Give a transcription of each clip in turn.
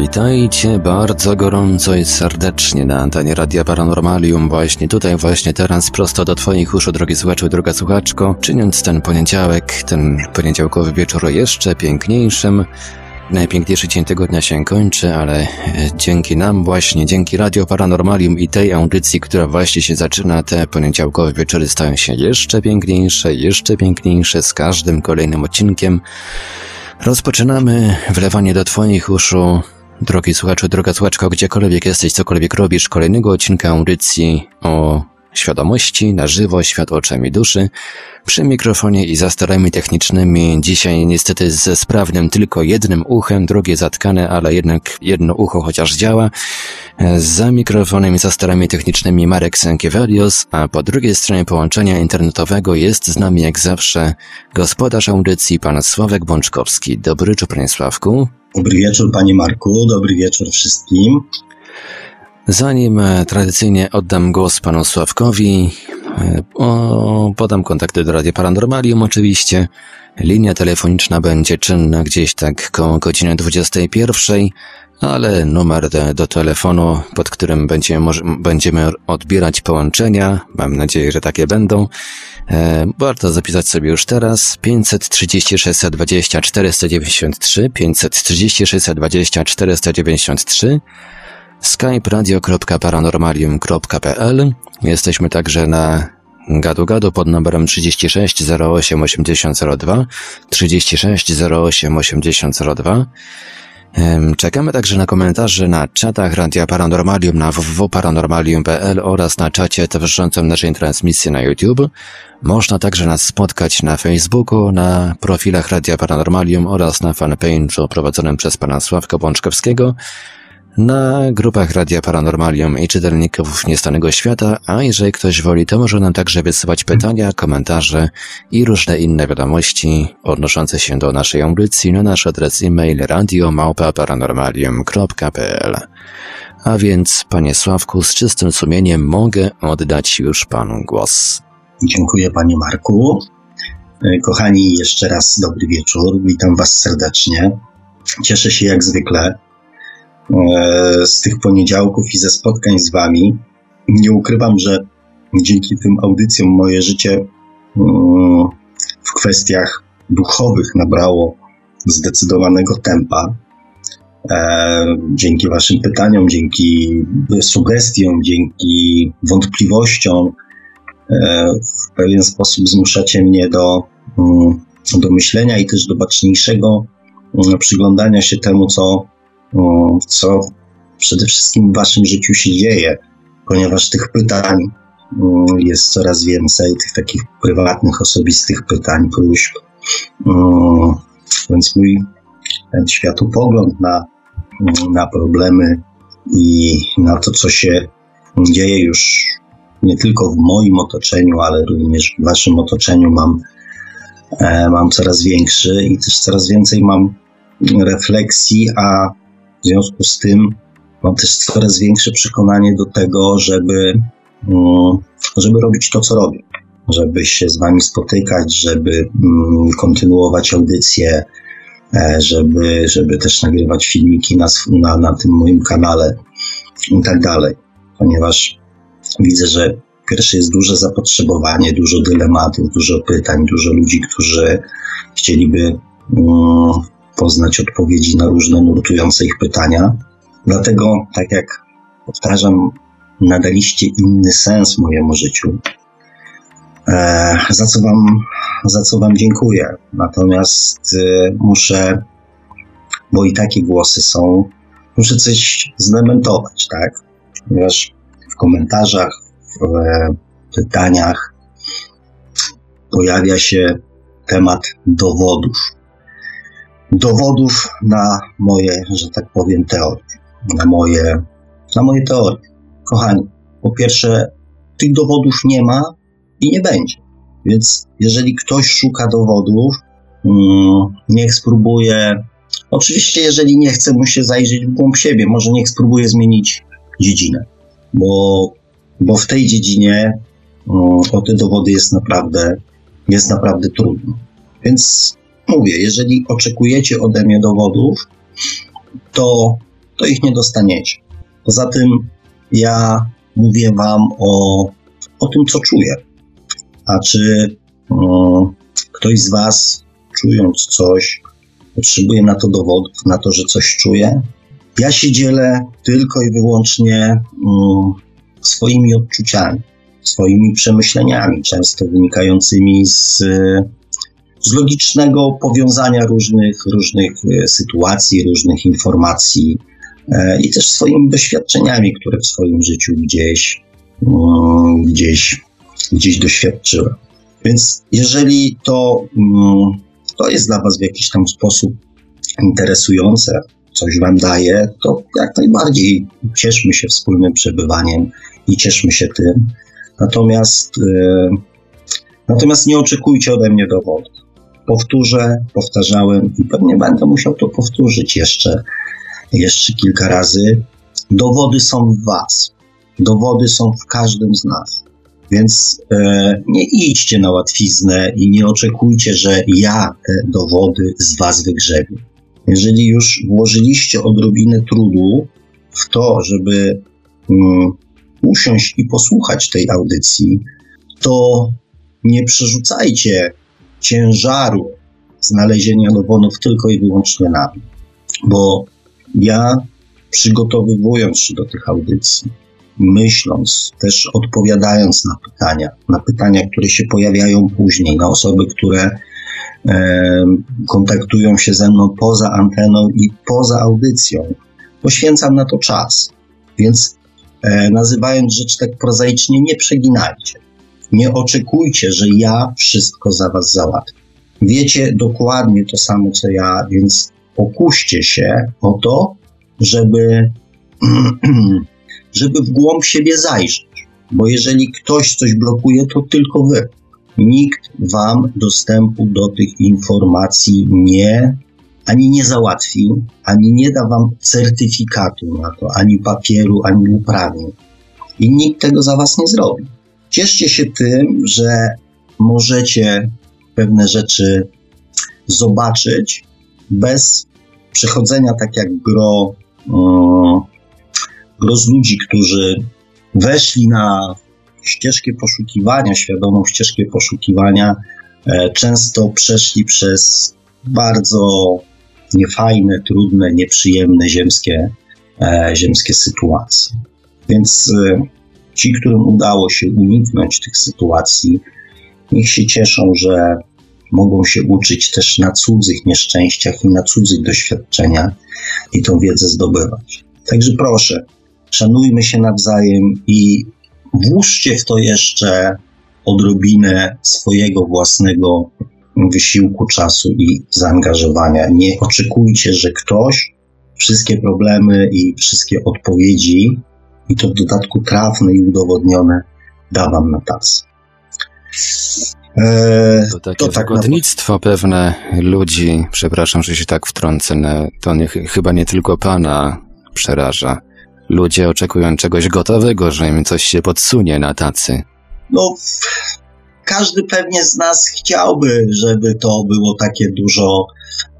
Witajcie bardzo gorąco i serdecznie na antenie Radia Paranormalium, właśnie tutaj, właśnie teraz, prosto do Twoich uszu, drogi słuchaczu, droga słuchaczko, czyniąc ten poniedziałek, ten poniedziałkowy wieczór jeszcze piękniejszym. Najpiękniejszy dzień tygodnia się kończy, ale e, dzięki nam właśnie, dzięki Radio Paranormalium i tej audycji, która właśnie się zaczyna, te poniedziałkowe wieczory stają się jeszcze piękniejsze, jeszcze piękniejsze z każdym kolejnym odcinkiem. Rozpoczynamy wlewanie do Twoich uszu Drogi słuchaczu, droga słuchaczko, gdziekolwiek jesteś, cokolwiek robisz, kolejnego odcinka audycji o świadomości, na żywo, świat oczami duszy, przy mikrofonie i za starami technicznymi, dzisiaj niestety ze sprawnym tylko jednym uchem, drugie zatkane, ale jednak jedno ucho chociaż działa, za mikrofonem i za starami technicznymi Marek Sękiewelios, a po drugiej stronie połączenia internetowego jest z nami jak zawsze gospodarz audycji, pan Sławek Bączkowski. Dobry wieczór, panie Sławku. Dobry wieczór, panie Marku, dobry wieczór wszystkim. Zanim e, tradycyjnie oddam głos panu Sławkowi, e, o, podam kontakty do Radia Paranormalium oczywiście. Linia telefoniczna będzie czynna gdzieś tak koło godziny 21, ale numer do, telefonu, pod którym będziemy, będziemy odbierać połączenia, mam nadzieję, że takie będą, e, warto zapisać sobie już teraz 530 620 493, 530 620 493, skype radio.paranormalium.pl. Jesteśmy także na gadu gadu pod numerem 36 08 8002, 36 08 8002. Czekamy także na komentarze na czatach Radia Paranormalium na www.paranormalium.pl oraz na czacie towarzyszącym naszej transmisji na YouTube. Można także nas spotkać na Facebooku, na profilach Radia Paranormalium oraz na fanpage'u prowadzonym przez pana Sławka Bączkowskiego na grupach Radia Paranormalium i czytelników Niestanego Świata, a jeżeli ktoś woli, to może nam także wysyłać pytania, komentarze i różne inne wiadomości odnoszące się do naszej audycji na nasz adres e-mail radiomałpa-paranormalium.pl A więc, panie Sławku, z czystym sumieniem mogę oddać już panu głos. Dziękuję panie Marku. E, kochani, jeszcze raz dobry wieczór. Witam was serdecznie. Cieszę się jak zwykle z tych poniedziałków i ze spotkań z Wami. Nie ukrywam, że dzięki tym audycjom moje życie mm, w kwestiach duchowych nabrało zdecydowanego tempa. E, dzięki Waszym pytaniom, dzięki sugestiom, dzięki wątpliwościom, e, w pewien sposób zmuszacie mnie do, mm, do myślenia i też do baczniejszego mm, przyglądania się temu, co co przede wszystkim w Waszym życiu się dzieje, ponieważ tych pytań jest coraz więcej, tych takich prywatnych, osobistych pytań, próśb. Więc mój ten światopogląd na, na problemy i na to, co się dzieje już nie tylko w moim otoczeniu, ale również w Waszym otoczeniu mam, e, mam coraz większy i też coraz więcej mam refleksji, a w związku z tym mam też coraz większe przekonanie do tego, żeby, mm, żeby robić to, co robię. Żeby się z Wami spotykać, żeby mm, kontynuować audycje, e, żeby, żeby też nagrywać filmiki na, na, na tym moim kanale i tak dalej. Ponieważ widzę, że pierwsze jest duże zapotrzebowanie, dużo dylematów, dużo pytań, dużo ludzi, którzy chcieliby mm, poznać odpowiedzi na różne nurtujące ich pytania. Dlatego, tak jak powtarzam, nadaliście inny sens mojemu życiu, e, za co wam, za co wam dziękuję. Natomiast e, muszę, bo i takie głosy są, muszę coś zdementować, tak? Ponieważ w komentarzach, w e, pytaniach pojawia się temat dowodów dowodów na moje, że tak powiem, teorie. Na moje, na moje teorie. Kochani, po pierwsze, tych dowodów nie ma i nie będzie. Więc jeżeli ktoś szuka dowodów, mm, niech spróbuje. Oczywiście, jeżeli nie chce mu się zajrzeć w głąb siebie, może niech spróbuje zmienić dziedzinę, bo, bo w tej dziedzinie mm, o te dowody jest naprawdę, jest naprawdę trudno. Więc mówię, jeżeli oczekujecie ode mnie dowodów, to, to ich nie dostaniecie. Poza tym ja mówię wam o, o tym, co czuję. A czy um, ktoś z was, czując coś, potrzebuje na to dowodów, na to, że coś czuje? Ja się dzielę tylko i wyłącznie um, swoimi odczuciami, swoimi przemyśleniami, często wynikającymi z, z logicznego powiązania różnych, różnych e, sytuacji, różnych informacji e, i też swoimi doświadczeniami, które w swoim życiu gdzieś, um, gdzieś, gdzieś doświadczyłem. Więc jeżeli to, um, to jest dla Was w jakiś tam sposób interesujące, coś Wam daje, to jak najbardziej cieszmy się wspólnym przebywaniem i cieszmy się tym. Natomiast, e, natomiast nie oczekujcie ode mnie dowodów. Powtórzę, powtarzałem i pewnie będę musiał to powtórzyć jeszcze, jeszcze kilka razy. Dowody są w Was. Dowody są w każdym z nas. Więc e, nie idźcie na łatwiznę i nie oczekujcie, że ja te dowody z Was wygrzebię. Jeżeli już włożyliście odrobinę trudu w to, żeby mm, usiąść i posłuchać tej audycji, to nie przerzucajcie ciężaru znalezienia dowodów tylko i wyłącznie na mnie. Bo ja przygotowywując się do tych audycji, myśląc, też odpowiadając na pytania, na pytania, które się pojawiają później, na osoby, które e, kontaktują się ze mną poza anteną i poza audycją, poświęcam na to czas. Więc e, nazywając rzecz tak prozaicznie, nie przeginajcie. Nie oczekujcie, że ja wszystko za was załatwię. Wiecie dokładnie to samo, co ja, więc pokuście się o to, żeby żeby w głąb siebie zajrzeć. Bo jeżeli ktoś coś blokuje, to tylko wy. Nikt wam dostępu do tych informacji nie ani nie załatwi, ani nie da wam certyfikatu na to, ani papieru, ani uprawnień. I nikt tego za was nie zrobi. Cieszcie się tym, że możecie pewne rzeczy zobaczyć bez przechodzenia tak jak gro gros ludzi, którzy weszli na ścieżkę poszukiwania, świadomą ścieżkę poszukiwania, e, często przeszli przez bardzo niefajne, trudne, nieprzyjemne ziemskie, e, ziemskie sytuacje. Więc e, ci, którym udało się uniknąć tych sytuacji, niech się cieszą, że mogą się uczyć też na cudzych nieszczęściach i na cudzych doświadczeniach i tą wiedzę zdobywać. Także proszę, szanujmy się nawzajem i włóżcie w to jeszcze odrobinę swojego własnego wysiłku, czasu i zaangażowania. Nie oczekujcie, że ktoś wszystkie problemy i wszystkie odpowiedzi, i to w dodatku trafne i udowodnione, da wam na tacy. Eee, to takie to tak na... pewne ludzi, przepraszam, że się tak wtrącę, to nie, chyba nie tylko pana przeraża. Ludzie oczekują czegoś gotowego, że im coś się podsunie na tacy. No, każdy pewnie z nas chciałby, żeby to było takie dużo,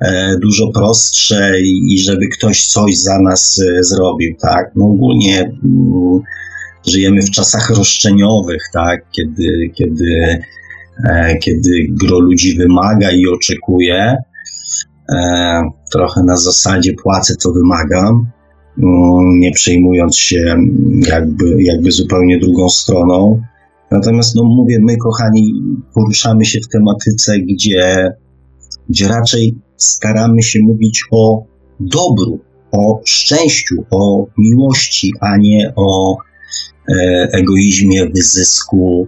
e, dużo prostsze i, żeby ktoś coś za nas e, zrobił, tak? No ogólnie mm, żyjemy w czasach roszczeniowych, tak? Kiedy, kiedy, e, kiedy gro ludzi wymaga i oczekuje, trochę na zasadzie płacę, to wymagam, Mm, nie przejmując się jakby, jakby zupełnie drugą stroną. Natomiast, no mówię, my, kochani, poruszamy się w tematyce, gdzie, gdzie raczej staramy się mówić o dobru, o szczęściu, o miłości, a nie o e, egoizmie, wyzysku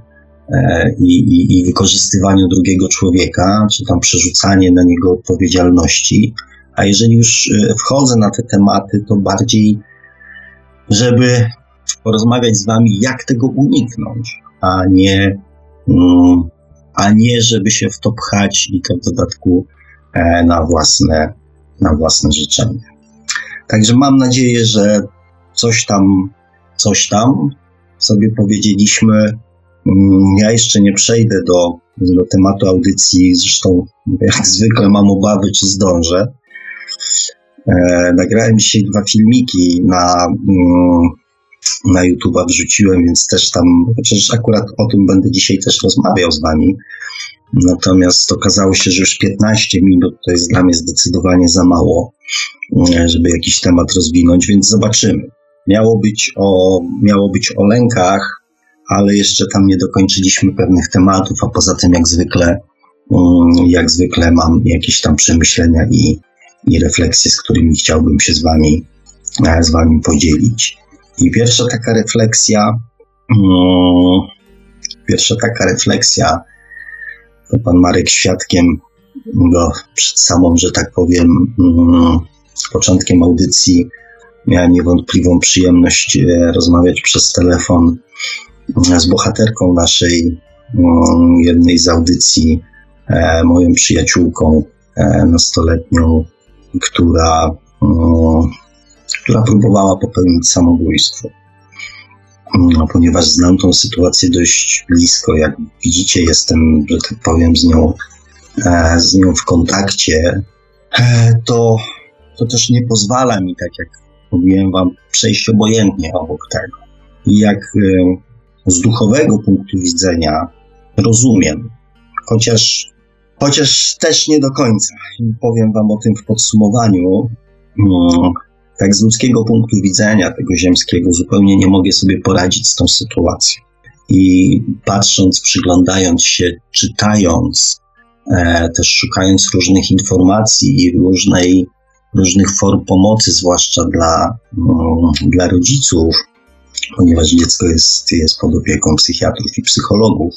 e, i, i, wykorzystywaniu drugiego człowieka, czy tam przerzucanie na niego odpowiedzialności. A jeżeli już e, wchodzę na te tematy, to bardziej, żeby porozmawiać z Wami, jak tego uniknąć, a nie, mm, a nie żeby się w to pchać i to w dodatku e, na własne, na własne życzenie. Także mam nadzieję, że coś tam, coś tam sobie powiedzieliśmy. Mm, ja jeszcze nie przejdę do, do tematu audycji, zresztą jak zwykle mam obawy, czy zdążę. E, nagrałem dzisiaj dwa filmiki na, mm, na YouTube'a wrzuciłem, więc też tam, przecież akurat o tym będę dzisiaj też rozmawiał z wami. Natomiast okazało się, że już 15 minut to jest dla mnie zdecydowanie za mało, mm, żeby jakiś temat rozwinąć, więc zobaczymy. Miało być o, miało być o lękach, ale jeszcze tam nie dokończyliśmy pewnych tematów, a poza tym jak zwykle, mm, jak zwykle mam jakieś tam przemyślenia i, i refleksje, z którymi chciałbym się z wami, e, z wami podzielić. I pierwsza taka refleksja, mm, pierwsza taka refleksja, to pan Marek świadkiem go przed samą, że tak powiem, mm, początkiem audycji miałem niewątpliwą przyjemność e, rozmawiać przez telefon z bohaterką naszej mm, jednej z audycji, e, moją przyjaciółką e, nastoletnią, która, która próbowała popełnić samobójstwo. No, ponieważ znam tą sytuację dość blisko, jak widzicie, jestem, że tak powiem, z nią, z nią w kontakcie, to, to też nie pozwala mi, tak jak mówiłem wam, przejść obojętnie obok tego. I jak e, z duchowego punktu widzenia rozumiem, chociaż, chociaż też nie do końca. I powiem wam o tym w podsumowaniu. No, tak z ludzkiego punktu widzenia, tego ziemskiego, zupełnie nie mogę sobie poradzić z tą sytuacją. I patrząc, przyglądając się, czytając, e, też szukając różnych informacji i różnej różnych form pomocy, zwłaszcza dla, no, dla rodziców, ponieważ dziecko jest, jest pod opieką psychiatrów i psychologów,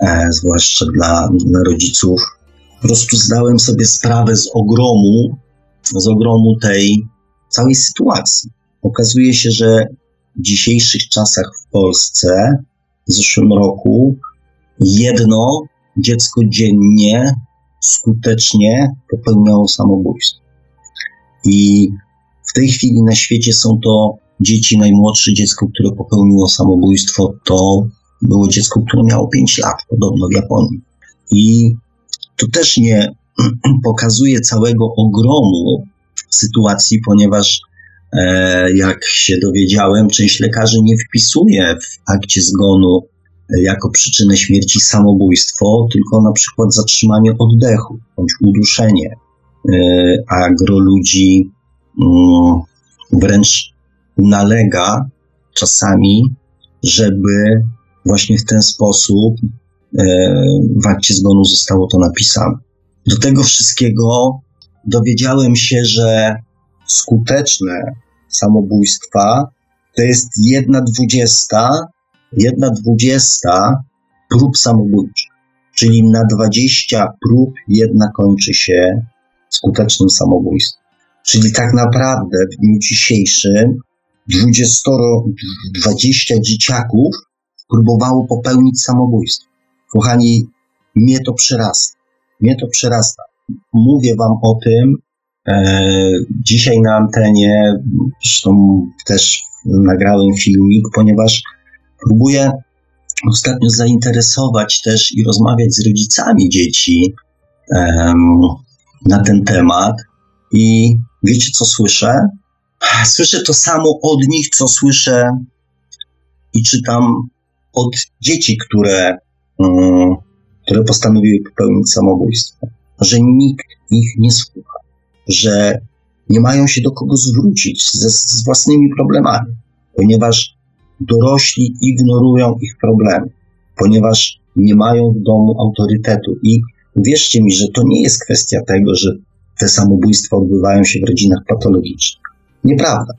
e, zwłaszcza dla, dla rodziców. Po prostu zdałem sobie sprawę z ogromu, z ogromu tej całej sytuacji. Okazuje się, że w dzisiejszych czasach w Polsce w zeszłym roku jedno dziecko dziennie skutecznie popełniało samobójstwo. I w tej chwili na świecie są to dzieci. Najmłodsze dziecko, które popełniło samobójstwo, to było dziecko, które miało 5 lat, podobno w Japonii. I to też nie pokazuje całego ogromu sytuacji, ponieważ e, jak się dowiedziałem, część lekarzy nie wpisuje w akcie zgonu e, jako przyczynę śmierci samobójstwo, tylko na przykład zatrzymanie oddechu bądź uduszenie. E, a gro ludzi mm, wręcz nalega czasami, żeby właśnie w ten sposób w akcie zgonu zostało to napisane. Do tego wszystkiego dowiedziałem się, że skuteczne samobójstwa to jest jedna dwudziesta, jedna dwudziesta prób samobójczych. Czyli na 20 prób jedna kończy się skutecznym samobójstwem. Czyli tak naprawdę w dniu dzisiejszym 20, 20 dzieciaków próbowało popełnić samobójstwo. Kochani, mnie to przerasta. Mnie to przerasta. Mówię wam o tym e, dzisiaj na antenie, zresztą też nagrałem filmik, ponieważ próbuję ostatnio zainteresować też i rozmawiać z rodzicami dzieci, na ten temat i wiecie, co słyszę? Słyszę to samo od nich, co słyszę i czytam od dzieci, które, um, które postanowiły popełnić samobójstwo, że nikt ich nie słucha, że nie mają się do kogo zwrócić ze, z własnymi problemami, ponieważ dorośli ignorują ich problemy, ponieważ nie mają w domu autorytetu i Wierzcie mi, że to nie jest kwestia tego, że te samobójstwa odbywają się w rodzinach patologicznych. Nieprawda.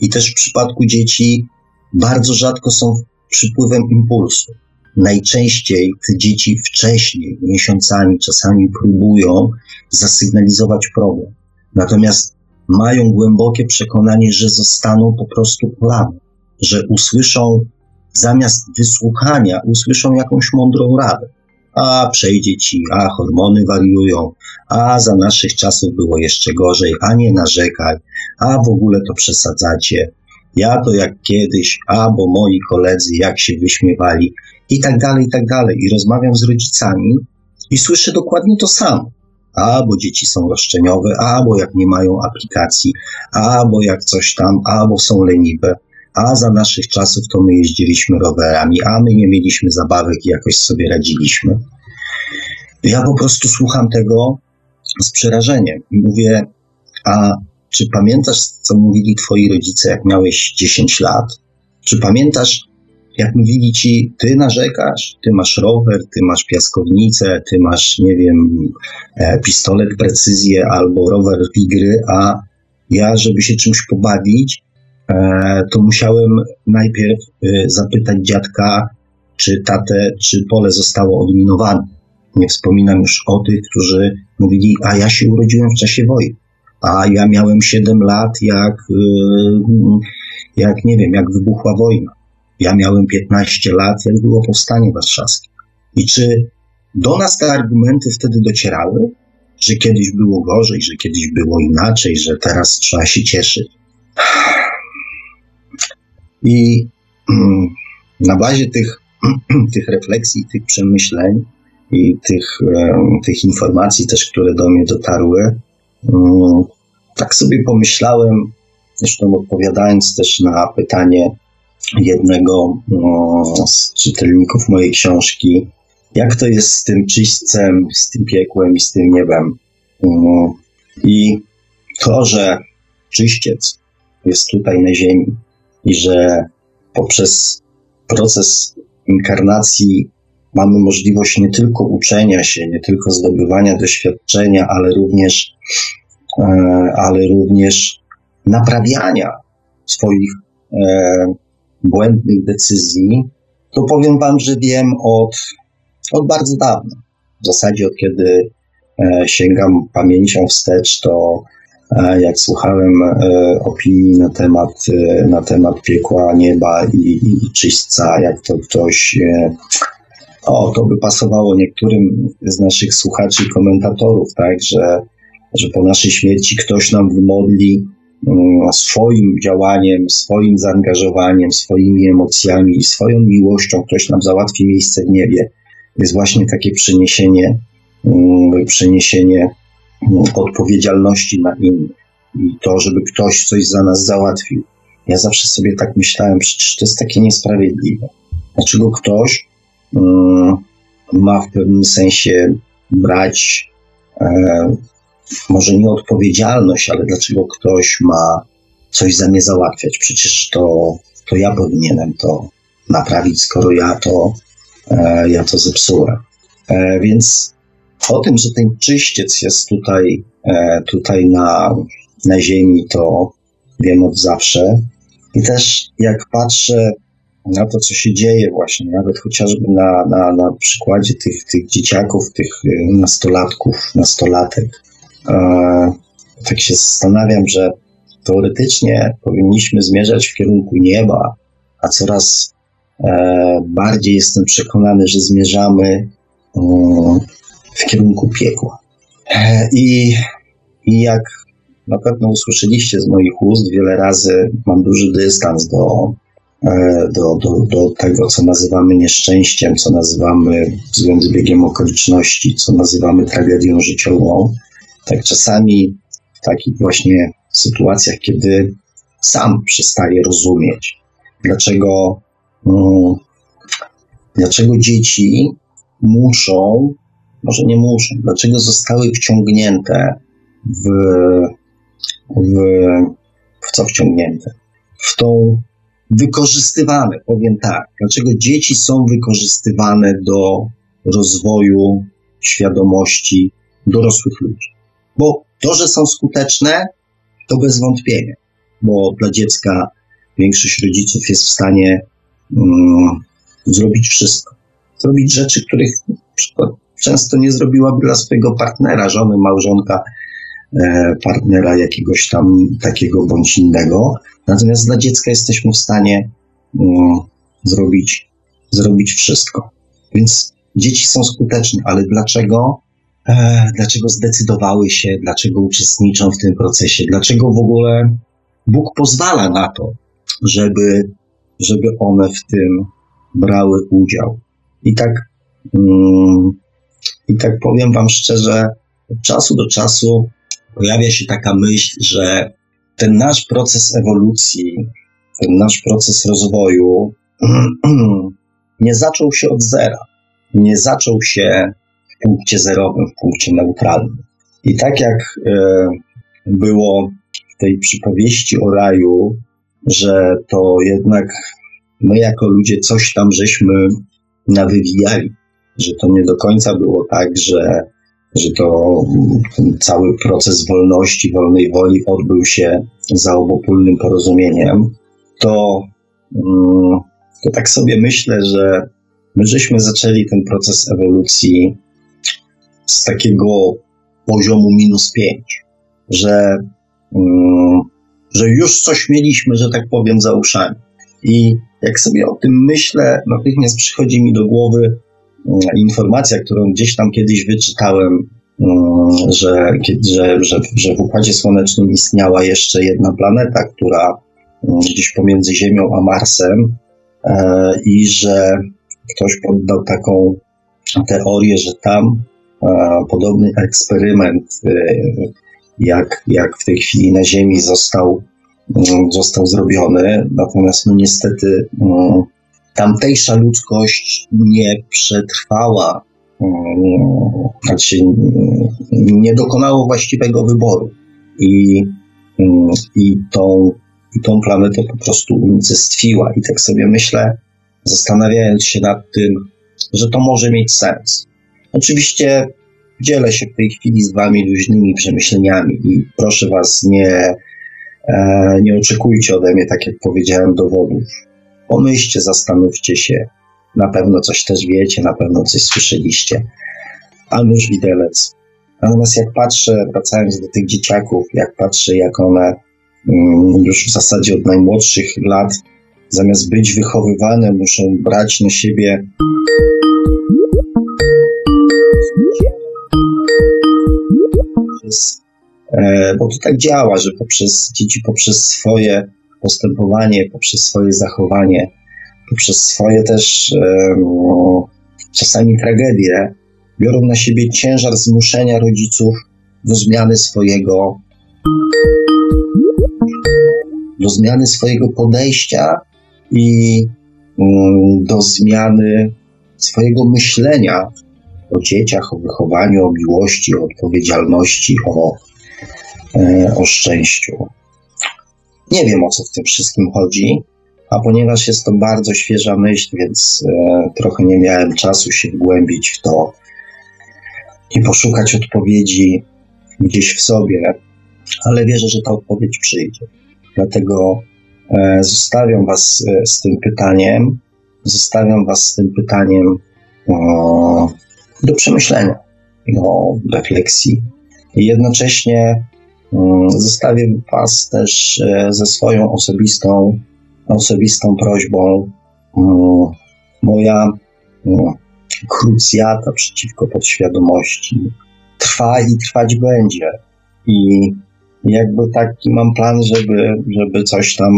I też w przypadku dzieci bardzo rzadko są przypływem impulsu. Najczęściej dzieci wcześniej, miesiącami, czasami próbują zasygnalizować problem. Natomiast mają głębokie przekonanie, że zostaną po prostu polane, że usłyszą zamiast wysłuchania, usłyszą jakąś mądrą radę a przejdzie ci, a hormony wariują, a za naszych czasów było jeszcze gorzej, a nie narzekaj, a w ogóle to przesadzacie, ja to jak kiedyś, a bo moi koledzy jak się wyśmiewali i tak dalej, i tak dalej. I rozmawiam z rodzicami i słyszę dokładnie to samo. A bo dzieci są roszczeniowe, a bo jak nie mają aplikacji, a bo jak coś tam, a bo są leniwe, a za naszych czasów to my jeździliśmy rowerami, a my nie mieliśmy zabawek i jakoś sobie radziliśmy. Ja po prostu słucham tego z przerażeniem mówię, a czy pamiętasz, co mówili twoi rodzice, jak miałeś 10 lat? Czy pamiętasz, jak mówili ci, ty narzekasz, ty masz rower, ty masz piaskownicę, ty masz, nie wiem, e, pistolet precyzję albo rower Wigry, a ja, żeby się czymś pobawić, e, to musiałem najpierw e, zapytać dziadka, czy tatę, czy pole zostało odminowane. Nie wspominam już o tych, którzy mówili, a ja się urodziłem w czasie wojny a ja miałem 7 lat, jak, jak nie wiem, jak wybuchła wojna. Ja miałem 15 lat, jak było powstanie warszawskie. I czy do nas te argumenty wtedy docierały, że kiedyś było gorzej, że kiedyś było inaczej, że teraz trzeba się cieszyć? I mm, na bazie tych, tych refleksji, tych przemyśleń i tych, tych informacji też, które do mnie dotarły, mm, tak sobie pomyślałem, zresztą odpowiadając też na pytanie jednego no, z czytelników mojej książki, jak to jest z tym czyśćcem, z tym piekłem i z tym niebem. No, I to, że czyściec jest tutaj na ziemi i że poprzez proces inkarnacji mamy możliwość nie tylko uczenia się, nie tylko zdobywania doświadczenia, ale również E, ale również naprawiania swoich e, błędnych decyzji, to powiem Wam, że wiem od, od bardzo dawna. W zasadzie od kiedy e, sięgam pamięcią wstecz, to jak słuchałem opinii na temat, na temat piekła nieba i, i czyśćca, jak to ktoś o, to by pasowało niektórym z naszych słuchaczy i komentatorów, tak, że że po naszej śmierci ktoś nam wymodli swoim działaniem, swoim zaangażowaniem, swoimi emocjami i swoją miłością, ktoś nam załatwi miejsce w niebie. Jest właśnie takie przeniesienie, mm, przeniesienie mm, odpowiedzialności na innych i to, żeby ktoś coś za nas załatwił. Ja zawsze sobie tak myślałem, przecież to jest takie niesprawiedliwe. Dlaczego ktoś ma w pewnym sensie brać e, może nie odpowiedzialność, ale dlaczego ktoś ma coś za mnie załatwiać? Przecież to, to ja powinienem to naprawić, skoro ja to, e, ja to zepsułem. E, więc o tym, że ten czyściec jest tutaj, e, tutaj na, na ziemi, to wiem od zawsze. I też jak patrzę na to, co się dzieje właśnie, nawet chociażby na, na, na przykładzie tych, tych dzieciaków, tych nastolatków, nastolatek, tak się zastanawiam, że teoretycznie powinniśmy zmierzać w kierunku nieba, a coraz e, bardziej jestem przekonany, że zmierzamy mm, w kierunku piekła. E, I, I jak na pewno usłyszeliście z moich ust wiele razy, mam duży dystans do, e, do, do, do tego, co nazywamy nieszczęściem, co nazywamy względem biegiem okoliczności, co nazywamy tragedią życiową tak czasami w takich właśnie sytuacjach, kiedy sam przestaje rozumieć, dlaczego, um, dlaczego dzieci muszą, może nie muszą, dlaczego zostały wciągnięte w, w, w co wciągnięte? W tą wykorzystywane, powiem tak, dlaczego dzieci są wykorzystywane do rozwoju świadomości dorosłych ludzi. Bo to, że są skuteczne, to bez wątpienia, bo dla dziecka większość rodziców jest w stanie um, zrobić wszystko. Zrobić rzeczy, których często nie zrobiłaby dla swojego partnera, żony, małżonka, e, partnera jakiegoś tam takiego bądź innego. Natomiast dla dziecka jesteśmy w stanie um, zrobić, zrobić wszystko. Więc dzieci są skuteczne, ale dlaczego? E, dlaczego zdecydowały się, dlaczego uczestniczą w tym procesie, dlaczego w ogóle Bóg pozwala na to, żeby, żeby one w tym brały udział. I tak, mm, i tak powiem Wam szczerze, od czasu do czasu pojawia się taka myśl, że ten nasz proces ewolucji, ten nasz proces rozwoju nie zaczął się od zera. Nie zaczął się w punkcie zerowym, w punkcie neutralnym. I tak jak e, było w tej przypowieści o raju, że to jednak my jako ludzie coś tam żeśmy nawywijali, że to nie do końca było tak, że, że to ten cały proces wolności, wolnej woli odbył się za obopólnym porozumieniem, to, mm, to tak sobie myślę, że my żeśmy zaczęli ten proces ewolucji z takiego poziomu minus pięć, że, mm, że już coś mieliśmy, że tak powiem, za uszami. I jak sobie o tym myślę, natychmiast przychodzi mi do głowy mm, informacja, którą gdzieś tam kiedyś wyczytałem, mm, że, że, że, że w Układzie Słonecznym istniała jeszcze jedna planeta, która gdzieś pomiędzy Ziemią a Marsem e, i że ktoś poddał taką teorię, że tam podobny eksperyment, e, jak, jak w tej chwili na Ziemi został Mm, został zrobiony. Natomiast no niestety mm, tamtejsza ludzkość nie przetrwała, mm, znaczy nie dokonało właściwego wyboru i, i, tą, i tą planetę po prostu unicestwiła. I tak sobie myślę, zastanawiając się nad tym, że to może mieć sens. Oczywiście dzielę się w tej chwili z Wami luźnymi przemyśleniami i proszę Was nie E, nie oczekujcie ode mnie, tak jak powiedziałem, dowodów. Pomyślcie, zastanówcie się. Na pewno coś też wiecie, na pewno coś słyszeliście. A nóż widelec. Natomiast jak patrzę, wracając do tych dzieciaków, jak patrzę, jak one mm, już w zasadzie od najmłodszych lat, zamiast być wychowywane, muszą brać na siebie bo to tak działa, że poprzez dzieci, poprzez swoje postępowanie, poprzez swoje zachowanie, poprzez swoje też czasami tragedie, biorą na siebie ciężar zmuszenia rodziców do zmiany swojego do zmiany swojego podejścia i um, do zmiany swojego myślenia o dzieciach, o wychowaniu, o miłości, o odpowiedzialności, o E, o szczęściu. Nie wiem o co w tym wszystkim chodzi, a ponieważ jest to bardzo świeża myśl, więc e, trochę nie miałem czasu się wgłębić w to i poszukać odpowiedzi gdzieś w sobie, ale wierzę, że ta odpowiedź przyjdzie. Dlatego e, zostawiam Was z tym pytaniem, zostawiam Was z tym pytaniem do przemyślenia, do refleksji i jednocześnie zostawię Was też e, ze swoją osobistą, osobistą prośbą. Mm, moja mm, krucjata przeciwko podświadomości trwa i trwać będzie. I jakby taki mam plan, żeby, żeby coś tam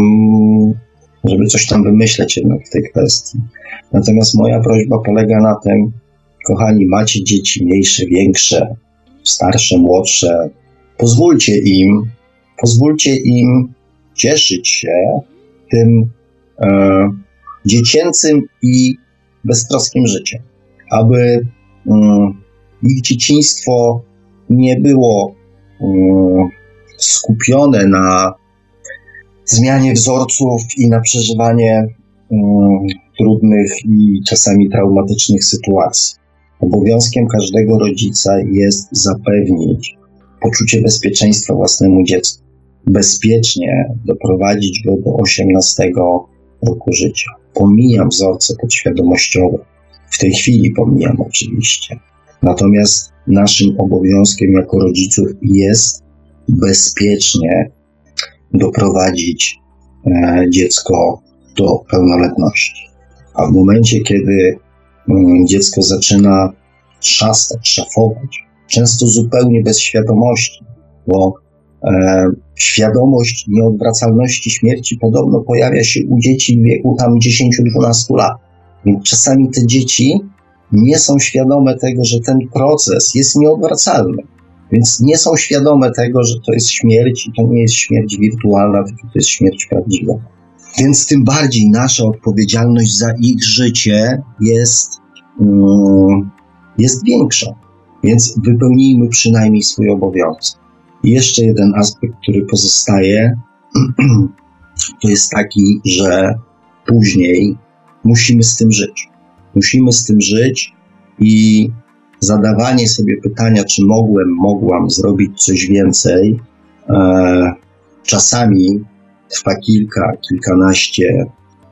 żeby coś tam wymyśleć jednak w tej kwestii. Natomiast moja prośba polega na tym, kochani, macie dzieci mniejsze, większe, starsze, młodsze, pozwólcie im, pozwólcie im cieszyć się tym e, dziecięcym i beztroskim życiem, aby mm, ich dzieciństwo nie było mm, skupione na zmianie wzorców i na przeżywanie mm, trudnych i czasami traumatycznych sytuacji. Obowiązkiem każdego rodzica jest zapewnić poczucie bezpieczeństwa własnemu dziecku. Bezpiecznie doprowadzić go do 18 roku życia. Pomijam wzorce podświadomościowe. W tej chwili pomijam oczywiście. Natomiast naszym obowiązkiem jako rodziców jest bezpiecznie doprowadzić e, dziecko do pełnoletności. A w momencie, kiedy mm, dziecko zaczyna trzastać, szafować, często zupełnie bez świadomości, bo e, świadomość nieodwracalności śmierci podobno pojawia się u dzieci w wieku tam 10-12 lat. Więc czasami te dzieci nie są świadome tego, że ten proces jest nieodwracalny. Więc nie są świadome tego, że to jest śmierć i to nie jest śmierć wirtualna, tylko to jest śmierć prawdziwa. Więc tym bardziej nasza odpowiedzialność za ich życie jest, um, jest większa. Więc wypełnijmy przynajmniej swój obowiązek. I jeszcze jeden aspekt, który pozostaje, to jest taki, że później musimy z tym żyć. Musimy z tym żyć i zadawanie sobie pytania, czy mogłem, mogłam zrobić coś więcej, e, czasami trwa kilka, kilkanaście,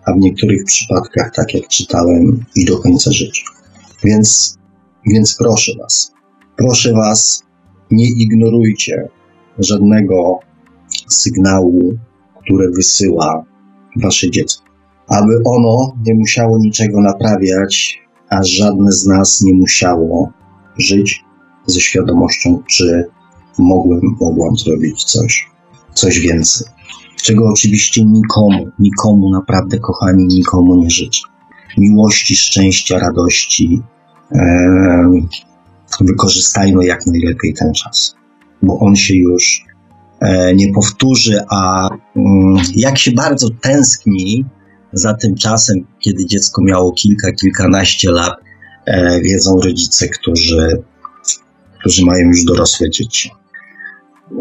a w niektórych przypadkach, tak jak czytałem, i do końca życia. Więc, więc proszę Was, proszę Was, nie ignorujcie żadnego sygnału, które wysyła Wasze dziecko, aby ono nie musiało niczego naprawiać, a żadne z nas nie musiało żyć ze świadomością, czy mogłem, mogłam zrobić coś, coś więcej. Czego oczywiście nikomu, nikomu naprawdę, kochani, nikomu nie życzę. Miłości, szczęścia, radości. Wykorzystajmy jak najlepiej ten czas, bo on się już e, nie powtórzy, a mm, jak się bardzo tęskni za tym czasem, kiedy dziecko miało kilka, kilkanaście lat, e, wiedzą rodzice, którzy, którzy mają już dorosłe dzieci.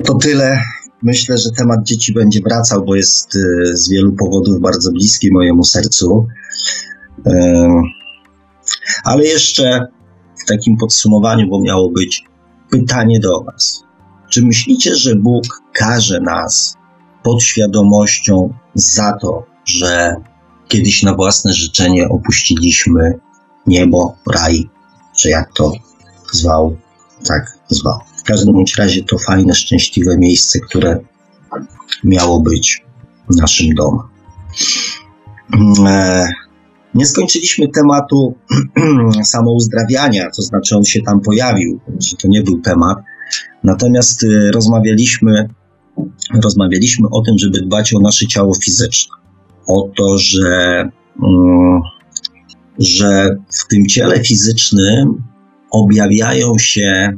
To tyle. Myślę, że temat dzieci będzie wracał, bo jest e, z wielu powodów bardzo bliski mojemu sercu. Ale jeszcze w takim podsumowaniu, bo miało być pytanie do Was. Czy myślicie, że Bóg każe nas podświadomością za to, że kiedyś na własne życzenie opuściliśmy niebo, raj, czy jak to zwał, tak zwał. W każdym razie to fajne, szczęśliwe miejsce, które miało być naszym domem. Nie skończyliśmy tematu samouzdrawiania, to znaczy on się tam pojawił, że to nie był temat. Natomiast e, rozmawialiśmy, rozmawialiśmy o tym, żeby dbać o nasze ciało fizyczne. O to, że, mm, że w tym ciele fizycznym objawiają się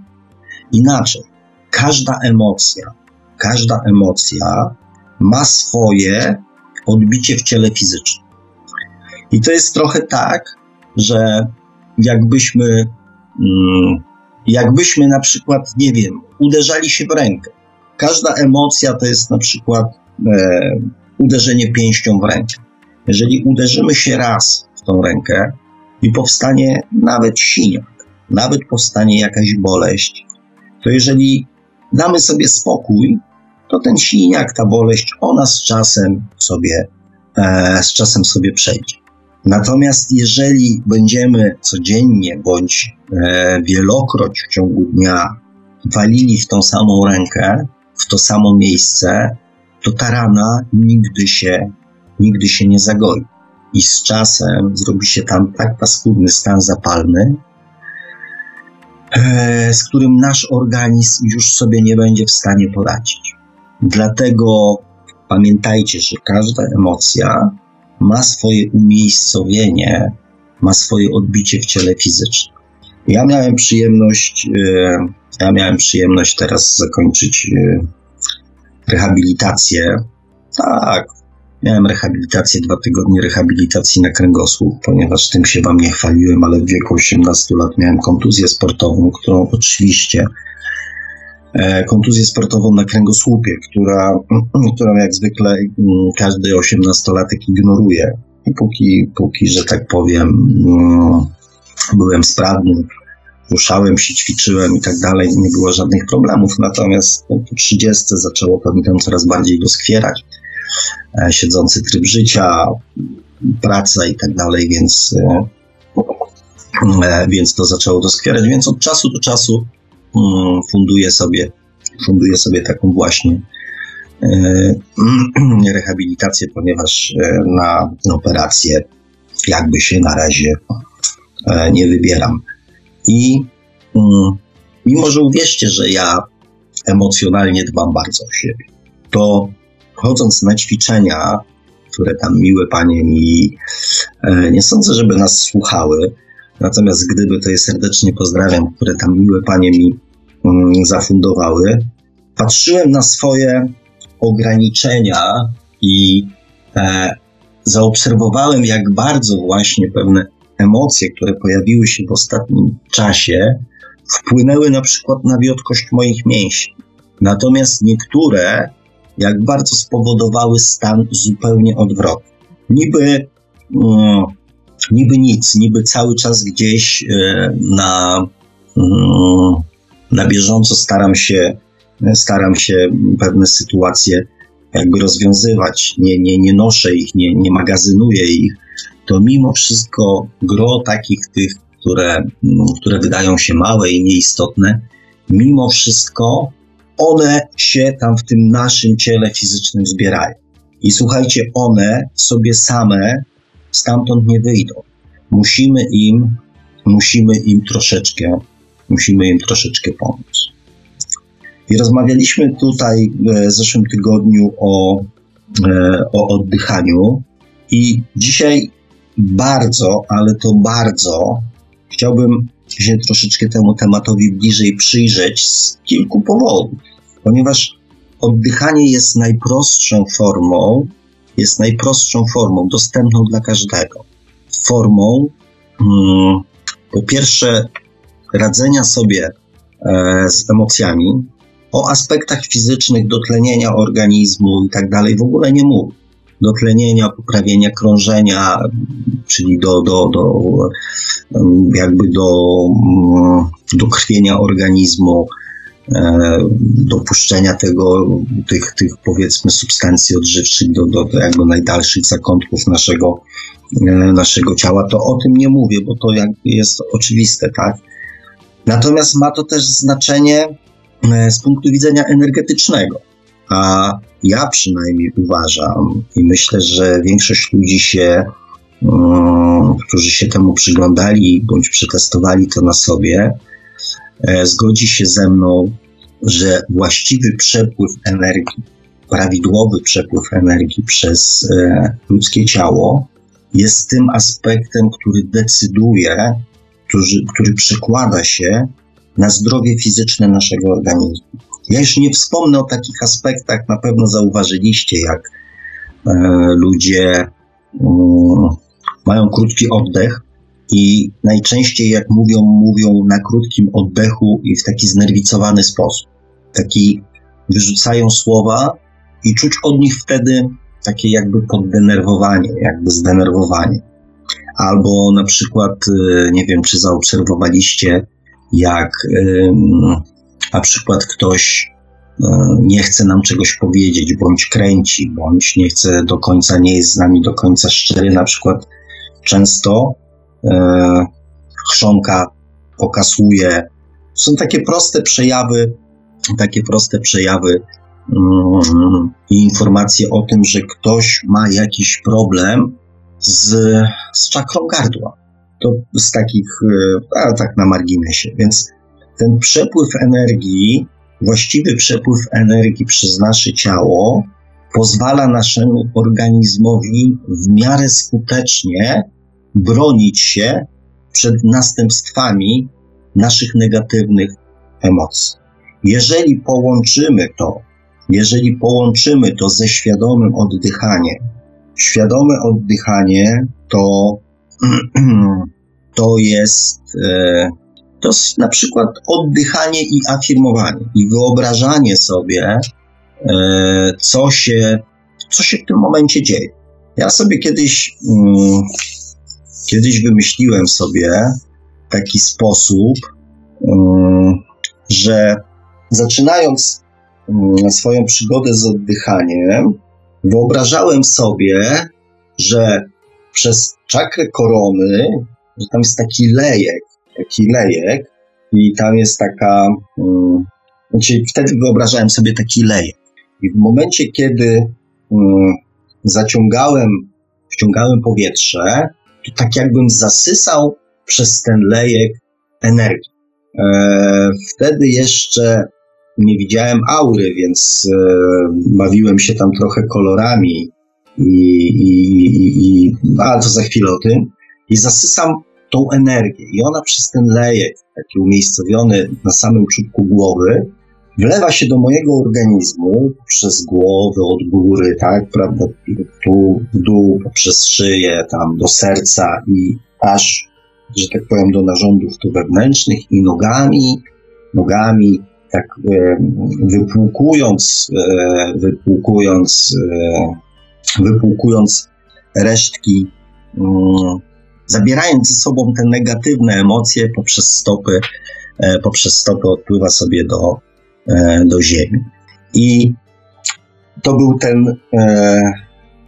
inaczej. Każda emocja, każda emocja ma swoje odbicie w ciele fizycznym. I to jest trochę tak, że jakbyśmy, mm, jakbyśmy na przykład, nie wiem, uderzali się w rękę. Każda emocja to jest na przykład e, uderzenie pięścią w rękę. Jeżeli uderzymy się raz w tą rękę i powstanie nawet siniak, nawet powstanie jakaś boleść, to jeżeli damy sobie spokój, to ten siniak, ta boleść, ona z czasem sobie, e, z czasem sobie przejdzie. Natomiast jeżeli będziemy codziennie bądź e, wielokroć w ciągu dnia walili w tą samą rękę, w to samo miejsce, to ta rana nigdy się, nigdy się nie zagoi. I z czasem zrobi się tam tak paskudny stan zapalny, e, z którym nasz organizm już sobie nie będzie w stanie poradzić. Dlatego pamiętajcie, że każda emocja ma swoje umiejscowienie, ma swoje odbicie w ciele fizycznym. Ja miałem przyjemność, e, ja miałem przyjemność teraz zakończyć e, rehabilitację. Tak, miałem rehabilitację, dwa tygodnie rehabilitacji na kręgosłup, ponieważ tym się wam nie chwaliłem, ale w wieku 18 lat miałem kontuzję sportową, którą oczywiście kontuzję sportową na kręgosłupie, która, którą jak zwykle mm, każdy osiemnastolatek ignoruje. I póki, póki, że tak powiem, mm, byłem sprawny, ruszałem się, ćwiczyłem i tak dalej, nie było żadnych problemów. Natomiast po 30 zaczęło mi tam coraz bardziej doskwierać. E, siedzący tryb życia, praca i tak dalej, więc, e, więc to zaczęło doskwierać. Więc od czasu do czasu funduje sobie, funduje sobie taką właśnie e, rehabilitację, ponieważ e, na operację jakby się na razie e, nie wybieram. I mm, mimo, że uwierzcie, że ja emocjonalnie dbam bardzo o siebie, to chodząc na ćwiczenia, które tam miłe panie mi, nie sądzę, żeby nas słuchały, natomiast gdyby to je serdecznie pozdrawiam, które tam miłe panie mi mm, zafundowały, patrzyłem na swoje ograniczenia i e, zaobserwowałem, jak bardzo właśnie pewne emocje, które pojawiły się w ostatnim czasie, wpłynęły na przykład na wiotkość moich mięśni. Natomiast niektóre, jak bardzo spowodowały stan zupełnie odwrotny. Niby, mm, niby nic, niby cały czas gdzieś e, na, mm, na bieżąco staram się, staram się pewne sytuacje jakby rozwiązywać, nie, nie, nie noszę ich, nie, nie magazynuję ich, to mimo wszystko gro takich tych, które, które wydają się małe i nieistotne, mimo wszystko one się tam w tym naszym ciele fizycznym zbierają. I słuchajcie, one sobie same stamtąd nie wyjdą. Musimy im, musimy im troszeczkę, musimy im troszeczkę pomóc. I rozmawialiśmy tutaj w zeszłym tygodniu o, e, o oddychaniu, i dzisiaj bardzo, ale to bardzo chciałbym się troszeczkę temu tematowi bliżej przyjrzeć z kilku powodów, ponieważ oddychanie jest najprostszą formą, jest najprostszą formą, dostępną dla każdego. Formą, hmm, po pierwsze, radzenia sobie e, z emocjami, o aspektach fizycznych dotlenienia organizmu i tak dalej w ogóle nie mówię. Dotlenienia, poprawienia krążenia, czyli do, do, do jakby do, do krwienia organizmu, e, dopuszczenia tego, tych, tych powiedzmy substancji odżywczych do, do, do jakby najdalszych zakątków naszego, e, naszego ciała, to o tym nie mówię, bo to jest oczywiste, tak? Natomiast ma to też znaczenie E, z punktu widzenia energetycznego. A ja przynajmniej uważam i myślę, że większość ludzi się, um, którzy się temu przyglądali bądź przetestowali to na sobie, e, zgodzi się ze mną, że właściwy przepływ energii, prawidłowy przepływ energii przez e, ludzkie ciało jest tym aspektem, który decyduje, który, który przekłada się na zdrowie fizyczne naszego organizmu. Ja już nie wspomnę o takich aspektach, na pewno zauważyliście, jak e, ludzie mm, mają krótki oddech i najczęściej jak mówią, mówią na krótkim oddechu i w taki znerwicowany sposób. Taki wyrzucają słowa i czuć od nich wtedy takie jakby poddenerwowanie, jakby zdenerwowanie. Albo na przykład, e, nie wiem, czy zaobserwowaliście, jak na przykład ktoś e, nie chce nam czegoś powiedzieć, bądź kręci, bądź nie chce do końca, nie jest z nami do końca szczery, na przykład często e, chrząka pokasuje. Są takie proste przejawy, takie proste przejawy mm, i informacje o tym, że ktoś ma jakiś problem z, z czakrą gardła. To z takich, e, a tak na marginesie. Więc ten przepływ energii, właściwy przepływ energii przez nasze ciało pozwala naszemu organizmowi w miarę skutecznie bronić się przed następstwami naszych negatywnych emocji. Jeżeli połączymy to, jeżeli połączymy to ze świadomym oddychaniem, świadome oddychanie to to jest, e, to na przykład oddychanie i afirmowanie i wyobrażanie sobie, e, co się, co się w tym momencie dzieje. Ja sobie kiedyś, mm, kiedyś wymyśliłem sobie taki sposób, mm, że zaczynając mm, swoją przygodę z oddychaniem, wyobrażałem sobie, że przez czakrę korony, że tam jest taki lejek, taki lejek i tam jest taka, um, wtedy wyobrażałem sobie taki lejek. I w momencie, kiedy um, zaciągałem, wciągałem powietrze, to tak jakbym zasysał przez ten lejek energii. E, wtedy jeszcze nie widziałem aury, więc e, bawiłem się tam trochę kolorami i, i, i, a to za chwilę o tym. I zasysam tą energię i ona przez ten lejek, taki umiejscowiony na samym czubku głowy, wlewa się do mojego organizmu przez głowę, od góry, tak, prawda, tu w dół, poprzez szyję, tam do serca i aż, że tak powiem, do narządów tu wewnętrznych i nogami, nogami, tak e, wypłukując, e, wypłukując, e, wypłukując resztki, mm, zabierając ze sobą te negatywne emocje poprzez stopy, poprzez stopy odpływa sobie do, do ziemi. I to był ten,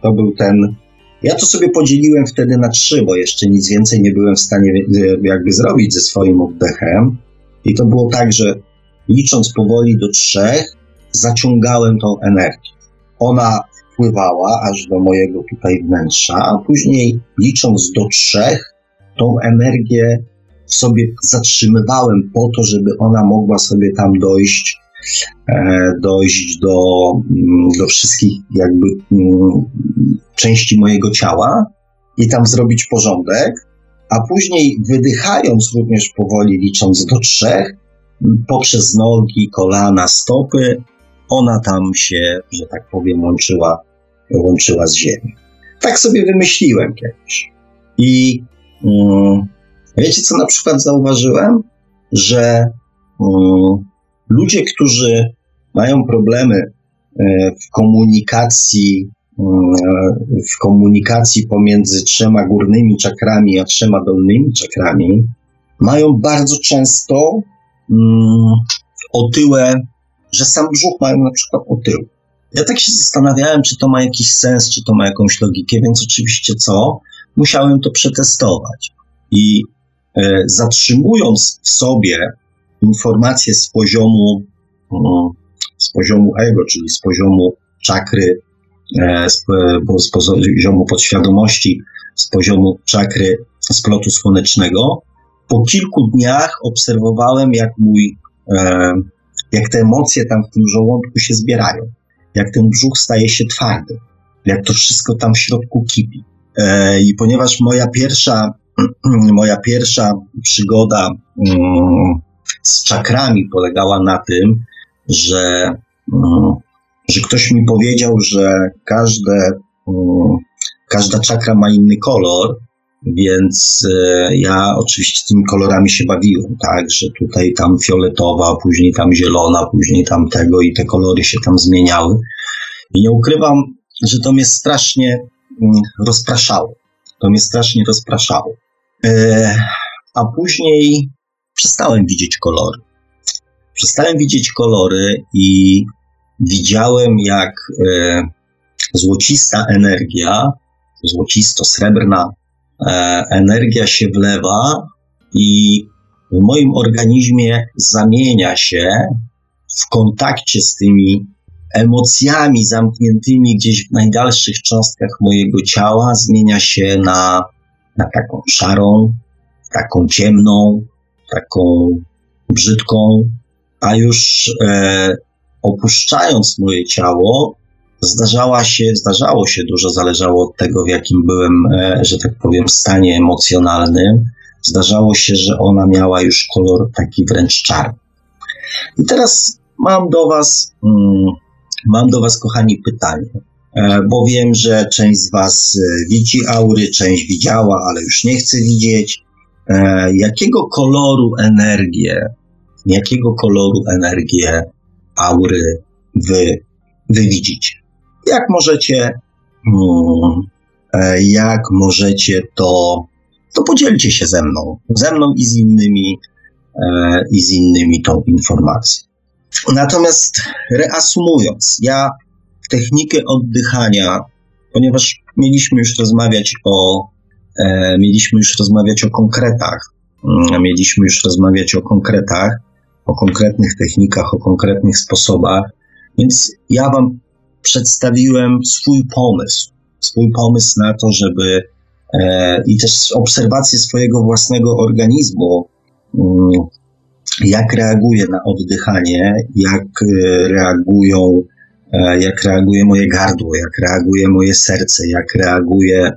to był ten ja to sobie podzieliłem wtedy na trzy, bo jeszcze nic więcej nie byłem w stanie jakby zrobić ze swoim oddechem. I to było tak, że licząc powoli do trzech, zaciągałem tą energię. Ona wpływała aż do mojego tutaj wnętrza, a później licząc do trzech, tą energię sobie zatrzymywałem po to, żeby ona mogła sobie tam dojść, e, dojść do, mm, do wszystkich jakby mm, części mojego ciała i tam zrobić porządek, a później wydychając również powoli, licząc do trzech, poprzez nogi, kolana, stopy, ona tam się, że tak powiem, łączyła, łączyła z ziemią. Tak sobie wymyśliłem kiedyś. I um, wiecie, co na przykład zauważyłem? Że um, ludzie, którzy mają problemy e, w komunikacji, w komunikacji pomiędzy trzema górnymi czakrami a trzema dolnymi czakrami, mają bardzo często mm, otyłe, że sam brzuch mają na przykład otył. Ja tak się zastanawiałem, czy to ma jakiś sens, czy to ma jakąś logikę, więc oczywiście co? Musiałem to przetestować. I e, zatrzymując w sobie informacje z poziomu, mm, z poziomu ego, czyli z poziomu czakry, e, z, z poziomu podświadomości, z poziomu czakry splotu słonecznego, po kilku dniach obserwowałem, jak mój, e, jak te emocje tam w tym żołądku się zbierają, jak ten brzuch staje się twardy, jak to wszystko tam w środku kipi. E, I ponieważ moja pierwsza, moja pierwsza przygoda mm, z czakrami polegała na tym, że, mm, że ktoś mi powiedział, że każde, mm, każda czakra ma inny kolor, więc e, ja oczywiście tymi kolorami się bawiłem, tak, że tutaj tam fioletowa, później tam zielona, później tam tego i te kolory się tam zmieniały. I nie ukrywam, że to mnie strasznie mm, rozpraszało. To mnie strasznie rozpraszało. E, a później przestałem widzieć kolory. Przestałem widzieć kolory i widziałem, jak e, złocista energia, złocisto-srebrna energia się wlewa i w moim organizmie zamienia się w kontakcie z tymi emocjami zamkniętymi gdzieś w najdalszych cząstkach mojego ciała, zmienia się na, na taką szarą, taką ciemną, taką brzydką, a już e, opuszczając moje ciało, zdarzała się, zdarzało się dużo, zależało od tego, w jakim byłem, e, że tak powiem, stanie emocjonalnym. Zdarzało się, że ona miała już kolor taki wręcz czarny. I teraz mam do Was, mm, mam do Was, kochani, pytanie, e, bo wiem, że część z Was e, widzi aury, część widziała, ale już nie chce widzieć. Jakiego koloru energię, jakiego koloru energię aury Wy, wy widzicie? Jak możecie, hmm, e, jak możecie to, to podzielcie się ze mną, ze mną i z innymi, e, i z innymi tą informacją. Natomiast reasumując, ja technikę oddychania, ponieważ mieliśmy już rozmawiać o, e, mieliśmy już rozmawiać o konkretach, mm, mieliśmy już rozmawiać o konkretach, o konkretnych technikach, o konkretnych sposobach, więc ja Wam przedstawiłem swój pomysł. Swój pomysł na to, żeby e, i też obserwację swojego własnego organizmu, mm, jak reaguje na oddychanie, jak e, reagują, e, jak reaguje moje gardło, jak reaguje moje serce, jak reaguje,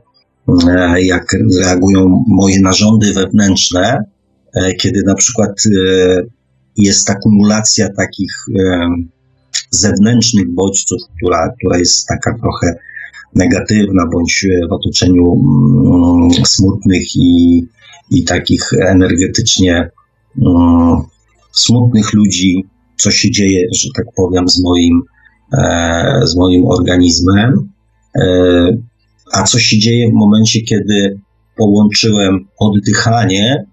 jak reagują moje narządy wewnętrzne, kiedy na przykład jest akumulacja takich zewnętrznych bodźców, która, która jest taka trochę negatywna, bądź w otoczeniu mm, smutnych i, i takich energetycznie mm, smutnych ludzi, co się dzieje, że tak powiem, z moim, e, z moim organizmem, e, a co się dzieje w momencie, kiedy połączyłem oddychanie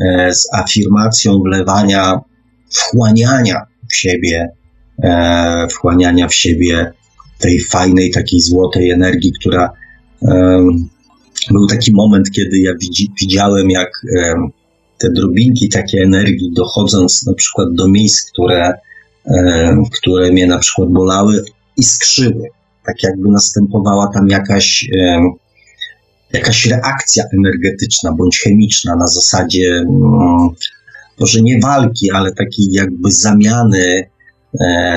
e, z afirmacją wlewania, wchłaniania w siebie, wchłaniania w siebie tej fajnej, takiej złotej energii, która był taki moment, kiedy ja widzi, widziałem, jak te drobinki takiej energii, dochodząc na przykład do miejsc, które, które mnie na przykład bolały, iskrzyły. Tak jakby następowała tam jakaś, jakaś reakcja energetyczna bądź chemiczna na zasadzie mm, może nie walki, ale takiej jakby zamiany, e,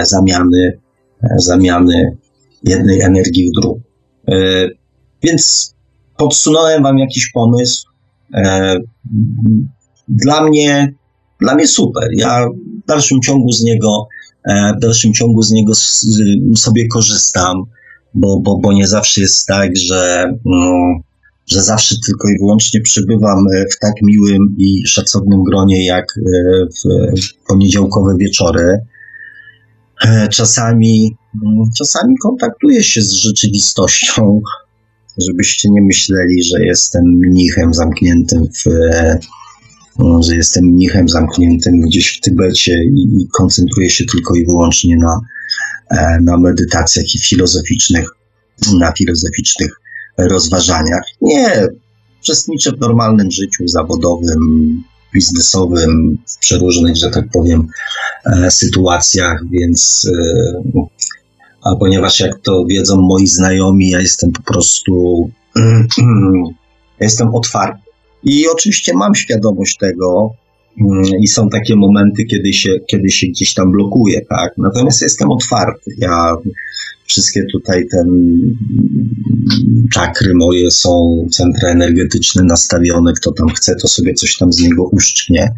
zamiany, e, zamiany jednej energii w drugą. E, więc podsunąłem Wam jakiś pomysł. E, dla mnie, dla mnie super. Ja w dalszym ciągu z niego, e, w dalszym ciągu z niego sobie korzystam, bo, bo, bo nie zawsze jest tak, że, mm, że zawsze tylko i wyłącznie przybywam w tak miłym i szacownym gronie jak w poniedziałkowe wieczory. Czasami czasami kontaktuję się z rzeczywistością, żebyście nie myśleli, że jestem mnichem zamkniętym w, e, że jestem mnichem zamkniętym gdzieś w Tybecie i koncentruję się tylko i wyłącznie na, e, na medytacjach i filozoficznych, na filozoficznych rozważaniach. Nie, uczestniczę w normalnym życiu zawodowym, biznesowym, w przeróżnych, że tak powiem, e, sytuacjach, więc a ponieważ jak to wiedzą moi znajomi, ja jestem po prostu ja jestem otwarty. I oczywiście mam świadomość tego, i są takie momenty, kiedy się, kiedy się gdzieś tam blokuje, tak? Natomiast jestem otwarty. Ja wszystkie tutaj ten czakry moje są, centra energetyczne nastawione, kto tam chce, to sobie coś tam z niego uszczknie.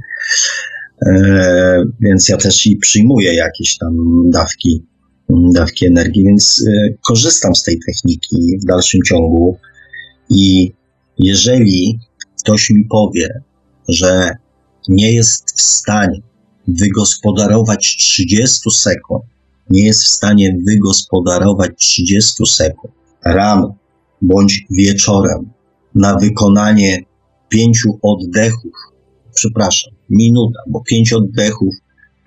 E, więc ja też i przyjmuję jakieś tam dawki dawki energii, więc e, korzystam z tej techniki w dalszym ciągu i jeżeli ktoś mi powie, że nie jest w stanie wygospodarować 30 sekund, nie jest w stanie wygospodarować 30 sekund rano bądź wieczorem na wykonanie pięciu oddechów, przepraszam, minuta, bo pięć oddechów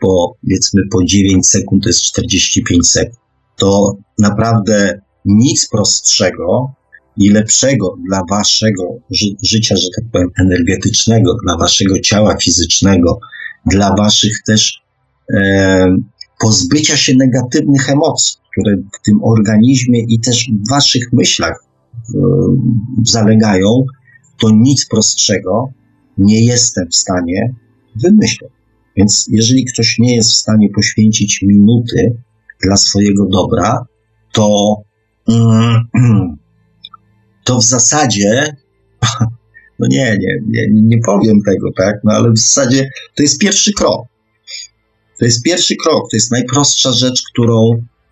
po, powiedzmy po 9 sekund to jest 45 sekund. To naprawdę nic prostszego i lepszego dla waszego ży życia, że tak powiem, energetycznego, dla waszego ciała fizycznego, dla waszych też e, pozbycia się negatywnych emocji, które w tym organizmie i też w waszych myślach e, zalegają, to nic prostszego nie jestem w stanie wymyśleć. Więc jeżeli ktoś nie jest w stanie poświęcić minuty dla swojego dobra, to, mm, to w zasadzie, no nie, nie, nie, nie powiem tego, tak, no ale w zasadzie to jest pierwszy krok. To jest pierwszy krok, to jest najprostsza rzecz, którą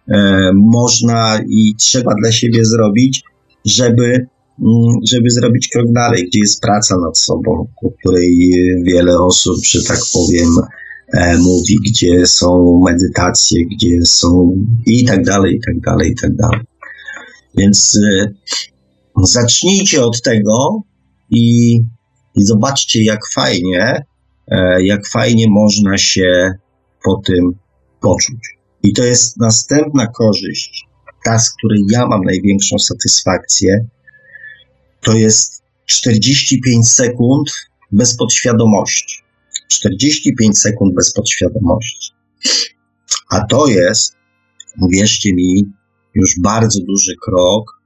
e, można i trzeba dla siebie zrobić, żeby, mm, żeby zrobić krok dalej, gdzie jest praca nad sobą, o której wiele osób, że tak powiem, e, mówi, gdzie są medytacje, gdzie są i tak dalej, i tak dalej, i tak dalej. Więc e, zacznijcie od tego i, i zobaczcie, jak fajnie, e, jak fajnie można się po tym poczuć. I to jest następna korzyść, ta, z której ja mam największą satysfakcję, to jest 45 sekund bez podświadomości. 45 sekund bez podświadomości. A to jest, uwierzcie mi, już bardzo duży krok,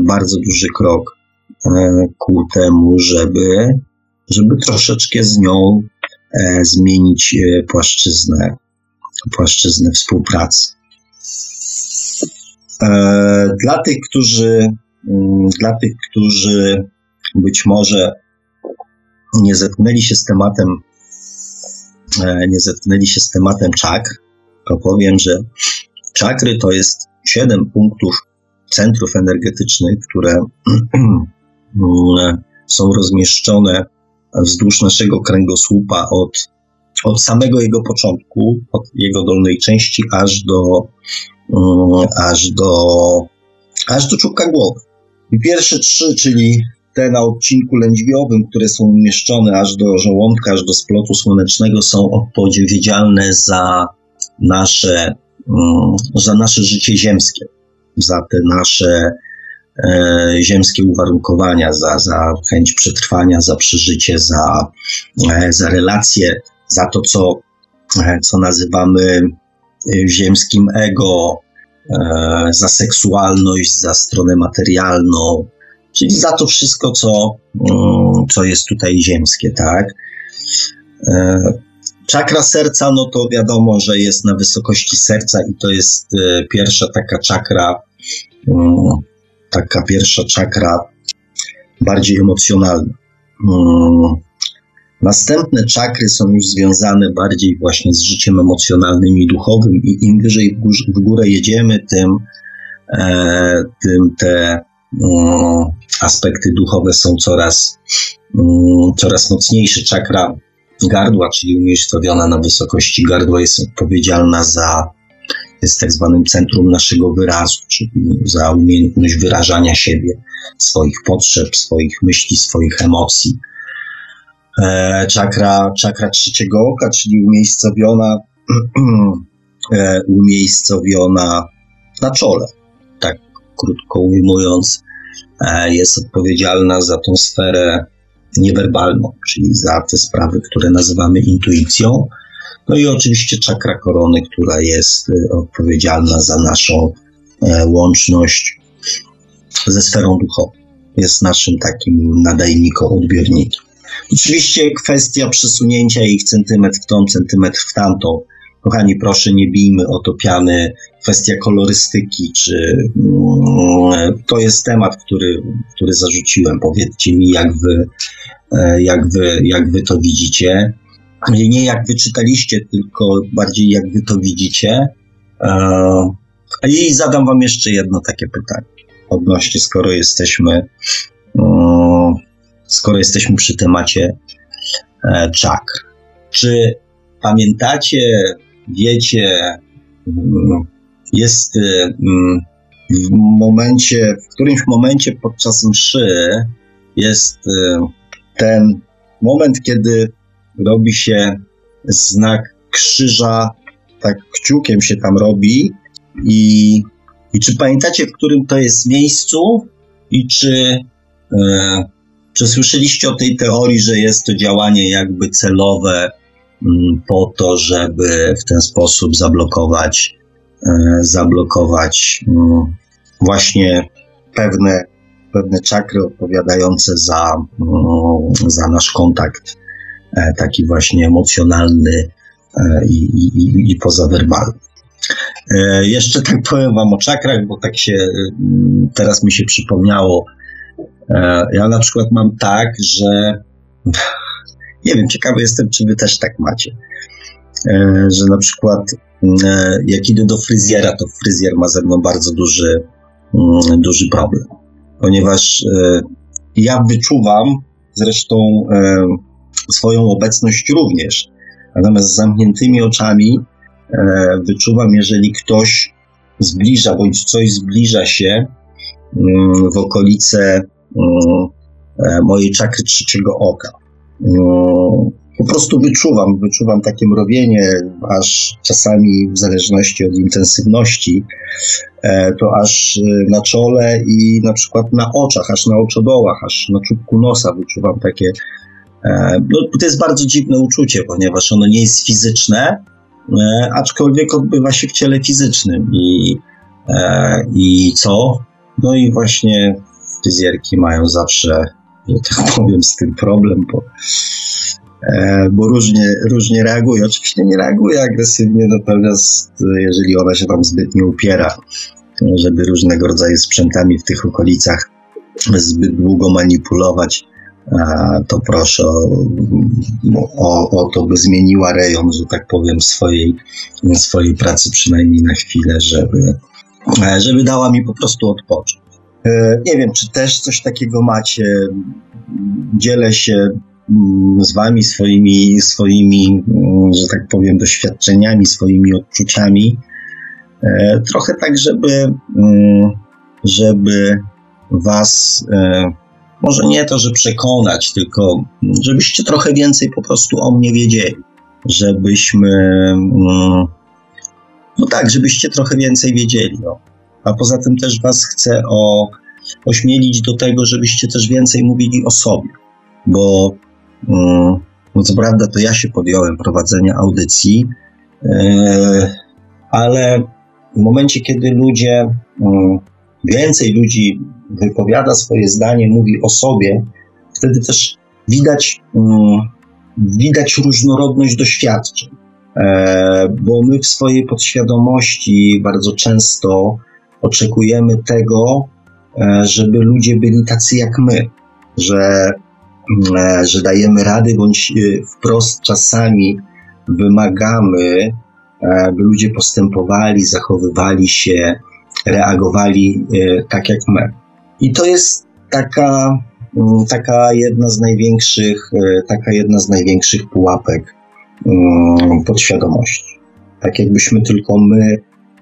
bardzo duży krok ku temu, żeby, żeby troszeczkę z nią zmienić płaszczyznę, płaszczyznę współpracy. Dla tych, którzy, mm, dla tych, którzy być może nie zetknęli się z tematem, nie zetknęli się z tematem czakr, to powiem, że czakry to jest siedem punktów centrów energetycznych, które są rozmieszczone wzdłuż naszego kręgosłupa od, od samego jego początku, od jego dolnej części aż do, aż do, aż do czubka głowy. I pierwsze trzy, czyli te na odcinku lędźwiowym, które są umieszczone aż do żołądka, aż do splotu słonecznego, są odpowiedzialne za nasze, mm, za nasze życie ziemskie, za te nasze e, ziemskie uwarunkowania, za, za chęć przetrwania, za przeżycie, za, e, za relacje, za to, co, e, co nazywamy ziemskim ego, za seksualność, za stronę materialną, czyli za to wszystko, co, mm, co jest tutaj ziemskie, tak? Czakra serca, no to wiadomo, że jest na wysokości serca i to jest e, pierwsza taka czakra, mm, taka pierwsza czakra bardziej emocjonalna. Mm, następne czakry są już związane bardziej właśnie z życiem emocjonalnym i duchowym i im wyżej w górę jedziemy, tym, e, tym te mm, aspekty duchowe są coraz, coraz mocniejsze. Czakra gardła, czyli umiejscowiona na wysokości gardła, jest odpowiedzialna za, jest tak zwanym centrum naszego wyrazu, czyli za umiejętność wyrażania siebie, swoich potrzeb, swoich myśli, swoich emocji. E, czakra, czakra trzeciego oka, czyli umiejscowiona, e, umiejscowiona na czole, tak krótko ujmując, e, jest odpowiedzialna za tą sferę niewerbalną, czyli za te sprawy, które nazywamy intuicją. No i oczywiście czakra korony, która jest y, odpowiedzialna za naszą e, łączność ze sferą duchową. Jest naszym takim nadajnikiem, odbiornikiem. Oczywiście kwestia przesunięcia ich centymetr w tą, centymetr w tamtą. Kochani, proszę nie bijmy o to piany. Kwestia kolorystyki, czy mm, to jest temat, który, który zarzuciłem. Powiedzcie mi, jak wy E, jak wy, jak wy to widzicie. Nie jak wy czytaliście, tylko bardziej jak wy to widzicie. E, I zadam wam jeszcze jedno takie pytanie odnośnie, skoro jesteśmy, skoro jesteśmy przy temacie e, czakr. Czy pamiętacie, wiecie, mm, jest mm, w momencie, w którymś momencie podczas mszy jest ten moment, kiedy robi się znak krzyża, tak kciukiem się tam robi i, i czy pamiętacie, w którym to jest miejscu i czy, e, czy słyszeliście o tej teorii, że jest to działanie jakby celowe m, mm, po to, żeby w ten sposób zablokować, e, zablokować m, mm, właśnie pewne pewne czakry odpowiadające za, mm, za nasz kontakt e, taki właśnie emocjonalny e, i, i, i pozawerbalny. E, jeszcze tak powiem Wam o czakrach, bo tak się mm, teraz mi się przypomniało. Ja na przykład mam tak, że nie wiem, ciekawy jestem, czy Wy też tak macie. Że na przykład mm, jak idę do fryzjera, to fryzjer ma ze mną bardzo duży, duży problem ponieważ e, ja wyczuwam zresztą e, swoją obecność również. Natomiast z zamkniętymi oczami e, wyczuwam, jeżeli ktoś zbliża bądź coś zbliża się mm, w okolice mm, mojej czakry trzeciego oka. Po prostu wyczuwam, wyczuwam takie mrowienie, aż czasami w zależności od intensywności, e, to aż e, na czole i na przykład na oczach, aż na oczodołach, aż na czubku nosa wyczuwam takie. E, no, to jest bardzo dziwne uczucie, ponieważ ono nie jest fizyczne, aczkolwiek odbywa się w ciele fizycznym. I, i co? No i właśnie fryzjerki mają zawsze, że tak powiem, z tym problem, bo, bo różnie, różnie reaguje. Oczywiście nie reaguje agresywnie, natomiast jeżeli ona się tam zbytnio upiera, żeby różnego rodzaju sprzętami w tych okolicach zbyt długo manipulować, to proszę o, o, to, by zmieniła rejon, że tak powiem, swojej, swojej pracy przynajmniej na chwilę, żeby, żeby dała mi po prostu odpocząć. E, nie wiem, czy też coś takiego macie. Dzielę się z wami swoimi, swoimi, mm, że tak powiem, doświadczeniami, swoimi odczuciami. E, trochę tak, żeby, mm, żeby was e, może nie to, że przekonać, tylko żebyście trochę więcej po prostu o mnie wiedzieli. Żebyśmy, mm, no tak, żebyście trochę więcej wiedzieli. No. A poza tym też Was chcę o, ośmielić do tego, żebyście też więcej mówili o sobie, bo mm, no co prawda to ja się podjąłem prowadzenia audycji, yy, ale w momencie, kiedy ludzie yy, więcej ludzi wypowiada swoje zdanie, mówi o sobie, wtedy też widać, widać różnorodność doświadczeń. E, bo my w swojej podświadomości bardzo często oczekujemy tego, e, żeby ludzie byli tacy jak my, że, e, że dajemy rady, bądź e, wprost czasami wymagamy, e, by ludzie postępowali, zachowywali się, reagowali e, tak jak my. I to jest taka, mm, taka jedna z największych, e, taka jedna z największych pułapek mm, podświadomości. Tak jakbyśmy tylko my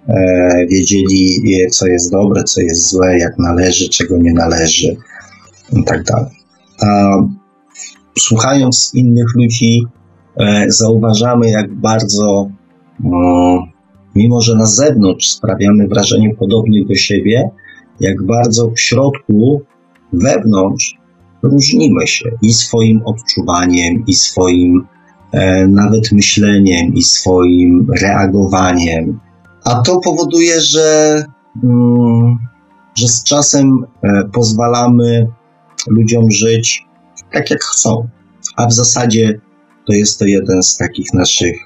e, wiedzieli, co jest dobre, co jest złe, jak należy, czego nie należy i tak słuchając innych ludzi, zauważamy, jak bardzo mm, mimo że na zewnątrz sprawiamy wrażenie podobnych do siebie, jak bardzo w środku, wewnątrz różnimy się i swoim odczuwaniem, i swoim e, nawet myśleniem, i swoim reagowaniem. A to powoduje, że, mm, że z czasem e, pozwalamy ludziom żyć tak, jak chcą. A w zasadzie to jest to jeden z takich naszych,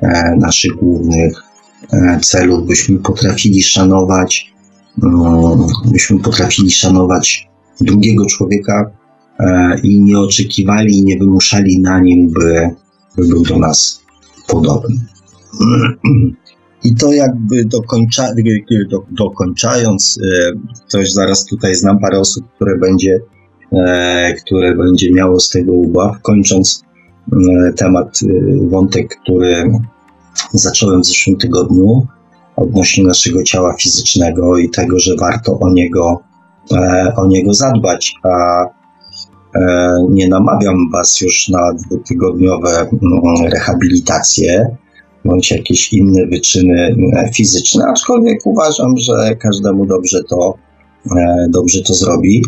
e, naszych głównych E, celów, byśmy potrafili szanować, mm, byśmy potrafili szanować drugiego człowieka e, i nie oczekiwali i nie wymuszali na nim, by, by był do nas podobny. I to jakby dokończa, do, dokończając, e, też zaraz tutaj znam parę osób, które będzie, które będzie miało z tego ubaw, kończąc temat, wątek, który zacząłem w zeszłym tygodniu odnośnie naszego ciała fizycznego i tego, że warto o niego, e, o niego zadbać, a e, nie namawiam Was już na dwutygodniowe mm, rehabilitacje bądź jakieś inne wyczyny e, fizyczne, aczkolwiek uważam, że każdemu dobrze to, dobrze to zrobi.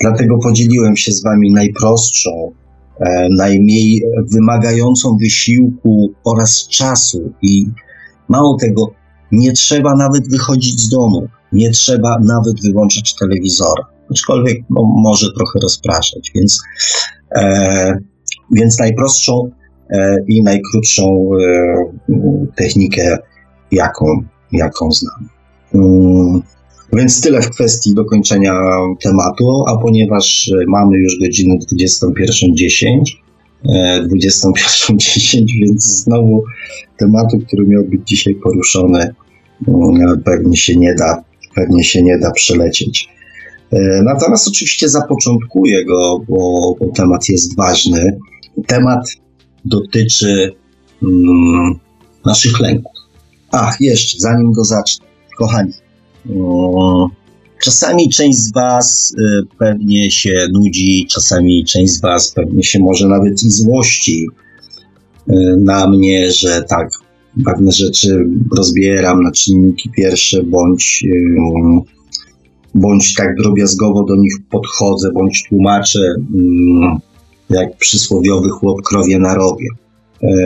Dlatego podzieliłem się z Wami najprostszą E, najmniej wymagającą wysiłku oraz czasu. I mało tego, nie trzeba nawet wychodzić z domu, nie trzeba nawet wyłączać telewizora, aczkolwiek no, może trochę rozpraszać, więc, e, więc najprostszą e, i najkrótszą e, technikę, jaką, jaką znam. Mm. Więc tyle w kwestii dokończenia tematu, a ponieważ e, mamy już godzinę 21.10, 21.10, e, więc znowu tematu, który miał być dzisiaj poruszony, mm, pewnie się nie da, pewnie się nie da przelecieć. E, natomiast oczywiście zapoczątkuję go, bo, bo temat jest ważny. Temat dotyczy mm, naszych lęków. Ach, jeszcze, zanim go zacznę, kochani, Czasami część z Was y, pewnie się nudzi, czasami część z Was pewnie się może nawet i złości y, na mnie, że tak pewne rzeczy rozbieram na czynniki pierwsze, bądź, y, bądź tak drobiazgowo do nich podchodzę, bądź tłumaczę, jak przysłowiowy chłop krowie na rowie.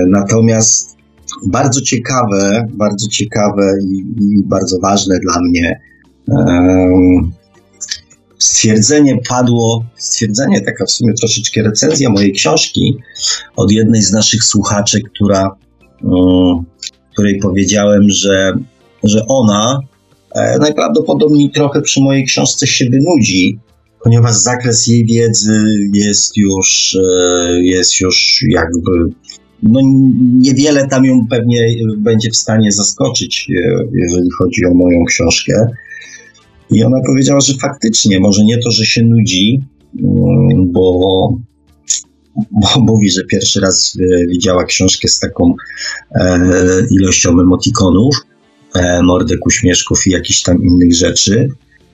Natomiast bardzo ciekawe, bardzo ciekawe i, i bardzo ważne dla mnie stwierdzenie padło, stwierdzenie, taka w sumie troszeczkę recenzja mojej książki od jednej z naszych słuchaczy, która, której powiedziałem, że, że ona e, najprawdopodobniej trochę przy mojej książce się wynudzi, ponieważ zakres jej wiedzy jest już, e, jest już jakby no niewiele tam ją pewnie będzie w stanie zaskoczyć, e, jeżeli chodzi o moją książkę. I ona powiedziała, że faktycznie, może nie to, że się nudzi, mm, bo, bo mówi, że pierwszy raz e, widziała książkę z taką e, ilością emotikonów, e, mordek, uśmieszków i jakichś tam innych rzeczy.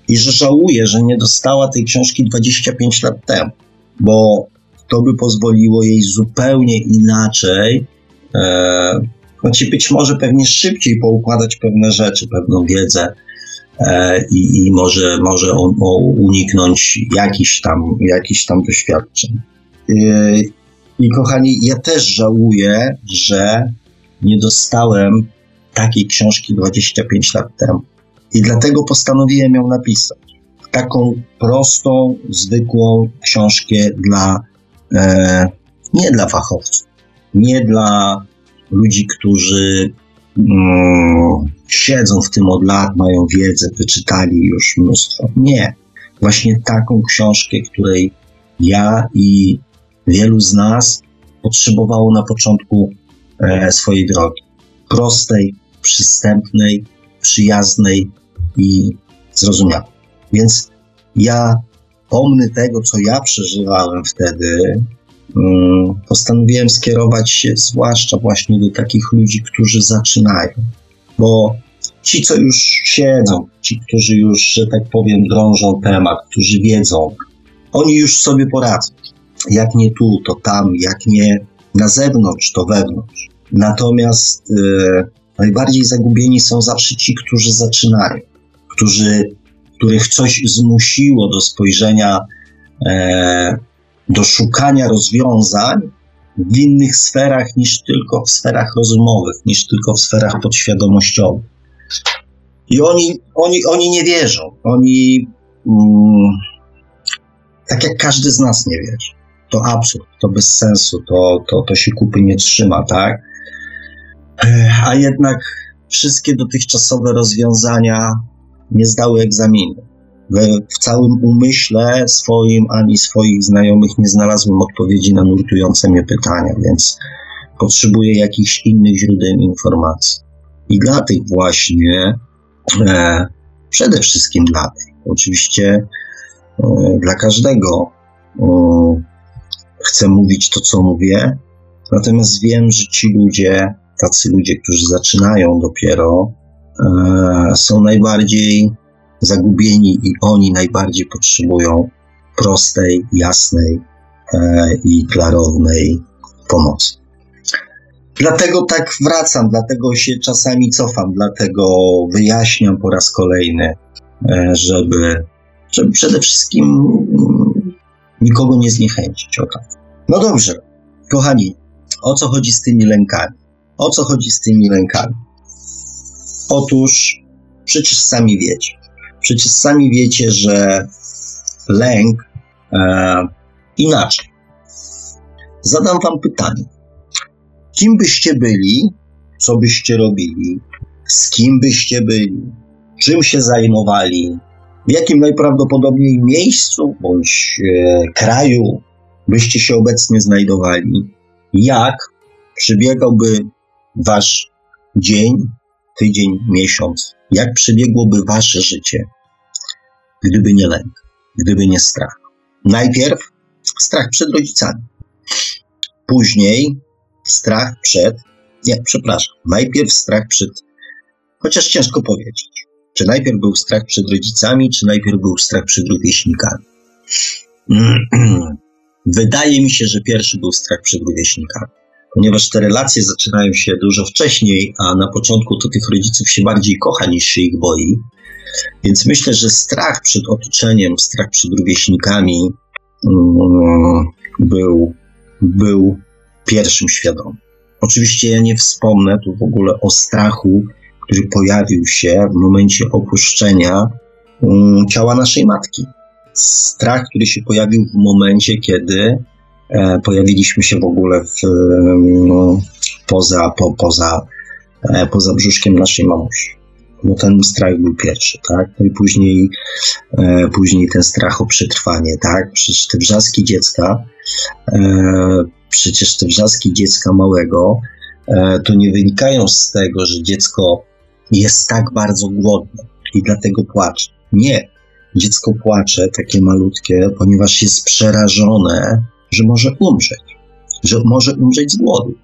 I że żałuje, że nie dostała tej książki 25 lat temu, bo to by pozwoliło jej zupełnie inaczej, e, znaczy być może pewnie szybciej poukładać pewne rzeczy, pewną wiedzę, E, i, i może, może on, uniknąć jakichś tam, jakichś tam doświadczeń. E, I kochani, ja też żałuję, że nie dostałem takiej książki 25 lat temu. I dlatego postanowiłem ją napisać. Taką prostą, zwykłą książkę dla, nie dla fachowców, nie dla ludzi, którzy mm, siedzą w tym od lat, mają wiedzę, wyczytali już mnóstwo. Nie. Właśnie taką książkę, której ja i wielu z nas potrzebowało na początku e, swojej drogi. Prostej, przystępnej, przyjaznej i zrozumiałej. Więc ja pomny tego, co ja przeżywałem wtedy, mm, postanowiłem skierować się zwłaszcza właśnie do takich ludzi, którzy zaczynają, bo ci, co już siedzą, ci, którzy już, że tak powiem, drążą temat, którzy wiedzą, oni już sobie poradzą. Jak nie tu, to tam, jak nie na zewnątrz, to wewnątrz. Natomiast e, najbardziej zagubieni są zawsze ci, którzy zaczynają, którzy, których coś zmusiło do spojrzenia, e, do szukania rozwiązań w innych sferach niż tylko w sferach rozumowych, niż tylko w sferach podświadomościowych. I oni, oni, oni nie wierzą. Oni, mm, tak jak każdy z nas nie wierzy. To absurd, to bez sensu, to, to, to się kupy nie trzyma, tak? A jednak wszystkie dotychczasowe rozwiązania nie zdały egzaminu. W całym umyśle swoim ani swoich znajomych nie znalazłem odpowiedzi na nurtujące mnie pytania, więc potrzebuję jakichś innych źródeł informacji. I dla tych właśnie, e, przede wszystkim dla tych, oczywiście e, dla każdego e, chcę mówić to, co mówię, natomiast wiem, że ci ludzie, tacy ludzie, którzy zaczynają dopiero, są najbardziej zagubieni i oni najbardziej potrzebują prostej, jasnej e, i klarownej pomocy. Dlatego tak wracam, dlatego się czasami cofam, dlatego wyjaśniam po raz kolejny, e, żeby, żeby przede wszystkim nikogo nie zniechęcić. Tak. No dobrze, kochani, o co chodzi z tymi lękami? O co chodzi z tymi lękami? Otóż przecież sami wiecie. Przecież sami wiecie, że lęk e, inaczej. Zadam Wam pytanie. Kim byście byli, co byście robili, z kim byście byli, czym się zajmowali, w jakim najprawdopodobniej miejscu bądź e, kraju byście się obecnie znajdowali, jak przebiegałby wasz dzień, tydzień, miesiąc, jak przebiegłoby wasze życie, gdyby nie lęk, gdyby nie strach. Najpierw strach przed rodzicami. Później strach przed, nie, przepraszam, najpierw strach przed, chociaż ciężko powiedzieć, czy najpierw był strach przed rodzicami, czy najpierw był strach przed rówieśnikami. Wydaje mi się, że pierwszy był strach przed rówieśnikami, ponieważ te relacje zaczynają się dużo wcześniej, a na początku to tych rodziców się bardziej kocha niż się ich boi. Więc myślę, że strach przed otoczeniem, strach przed rówieśnikami um, był, był pierwszym świadomym. Oczywiście ja nie wspomnę tu w ogóle o strachu, który pojawił się w momencie opuszczenia um, ciała naszej matki. strach, który się pojawił w momencie, kiedy pojawiliśmy się w ogóle w, no, poza, po, poza, e, poza brzuszkiem naszej mamusi. No ten strach był pierwszy, tak? No i później, e, później ten strach o przetrwanie, tak? Przecież te wrzaski dziecka, e, przecież te wrzaski dziecka małego, e, to nie wynikają z tego, że dziecko jest tak bardzo głodne i dlatego płacze. Nie. Dziecko płacze, takie malutkie, ponieważ jest przerażone, że może umrzeć, że może umrzeć z głodu.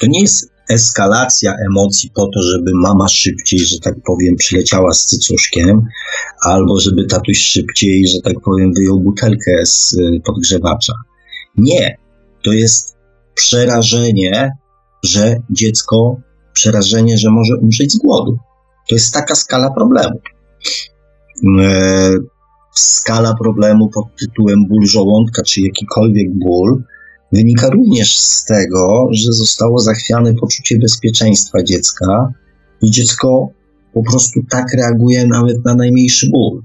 To nie jest eskalacja emocji po to, żeby mama szybciej, że tak powiem, przyleciała z cycuszkiem, albo żeby tatuś szybciej, że tak powiem, wyjął butelkę z y, podgrzewacza. Nie. To jest przerażenie, że dziecko, przerażenie, że może umrzeć z głodu. To jest taka skala problemu. Skala problemu pod tytułem ból żołądka, czy jakikolwiek ból, wynika również z tego, że zostało zachwiane poczucie bezpieczeństwa dziecka i dziecko po prostu tak reaguje nawet na najmniejszy ból,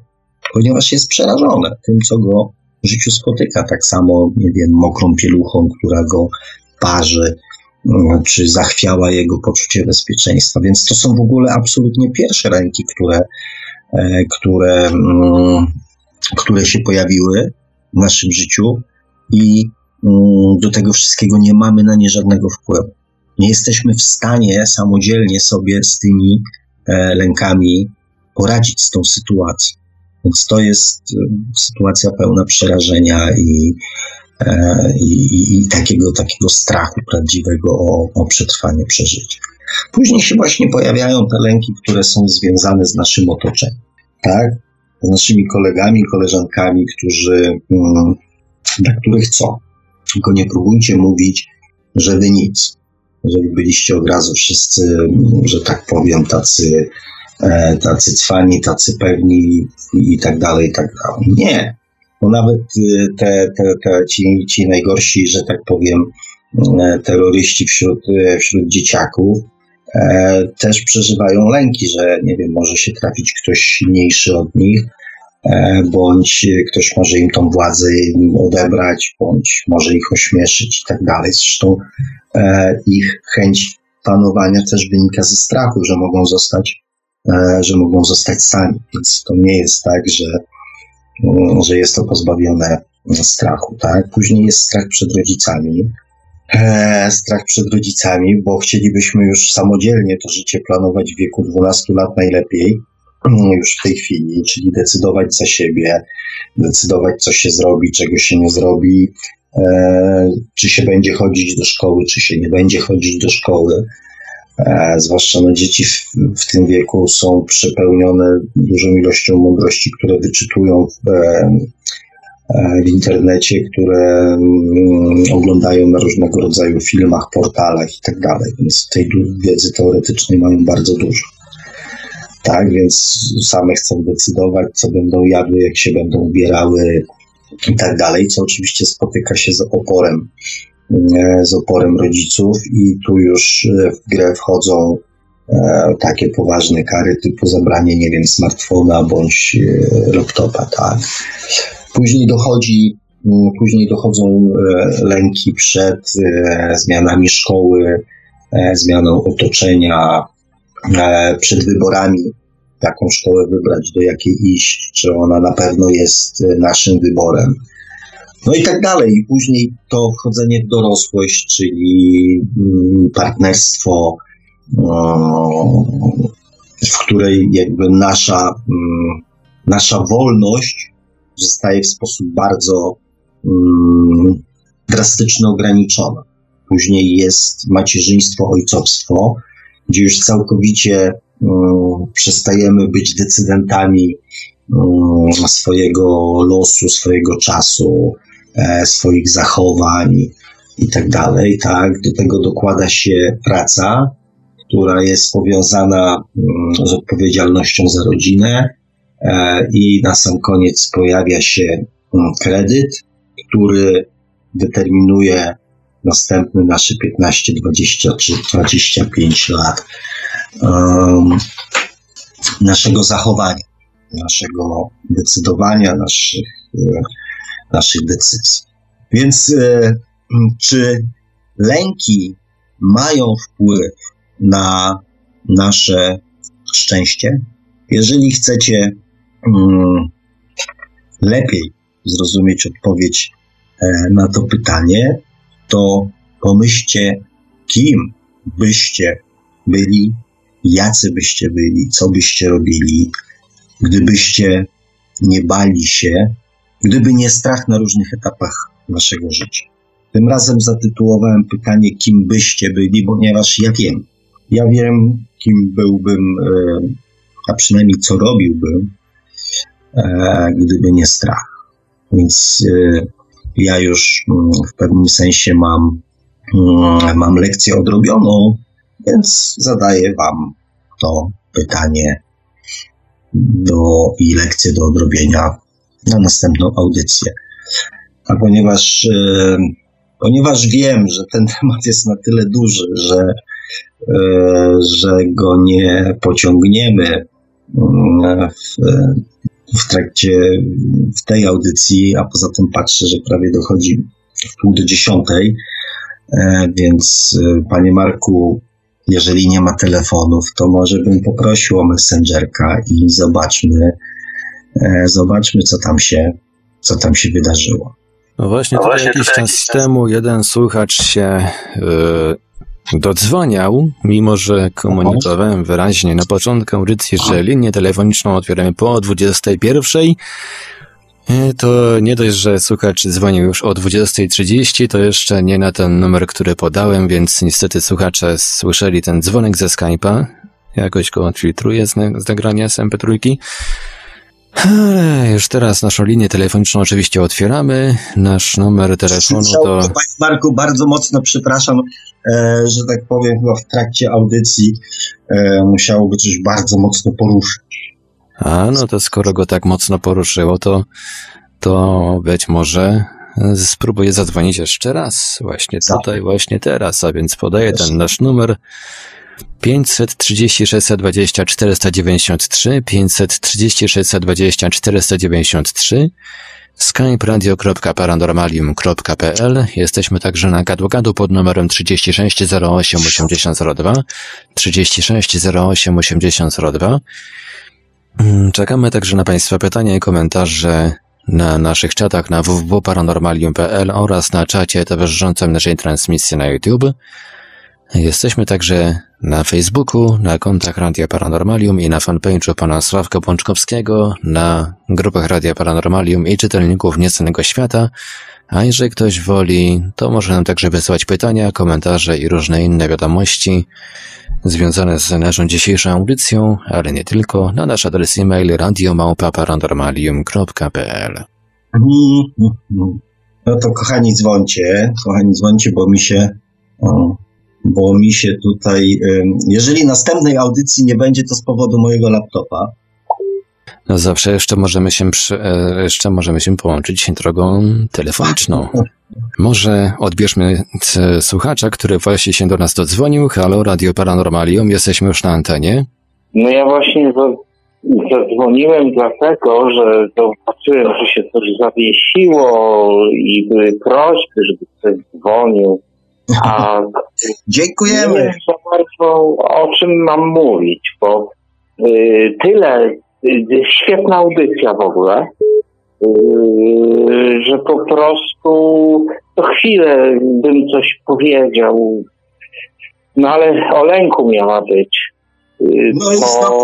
ponieważ jest przerażone tym, co go w życiu spotyka. Tak samo, nie wiem, mokrą pieluchą, która go parzy, mm, czy zachwiała jego poczucie bezpieczeństwa. Więc to są w ogóle absolutnie pierwsze ręki, które, e, które, mm, które się pojawiły w naszym życiu i mm, do tego wszystkiego nie mamy na nie żadnego wpływu. Nie jesteśmy w stanie samodzielnie sobie z tymi e, lękami poradzić z tą sytuacją. Więc to jest e, sytuacja pełna przerażenia i, E, i, i, takiego, takiego strachu prawdziwego o, o przetrwanie, przeżycie. Później się właśnie pojawiają te lęki, które są związane z naszym otoczeniem, tak? Z naszymi kolegami, koleżankami, którzy, mm, dla których co? Tylko nie próbujcie mówić, że wy nic, że wy byliście od razu wszyscy, że tak powiem, tacy, e, tacy cwani, tacy pewni i tak dalej, i tak dalej. Nie bo nawet y, te, te, te ci, ci najgorsi, że tak powiem, y, terroryści wśród, y, wśród dzieciaków e, też przeżywają lęki, że nie wiem, może się trafić ktoś silniejszy od nich, e, bądź ktoś może im tą władzę odebrać, bądź może ich ośmieszyć i tak dalej. Zresztą e, ich chęć panowania też wynika ze strachu, że mogą zostać, że mogą zostać sami. Więc to nie jest tak, że że jest to pozbawione strachu, tak? Później jest strach przed rodzicami. E, strach przed rodzicami, bo chcielibyśmy już samodzielnie to życie planować w wieku 12 lat najlepiej, już w tej chwili, czyli decydować za siebie, decydować, co się zrobi, czego się nie zrobi, e, czy się będzie chodzić do szkoły, czy się nie będzie chodzić do szkoły. E, zwłaszcza no, dzieci w, w, tym wieku są przepełnione dużą ilością mądrości, które wyczytują w, w internecie, które mm, oglądają na różnego rodzaju filmach, portalach i tak więc tej wiedzy teoretycznej mają bardzo dużo. Tak, więc same chcą decydować, co będą jadły, jak się będą ubierały i tak co oczywiście spotyka się z oporem E, z oporem rodziców i tu już e, w grę wchodzą e, takie poważne kary typu zabranie, nie wiem, smartfona bądź laptopa, tak. Później dochodzi, później dochodzą lęki przed zmianami szkoły, zmianą otoczenia, przed wyborami, jaką szkołę wybrać, do jakiej iść, czy ona na pewno jest naszym wyborem no i tak dalej. I później to wchodzenie w dorosłość, czyli mm, partnerstwo, mm, w której jakby nasza, mm, nasza wolność zostaje w sposób bardzo drastycznie ograniczona. Później jest macierzyństwo, ojcowstwo, gdzie już całkowicie przestajemy być decydentami swojego losu, swojego czasu, E, swoich zachowań i tak dalej, tak. Do tego dokłada się praca, która jest powiązana mm, z odpowiedzialnością za rodzinę i na sam koniec pojawia się mm, kredyt, który determinuje następne nasze 15, 20 czy 25 lat um, naszego zachowania. naszego decydowania, naszych, naszych decyzji. Więc czy lęki mają wpływ na nasze szczęście? Jeżeli chcecie lepiej zrozumieć odpowiedź e, na to pytanie, to pomyślcie, kim byście byli, jacy byście byli, co byście robili, gdybyście nie bali się, gdyby nie strach na różnych etapach naszego życia. Tym razem zatytułowałem pytanie, kim byście byli, ponieważ ja wiem. Ja wiem, kim byłbym, e, a przynajmniej co robiłbym, gdyby nie strach. Więc e, ja już mm, w pewnym sensie mam, mm, mam lekcję odrobioną, więc zadaję Wam to pytanie do, i lekcję do odrobienia na następną audycję. A ponieważ ponieważ wiem, że ten temat jest na tyle duży, że, e, że go nie pociągniemy mm, w, w trakcie w tej audycji, a poza tym patrzę, że prawie dochodzi w pół do dziesiątej, e, więc e, panie Marku, jeżeli nie ma telefonów, to może bym poprosił o messengerka i zobaczmy, zobaczmy, co tam się, co tam się wydarzyło. No właśnie, no właśnie jakiś czas temu jeden słuchacz się yy, dodzwoniał, mimo że komunikowałem wyraźnie na początku audycji, że linię telefoniczną otwieramy po 21. E, to nie dość, że słuchacz dzwonił już o 20.30, to jeszcze nie na ten numer, który podałem, więc niestety słuchacze słyszeli ten dzwonek ze Skype'a. Jakoś go odfiltruję z, z nagrania z MP3. Już teraz naszą linię telefoniczną oczywiście otwieramy. Nasz numer telefonu to... Panie Marku, bardzo mocno przepraszam, że tak powiem, chyba w trakcie audycji e, musiałoby coś bardzo mocno poruszyć. A, no to skoro go tak mocno poruszyło, to, to być może spróbuję zadzwonić jeszcze raz. Właśnie tak. tutaj, właśnie teraz, a więc podaję ten nasz numer 530 620 493, 530 620 493, skype radio.paranormalium.pl. Jesteśmy także na gadu pod numerem 36 08 8002, 36 08 8002. Czekamy także na Państwa pytania i komentarze na naszych czatach na www.paranormalium.pl oraz na czacie towarzyszącym naszej transmisji na YouTube. Jesteśmy także na Facebooku, na kontach Radia Paranormalium i na fanpage'u pana Sławka Pączkowskiego, na grupach Radia Paranormalium i czytelników Niecennego Świata, a jeżeli ktoś woli, to może nam także wysłać pytania, komentarze i różne inne wiadomości związane z naszą dzisiejszą audycją, ale nie tylko, na nasz adres e-mail radiomałpa-paranormalium.pl No to kochani dzwoncie, kochani dzwoncie, bo mi się o, bo mi się tutaj, jeżeli następnej audycji nie będzie, to z powodu mojego laptopa. No zawsze jeszcze możemy się, przy, e, jeszcze możemy się połączyć drogą telefoniczną. Może odbierzmy słuchacza, który właśnie się do nas dodzwonił. Halo, Radio Paranormalium, jesteśmy już na antenie. No ja właśnie zadzwoniłem dlatego, że zobaczyłem, że się coś zawiesiło i były prośby, żeby ktoś dzwonił. A Dziękujemy. Nie wiem za bardzo o czym mam mówić, bo y, tyle, y, świetna audycja w ogóle, y, że po prostu co chwilę bym coś powiedział, no ale o lęku miała być. Y, no i znowu,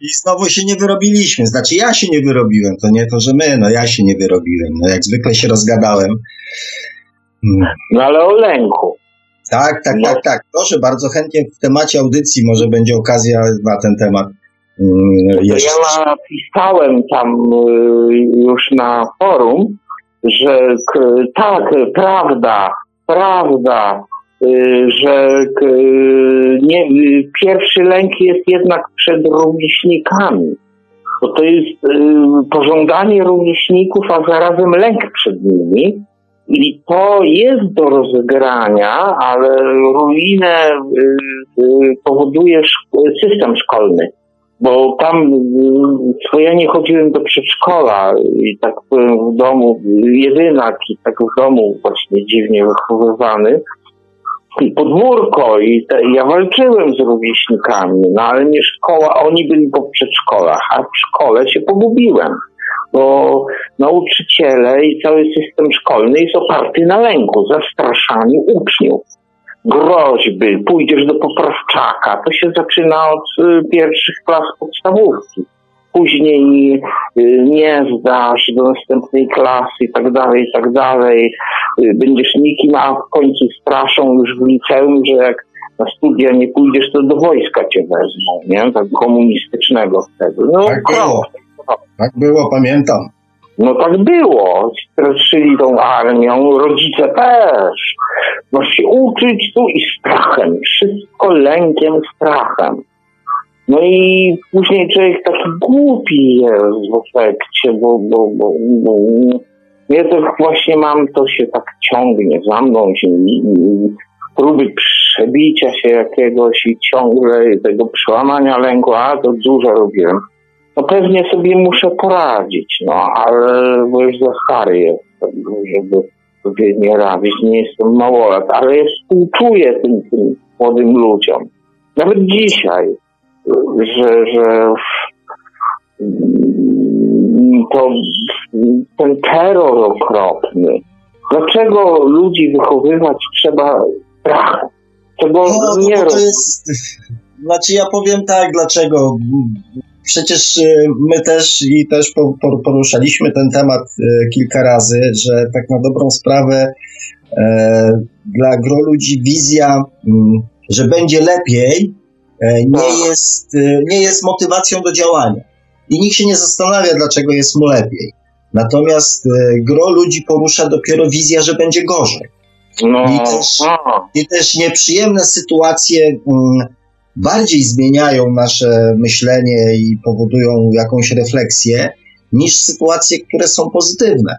i znowu się nie wyrobiliśmy. Znaczy ja się nie wyrobiłem, to nie to, że my, no ja się nie wyrobiłem. No jak zwykle się rozgadałem. No ale o lęku. Tak, tak, no. tak, tak. Proszę bardzo chętnie w temacie audycji może będzie okazja na ten temat. Mm, jeszcze. Ja napisałem tam y, już na forum, że tak, prawda, prawda, y, że nie, pierwszy lęk jest jednak przed rówieśnikami. Bo to jest y, pożądanie rówieśników, a zarazem lęk przed nimi. I to jest do rozegrania, ale ruinę y, y, powoduje system szkolny. bo tam, bo ja nie chodziłem do przedszkola i tak byłem w domu, jedynak i tak w domu właśnie dziwnie wychowywany. I podwórko i, te, ja walczyłem z rówieśnikami, no ale nie szkoła, oni byli po przedszkolach, a w szkole się pogubiłem bo nauczyciele i cały system szkolny jest oparty na lęku, zastraszaniu uczniów. Groźby, pójdziesz do poprawczaka, to się zaczyna od y, pierwszych klas podstawówki. Później y, nie zdasz do następnej klasy i tak dalej, i tak dalej. Y, będziesz nikim, a w końcu straszą już w liceum, że jak na studia nie pójdziesz, to do wojska cię wezmą, nie? Tak komunistycznego wtedy. No, tak. Tak było, pamiętam. No tak było. Straszyli tą armią, rodzice też. Masz się uczyć tu i strachem. Wszystko lękiem, strachem. No i później człowiek taki głupi jest w efekcie, bo, bo, bo, bo ja tak właśnie mam, to się tak ciągnie za mną, się, próby przebicia się jakiegoś i ciągle tego przełamania lęku, a to dużo robiłem. No pewnie sobie muszę poradzić, no ale bo już za stary jestem, żeby sobie nie radzić, nie jestem małolat, ale ja współczuję tym, tym młodym ludziom. Nawet dzisiaj, że, że to ten terror okropny. Dlaczego ludzi wychowywać trzeba strachem? Czego no, nie to jest, Znaczy ja powiem tak, dlaczego Przecież y, my też i też poruszaliśmy ten temat y, kilka razy, że tak na dobrą sprawę e, dla gro ludzi wizja, mm, że będzie lepiej, e, nie tak. jest, y, nie jest motywacją do działania. I nikt się nie zastanawia, dlaczego jest mu lepiej. Natomiast gro ludzi porusza dopiero wizja, że będzie gorzej. No. I, też, I też nieprzyjemne sytuacje mm, bardziej zmieniają nasze myślenie i powodują jakąś refleksję, niż sytuacje, które są pozytywne.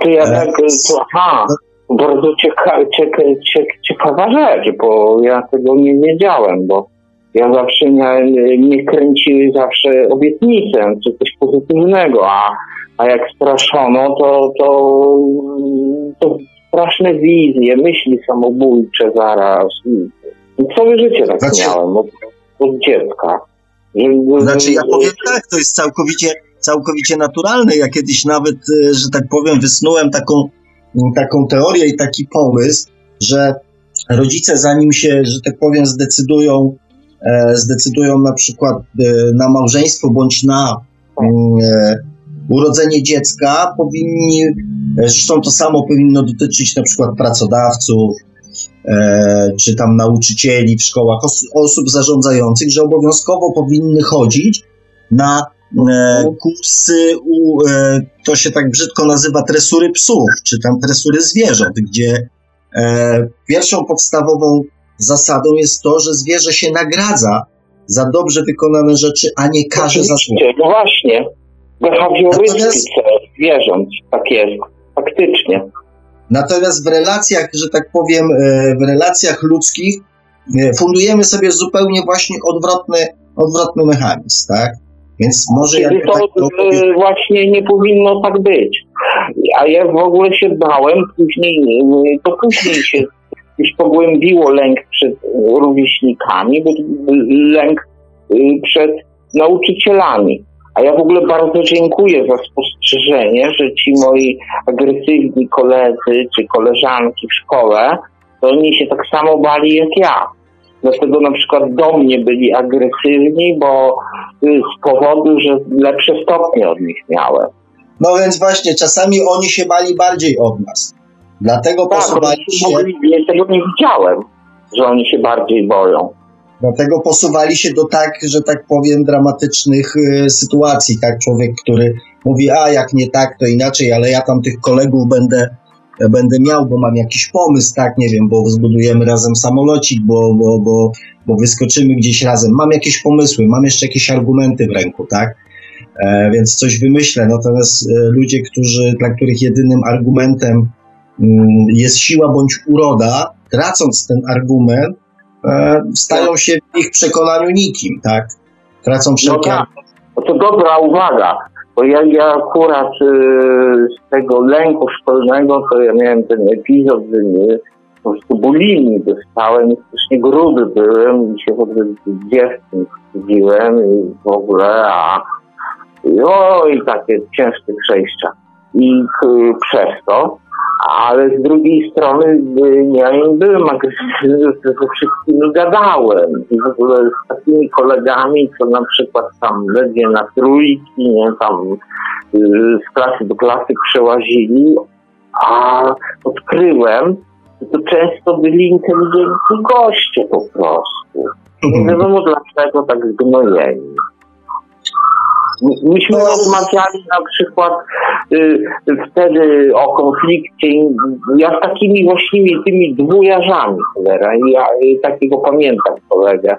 To ja e, tak, to, aha, bardzo cieka, cieka, ciekawa rzecz, bo ja tego nie wiedziałem, bo ja zawsze mnie, mnie kręciły zawsze obietnice, czy coś pozytywnego, a, a jak straszono, to, to, to straszne wizje, myśli samobójcze zaraz. Całe życie tak znaczy, miałem, od, od dziecka. Znaczy ja powiem tak, to jest całkowicie, całkowicie naturalne. Ja kiedyś nawet, e, że tak powiem, wysnułem taką, taką teorię i taki pomysł, że rodzice zanim się, że tak powiem, zdecydują, e, zdecydują na przykład e, na małżeństwo bądź na urodzenie dziecka, powinni, zresztą to samo powinno dotyczyć na przykład pracodawców, czy tam nauczycieli w szkołach, os osób zarządzających, że obowiązkowo powinny chodzić na e, kursy, u, e, to się tak brzydko nazywa tresury psów, czy tam tresury zwierząt, gdzie e, pierwszą podstawową zasadą jest to, że zwierzę się nagradza za dobrze wykonane rzeczy, a nie karze za złe. No właśnie, behawiorystyce zwierząt, tak jest, faktycznie. Natomiast w relacjach, że tak powiem, e, w relacjach ludzkich e, fundujemy sobie zupełnie właśnie odwrotny, odwrotny mechanizm, tak? Więc może jak to, tak to właśnie nie powinno tak być. A ja w ogóle się bałem później, to później się już pogłębiło lęk przed rówieśnikami, lęk y, przed nauczycielami. A ja w ogóle bardzo dziękuję za spostrzeżenie, że ci moi agresywni koledzy czy koleżanki w szkole, to oni się tak samo bali jak ja. Dlatego na przykład do mnie byli agresywni, bo y, z powodu, że lepsze stopnie od nich miałem. No więc właśnie, czasami oni się bali bardziej od nas. Dlatego tak, posuwali się... Ja tego nie widziałem, że oni się bardziej boją. Dlatego posuwali się do tak, że tak powiem, dramatycznych y, sytuacji. Tak, człowiek, który mówi, a jak nie tak, to inaczej, ale ja tam tych kolegów będę, będę miał, bo mam jakiś pomysł, tak, nie wiem, bo zbudujemy razem samolocik, bo, bo, bo, bo wyskoczymy gdzieś razem. Mam jakieś pomysły, mam jeszcze jakieś argumenty w ręku, tak? E, więc coś wymyślę. Natomiast e, ludzie, którzy, dla których jedynym argumentem mm, jest siła bądź uroda, tracąc ten argument, stają się w ich przekonaniu nikim, tak? tracą wszelkie... No tak, to dobra uwaga, bo ja, ja akurat y, z tego lęku szkolnego, to ja miałem ten epizod, że nie, po prostu bulimi dostałem, strasznie gruby byłem i się w ogóle dziewczyn wstydziłem i w ogóle, a o, i takie ciężkie przejścia. I y, przez to, ale z drugiej strony y, ja nie byłem agresywny, ze wszystkimi gadałem i w ogóle z takimi kolegami, co na przykład tam ledwie na trójki, nie, tam y, z klasy do klasy przełazili, a odkryłem, że to często byli inteligentni goście po prostu. Nie wiadomo dlaczego tak zgnojeni. Myśmy No. rozmawiali na przykład y, wtedy o konflikcie. Ja z takimi właściwie tymi dwujarzami, cholera, ja takiego pamiętam kolegę.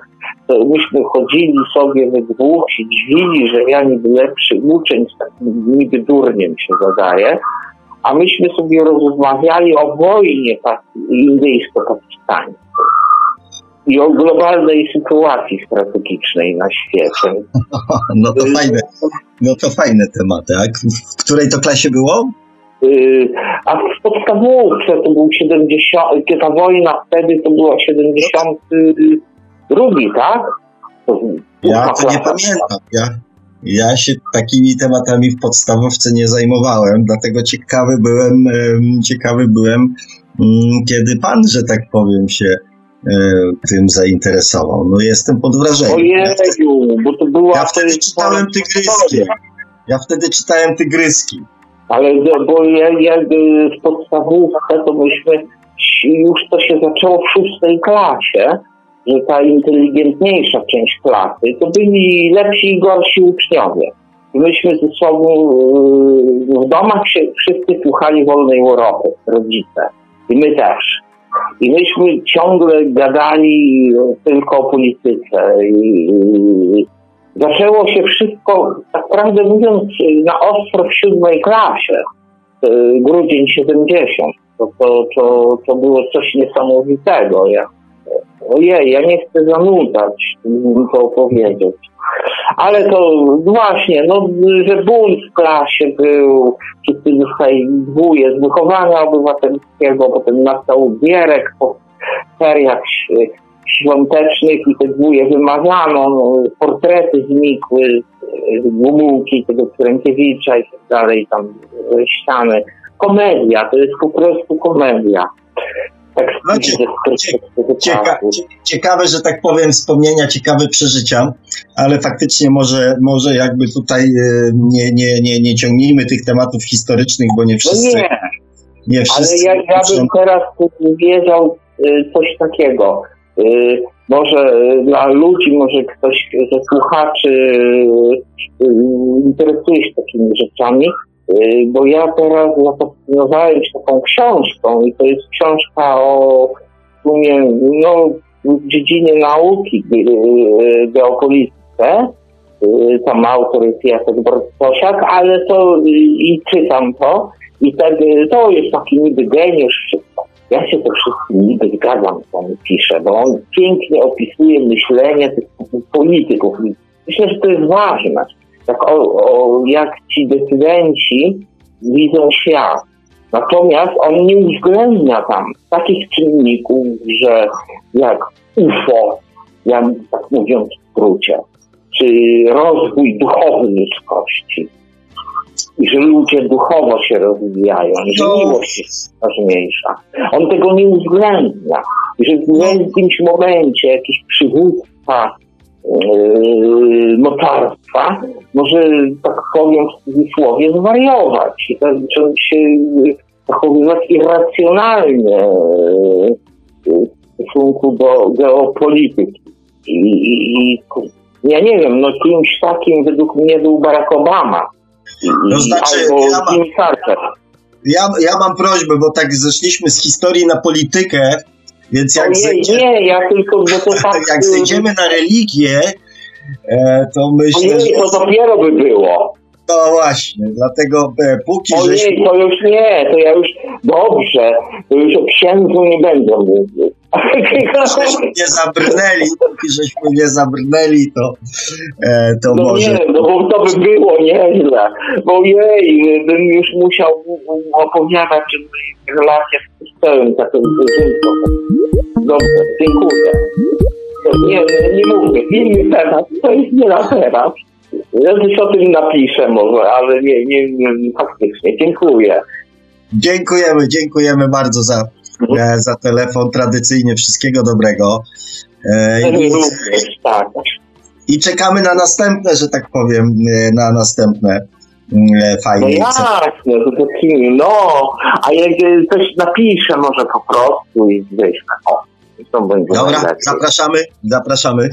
To myśmy chodzili sobie we dwóch, się dziwili, że ja niby lepszy uczeń z takim niby durniem się zadaje. A myśmy sobie rozmawiali o wojnie takiej indyjsko-pakistańskiej i o globalnej sytuacji strategicznej na świecie. No to fajne, no to fajne tematy. A w której to klasie było? Yy, A w podstawówce to był 70, ta wojna wtedy to była 72, tak? Ja to nie pamiętam. Ja, ja się takimi tematami w podstawówce nie zajmowałem, dlatego ciekawy byłem, em, ciekawy byłem, mm, kiedy pan, że tak powiem, się tym zainteresował. No jestem pod wrażeniem. Ja wtedy, Ojeju, bo to była... ja wtedy czytałem tygryski. Ja wtedy czytałem tygryski. Ale bo ja, ja y, w podstawówce to myśmy już to się zaczęło w szóstej klasie, że ta inteligentniejsza część klasy to byli lepsi i gorsi uczniowie. Myśmy ze sobą y, w domach się wszyscy słuchali wolnej Europy, rodzice. I my też. I myśmy ciągle gadali tylko o polityce. I, zaczęło się wszystko, tak prawdę mówiąc, na ostro w siódmej klasie. Y, Grudzień 70. To, to, to, to było coś niesamowitego. Ja, ojej, ja nie chcę zanudzać, to opowiedzieć. Ale to właśnie, no, że bunt w klasie był, wszyscy dostali dwóje z wychowania obywatelskiego, potem nastał gierek po feriach świątecznych i te dwóje wymazano, no, portrety znikły, Gomułki, tego Krękiewicza i tak dalej, tam y, ściany. Komedia, to jest po prostu komedia. Tak No, perspektywy Cieka, ciekawe, że tak powiem, wspomnienia, ciekawe przeżycia, ale faktycznie może, może jakby tutaj e, nie, nie, nie, nie ciągnijmy tych tematów historycznych, bo nie No wszyscy, nie, nie ale wszyscy ja, ja bym teraz wiedział y, coś takiego. Y, Może dla ludzi, może ktoś ze słuchaczy interesuje się takimi rzeczami, bo ja teraz zafascynowałem się taką książką i to jest książka o w sumie, no, w dziedzinie nauki, y, y, geopolityce. Y, Tam autor jest Jacek Borstosiak, ale to y, i czytam to i tak, y, to jest taki niby geniusz. Ja się to wszystko niby zgadzam, co on pisze, bo on pięknie opisuje myślenie tych polityków. Myślę, że to jest ważne. Tak o, o, jak ci decydenci widzą świat. Natomiast on nie uwzględnia tam takich czynników, że jak UFO, ja tak mówiąc w skrócie, czy rozwój duchowy ludzkości. I że ludzie duchowo się rozwijają, i że miłość jest ważniejsza. On tego nie uwzględnia. I że w jakimś momencie jakiś przywódca mocarstwa może, tak powiem w cudzysłowie, zwariować i zacząć się yy, zachowywać irracjonalnie yy, w stosunku do geopolityki. I, i, i ja nie wiem, no kimś takim według mnie był Barack Obama. I, To znaczy, albo ja Jimmy Carter. Ja, ja mam prośbę, bo tak zeszliśmy z historii na politykę, więc jak, Ojej, zejdzie, nie, ja tylko, bo to tak... jak zejdziemy na religię, e, to myślę, Ojej, że to dopiero by było. to właśnie, dlatego e, póki żeśmy... Ojej, to już nie, to ja już dobrze, to już o księdzu nie będę mówić. żeśmy nie zabrnęli, żeśmy nie zabrnęli, to, e, to no może... Nie, no bo to by było nieźle. Bo jej, bym już musiał opowiadać relacjach z kościołem taką zwierzętą. Dobrze, dziękuję. Nie, nie mówię, inny temat, to jest nie na teraz. Ja coś o tym napiszę może, ale nie, nie, nie faktycznie. Dziękuję. Dziękujemy, dziękujemy bardzo za, e, za telefon. Tradycyjnie wszystkiego dobrego. E, i, tak. I czekamy na następne, że tak powiem, e, na następne No fajne. jasne, to taki, no, a jak coś napiszę może po prostu i wyjść. O, to będzie Dobra, najlepiej. zapraszamy, zapraszamy.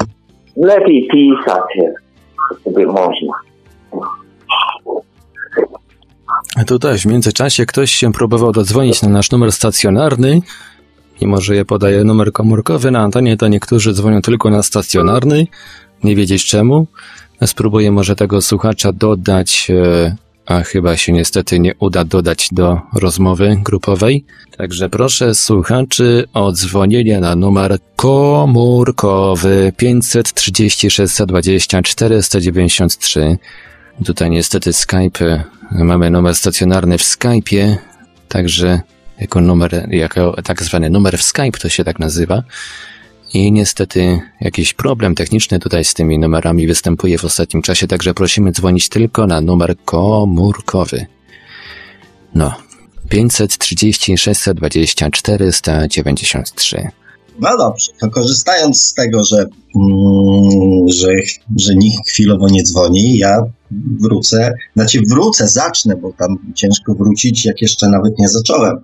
Lepiej pisać jest, sobie można. Tutaj w międzyczasie ktoś się próbował dodzwonić na nasz numer stacjonarny. Mimo, że ja podaję numer komórkowy na antenie, to niektórzy dzwonią tylko na stacjonarny. Nie wiedzieć czemu. Spróbuję może tego słuchacza dodać, e, a chyba się niestety nie uda dodać do rozmowy grupowej. Także proszę słuchaczy o dzwonienie na numer komórkowy 530 620 493. Tutaj niestety Skype, mamy numer stacjonarny w Skype'ie, także jako numer, jako tak zwany numer w Skype to się tak nazywa. I niestety jakiś problem techniczny tutaj z tymi numerami występuje w ostatnim czasie, także prosimy dzwonić tylko na numer komórkowy. No, 530 620 493. No dobrze, to korzystając z tego, że, mm, że, że nikt chwilowo nie dzwoni, ja wrócę, znaczy wrócę, zacznę, bo tam ciężko wrócić, jak jeszcze nawet nie zacząłem.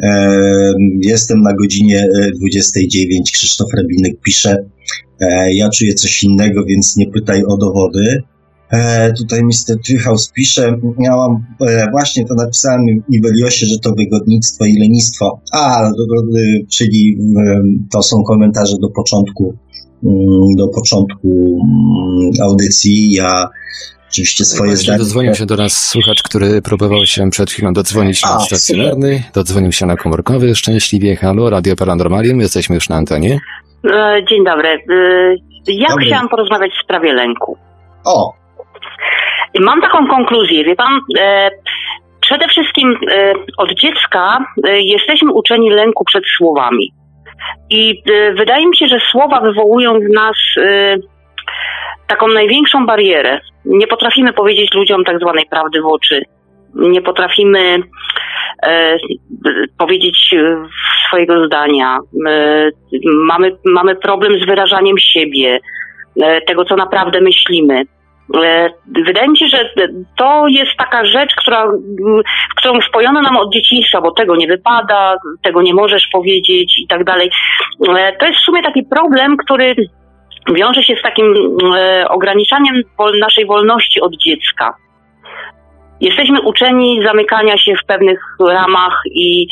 E, jestem na godzinie 29, Krzysztof Rebinek pisze, e, ja czuję coś innego, więc nie pytaj o dowody. E, tutaj Mr. Trychaus pisze, miałam, e, właśnie to napisałem Iweliosie, że to wygodnictwo i lenistwo. A, do, czyli e, to są komentarze do początku, mm, do początku mm, audycji. Ja oczywiście swoje zdanie... Dodzwonił się do nas słuchacz, który próbował się przed chwilą dodzwonić na stacjonarny, dodzwonił się na komórkowy, szczęśliwie, halo, Radio Paranormalium, jesteśmy już na antenie. E, Dzień dobry. E, Ja Dobry. chciałam porozmawiać w sprawie lęku. O, Mam taką konkluzję, wie pan, e, przede wszystkim e, od dziecka e, jesteśmy uczeni lęku przed słowami. I e, wydaje mi się, że słowa wywołują w nas e, taką największą barierę. Nie potrafimy powiedzieć ludziom tak zwanej prawdy w oczy. Nie potrafimy e, powiedzieć swojego zdania. Mamy, mamy problem z wyrażaniem siebie, tego, co naprawdę myślimy. E, Wydaje mi się, że to jest taka rzecz, która, w którą wpojono nam od dzieciństwa, bo tego nie wypada, tego nie możesz powiedzieć i tak dalej. E, To jest w sumie taki problem, który wiąże się z takim e, ograniczaniem naszej wolności od dziecka. Jesteśmy uczeni zamykania się w pewnych ramach i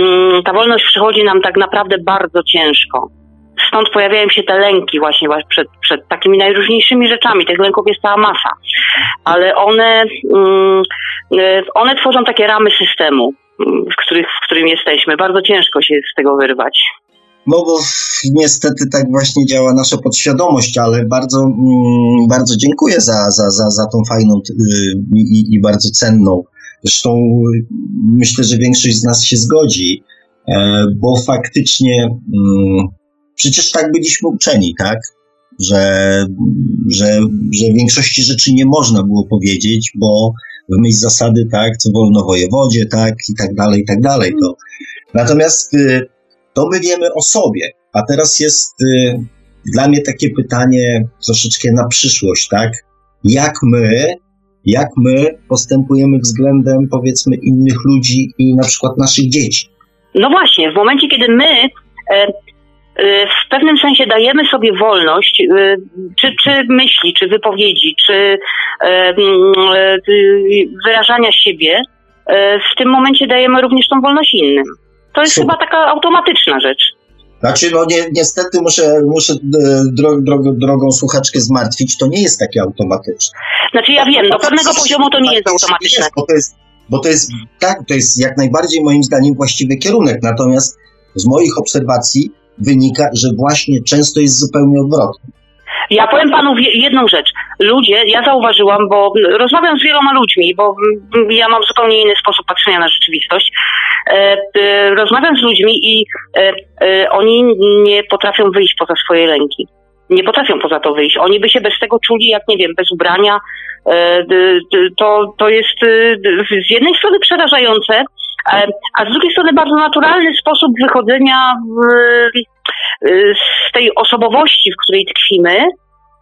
mm, ta wolność przychodzi nam tak naprawdę bardzo ciężko. Stąd pojawiają się te lęki właśnie przed, przed takimi najróżniejszymi rzeczami. Tych lęków jest cała masa, ale one, mm, e, one tworzą takie ramy systemu, mm, w, których, w którym jesteśmy. Bardzo ciężko się z tego wyrwać. No bo niestety tak właśnie działa nasza podświadomość, ale bardzo, mm, bardzo dziękuję za, za, za, za tą fajną y, i, i bardzo cenną. Zresztą y, myślę, że większość z nas się zgodzi, e, bo faktycznie przecież tak byliśmy uczeni, tak? Że, że, że większości rzeczy nie można było powiedzieć, bo w myśl zasady, tak, co wolno wojewodzie, tak, i tak dalej, i tak dalej. To. Natomiast y, to my wiemy o sobie. A teraz jest y, dla mnie takie pytanie troszeczkę na przyszłość, tak? Jak my, jak my postępujemy względem powiedzmy innych ludzi i na przykład naszych dzieci? No właśnie, w momencie, kiedy my e, w pewnym sensie dajemy sobie wolność, e, czy, czy myśli, czy wypowiedzi, czy y, wyrażania siebie, w tym momencie dajemy również tą wolność innym. To jest Super. chyba taka automatyczna rzecz. Znaczy, no nie, niestety muszę, muszę drogą słuchaczkę zmartwić, to nie jest takie automatyczne. Znaczy ja wiem, do pewnego poziomu to nie jest automatyczne. Jest, bo to jest, bo to jest, tak, to jest jak najbardziej moim zdaniem właściwy kierunek. Natomiast z moich obserwacji wynika, że właśnie często jest zupełnie odwrotnie. Ja powiem panu jedną rzecz. Ludzie, ja zauważyłam, bo rozmawiam z wieloma ludźmi, bo ja mam zupełnie inny sposób patrzenia na rzeczywistość. E, e, rozmawiam z ludźmi i e, oni nie potrafią wyjść poza swoje lęki. Nie potrafią poza to wyjść. Oni by się bez tego czuli, jak nie wiem, bez ubrania. To, to jest z jednej strony przerażające, a z drugiej strony bardzo naturalny sposób wychodzenia z tej osobowości, w której tkwimy,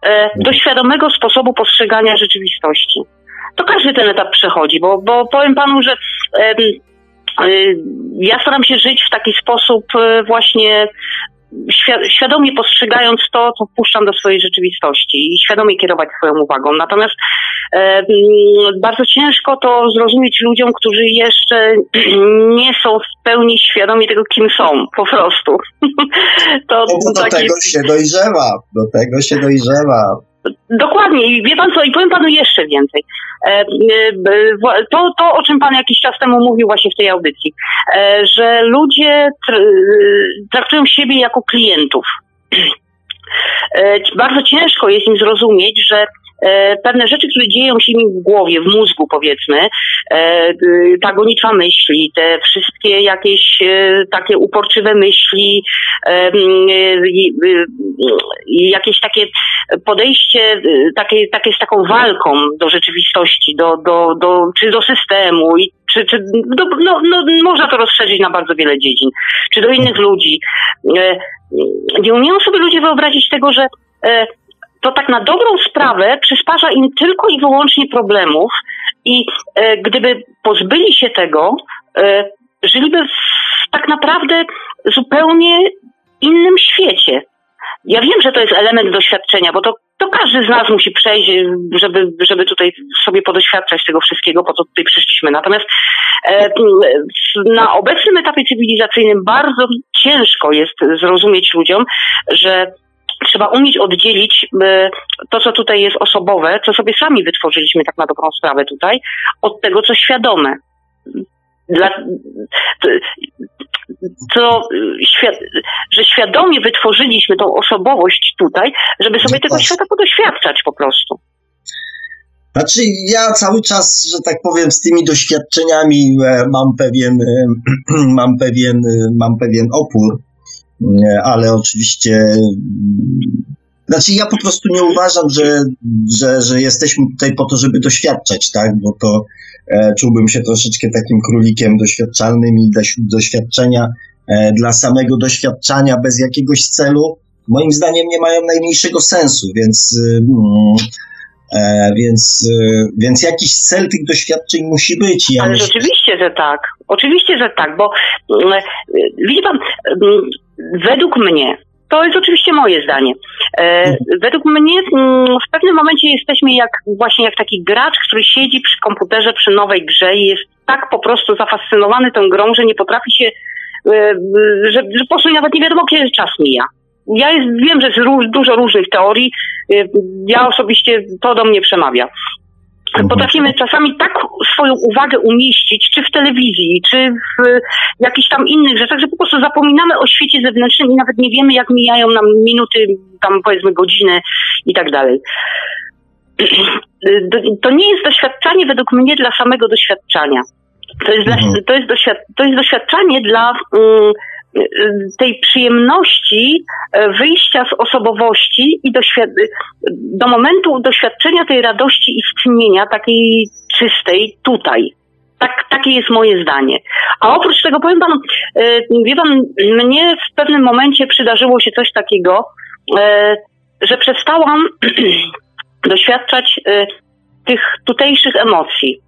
e, do świadomego sposobu postrzegania rzeczywistości. To każdy ten etap przechodzi, bo, bo powiem panu, że e, ja staram się żyć w taki sposób e, właśnie świadomie postrzegając to, co wpuszczam do swojej rzeczywistości i świadomie kierować swoją uwagą. Natomiast e, bardzo ciężko to zrozumieć ludziom, którzy jeszcze nie są w pełni świadomi tego, kim są, po prostu. to, no, do taki... tego się dojrzewa, do tego się dojrzewa. Dokładnie i wie pan co, i powiem panu jeszcze więcej. E, e, to, to, o czym pan jakiś czas temu mówił właśnie w tej audycji, e, że ludzie traktują siebie jako klientów. Bardzo ciężko jest im zrozumieć, że pewne rzeczy, które dzieją się mi w głowie, w mózgu powiedzmy, e, ta gonitwa myśli, te wszystkie jakieś e, takie uporczywe myśli, jakieś takie podejście takie, takie z taką walką do rzeczywistości, do, do, do, czy do systemu, i czy, czy do, no, no, można to rozszerzyć na bardzo wiele dziedzin, czy do innych ludzi. Nie umieją sobie ludzie wyobrazić tego, że to tak na dobrą sprawę przysparza im tylko i wyłącznie problemów i e, gdyby pozbyli się tego, e, żyliby w tak naprawdę zupełnie innym świecie. Ja wiem, że to jest element doświadczenia, bo to, to każdy z nas musi przejść, żeby, żeby tutaj sobie podoświadczać tego wszystkiego, po co tutaj przyszliśmy. Natomiast e, na obecnym etapie cywilizacyjnym bardzo ciężko jest zrozumieć ludziom, że trzeba umieć oddzielić e, to, co tutaj jest osobowe, co sobie sami wytworzyliśmy tak na dobrą sprawę tutaj, od tego, co świadome. Dla, co, że świadomie wytworzyliśmy tą osobowość tutaj, żeby sobie tego świata podoświadczać po prostu. Znaczy, ja cały czas, że tak powiem, z tymi doświadczeniami e, mam pewien, e, mam pewien, mam pewien opór, ale oczywiście znaczy ja po prostu nie uważam, że, że, że jesteśmy tutaj po to, żeby doświadczać, tak, bo to e, czułbym się troszeczkę takim królikiem doświadczalnym i doświadczenia e, dla samego doświadczania bez jakiegoś celu, moim zdaniem nie mają najmniejszego sensu, więc e, więc, e, więc jakiś cel tych doświadczeń musi być. Ja Ale myślę... rzeczywiście, że tak. Oczywiście, że tak, bo mm, widzi pan, mm, według mnie, to jest oczywiście moje zdanie. E, mhm. według mnie mm, w pewnym momencie jesteśmy jak właśnie jak taki gracz, który siedzi przy komputerze przy nowej grze i jest tak po prostu zafascynowany tą grą, że nie potrafi się, e, że, że po prostu nawet nie wiadomo, kiedy czas mija. Ja jest, wiem, że jest dużo różnych teorii. E, ja osobiście to do mnie przemawia. Mhm. Potrafimy czasami tak swoją uwagę umieścić, czy w telewizji, czy w jakichś tam innych rzeczach, że po prostu zapominamy o świecie zewnętrznym i nawet nie wiemy, jak mijają nam minuty, tam powiedzmy godziny i tak dalej. To nie jest doświadczanie według mnie dla samego doświadczania. To jest, mhm. dla, to jest, doświad, to jest doświadczanie dla um, tej przyjemności e, wyjścia z osobowości i do momentu doświadczenia tej radości istnienia, takiej czystej tutaj. Tak, takie jest moje zdanie. A oprócz tego powiem panu, e, wie pan, mnie w pewnym momencie przydarzyło się coś takiego, e, że przestałam doświadczać tych tutejszych emocji.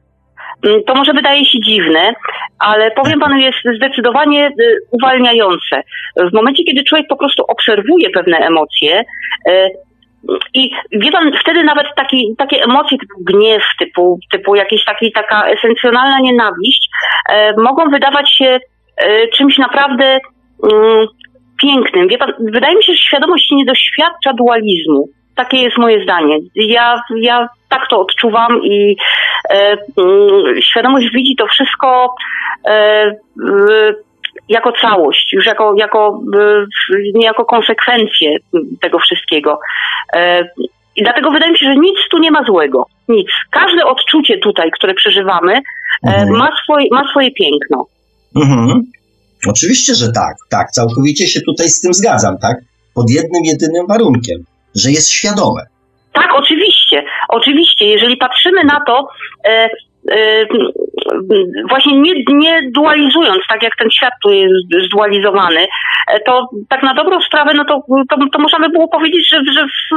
Mm, to może wydaje się dziwne, ale powiem panu, jest zdecydowanie y, uwalniające. W momencie, kiedy człowiek po prostu obserwuje pewne emocje, y, i wie pan, wtedy nawet taki, takie emocje typu gniew, typu, typu taki, taka esencjonalna nienawiść y, mogą wydawać się czymś naprawdę mm, pięknym. Wie pan, wydaje mi się, że świadomość nie doświadcza dualizmu. Takie jest moje zdanie. Ja, ja tak to odczuwam i świadomość widzi to wszystko e, jako całość, już jako, jako, nie jako konsekwencję tego wszystkiego. I dlatego wydaje mi się, że nic tu nie ma złego. Nic. Każde odczucie tutaj, które przeżywamy, mhm. ma, swoje, ma swoje piękno. Mhm. Oczywiście, że tak, tak. Całkowicie się tutaj z tym zgadzam, tak? Pod jednym, jedynym warunkiem, że jest świadome. Tak, oczywiście. Oczywiście, jeżeli patrzymy na to, e, e, właśnie nie, nie dualizując, tak jak ten świat tu jest zdualizowany, e, to tak na dobrą sprawę, no to, to, to można by było powiedzieć, że, że w,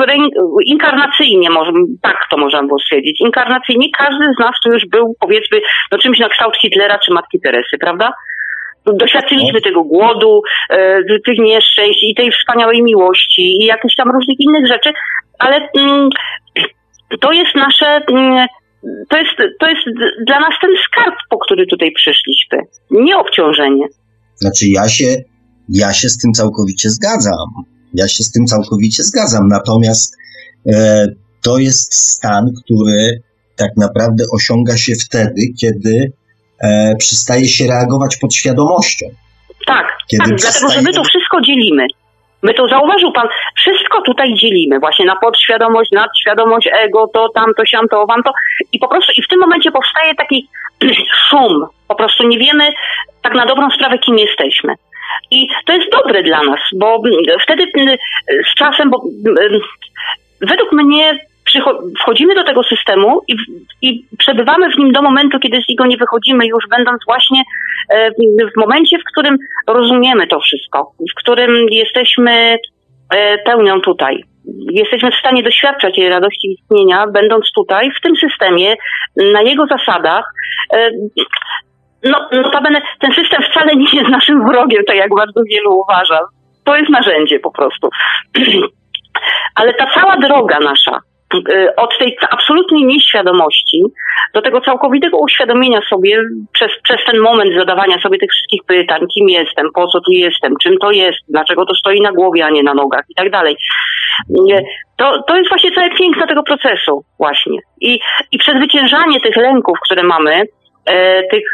w, inkarnacyjnie, może, tak to można było stwierdzić, inkarnacyjnie każdy z nas tu już był, powiedzmy, no czymś na kształt Hitlera czy Matki Teresy, prawda? Doświadczyliśmy tego głodu, e, tych nieszczęść i tej wspaniałej miłości i jakichś tam różnych innych rzeczy, ale mm, to jest nasze, mm, to jest, to jest dla nas ten skarb, po który tutaj przyszliśmy, nie obciążenie. Znaczy ja się, ja się z tym całkowicie zgadzam. Ja się z tym całkowicie zgadzam. Natomiast e, to jest stan, który tak naprawdę osiąga się wtedy, kiedy e, przestaje się reagować pod świadomością. Tak, Kiedy tak dlatego że my to wszystko dzielimy. My to zauważył pan, wszystko tutaj dzielimy właśnie na podświadomość, nadświadomość, ego, to, tamto, siamto, to i po prostu i w tym momencie powstaje taki szum. Po prostu nie wiemy tak na dobrą sprawę, kim jesteśmy. I to jest dobre dla nas, bo wtedy z czasem, bo według mnie wchodzimy do tego systemu i, i przebywamy w nim do momentu, kiedy z niego nie wychodzimy, już będąc właśnie e, w momencie, w którym rozumiemy to wszystko, w którym jesteśmy e, pełnią tutaj. Jesteśmy w stanie doświadczać tej radości istnienia, będąc tutaj, w tym systemie, na jego zasadach. E, no, notabene ten system wcale nie jest naszym wrogiem, tak jak bardzo wielu uważa. To jest narzędzie po prostu. Ale ta cała droga nasza, od tej absolutnej nieświadomości do tego całkowitego uświadomienia sobie przez, przez ten moment zadawania sobie tych wszystkich pytań, kim jestem, po co tu jestem, czym to jest, dlaczego to stoi na głowie, a nie na nogach i tak dalej. Y, to, to jest właśnie całe piękno tego procesu właśnie. I, i przezwyciężanie tych lęków, które mamy, e, tych,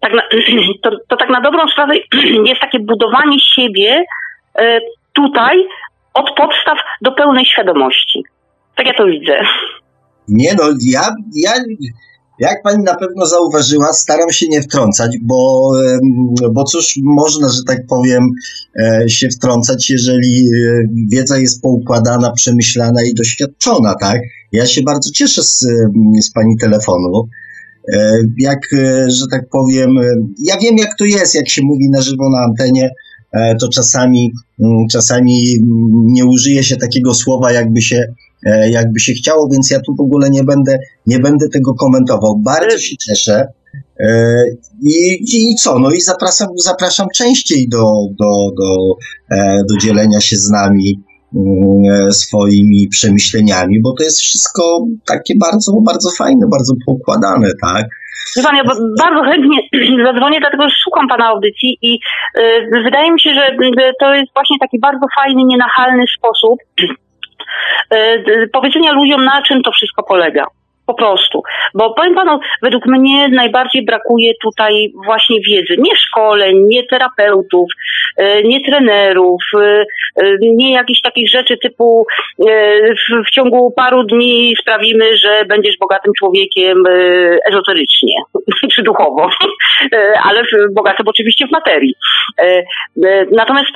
tak na, to, to tak na dobrą sprawę jest takie budowanie siebie tutaj, od podstaw do pełnej świadomości. Tak ja to widzę. Nie no, ja, ja jak pani na pewno zauważyła, staram się nie wtrącać, bo, bo cóż można, że tak powiem, e, się wtrącać, jeżeli e, wiedza jest poukładana, przemyślana i doświadczona, tak? Ja się bardzo cieszę z, z pani telefonu. E, jak, że tak powiem, ja wiem jak to jest, jak się mówi na żywo na antenie, to czasami, mm, czasami nie użyje się takiego słowa, jakby się, e, jakby się chciało, więc ja tu w ogóle nie będę, nie będę tego komentował. Bardzo się cieszę. E, I, I co? No i zapraszam, zapraszam częściej do, do, do, do dzielenia się z nami swoimi przemyśleniami, bo to jest wszystko takie bardzo, bardzo fajne, bardzo poukładane, tak? Pan, ja bardzo chętnie zadzwonię, dlatego że słucham pana audycji i y, wydaje mi się, że to jest właśnie taki bardzo fajny, nienachalny sposób y, powiedzenia ludziom, na czym to wszystko polega. Po prostu. Bo powiem panu, według mnie najbardziej brakuje tutaj właśnie wiedzy. Nie szkoleń, nie terapeutów, e, nie trenerów, e, e, nie jakichś takich rzeczy typu w ciągu paru dni sprawimy, że będziesz bogatym człowiekiem ezoterycznie czy duchowo, ale bogatym oczywiście w materii. Natomiast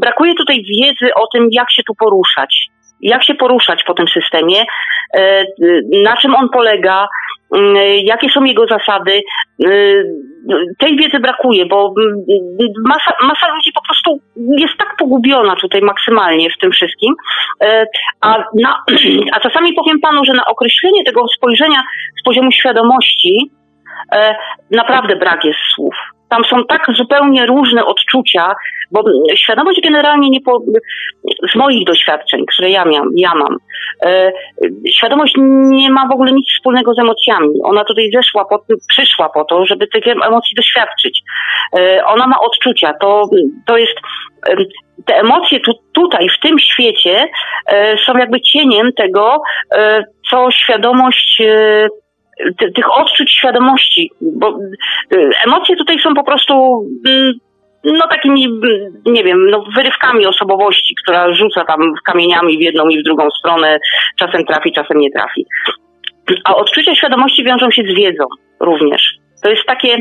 brakuje tutaj wiedzy o tym, jak się tu poruszać jak się poruszać po tym systemie, e, na czym on polega, mm, jakie są jego zasady. E, tej wiedzy brakuje, bo mm, masa, masa ludzi po prostu jest tak pogubiona tutaj maksymalnie w tym wszystkim. E, a, na, a czasami powiem panu, że na określenie tego spojrzenia z poziomu świadomości naprawdę brak jest słów. Tam są tak zupełnie różne odczucia, bo świadomość generalnie nie po, z moich doświadczeń, które ja, miałam, ja mam, e, świadomość nie ma w ogóle nic wspólnego z emocjami. Ona tutaj zeszła, po, przyszła po to, żeby tych emocji doświadczyć. E, ona ma odczucia. To, to jest e, te emocje tu, tutaj, w tym świecie, e, są jakby cieniem tego, e, co świadomość e, tych odczuć świadomości, bo emocje tutaj są po prostu mm, no takimi, nie wiem, no wyrywkami osobowości, która rzuca tam kamieniami w jedną i w drugą stronę, czasem trafi, czasem nie trafi. A odczucia świadomości wiążą się z wiedzą również. To jest takie,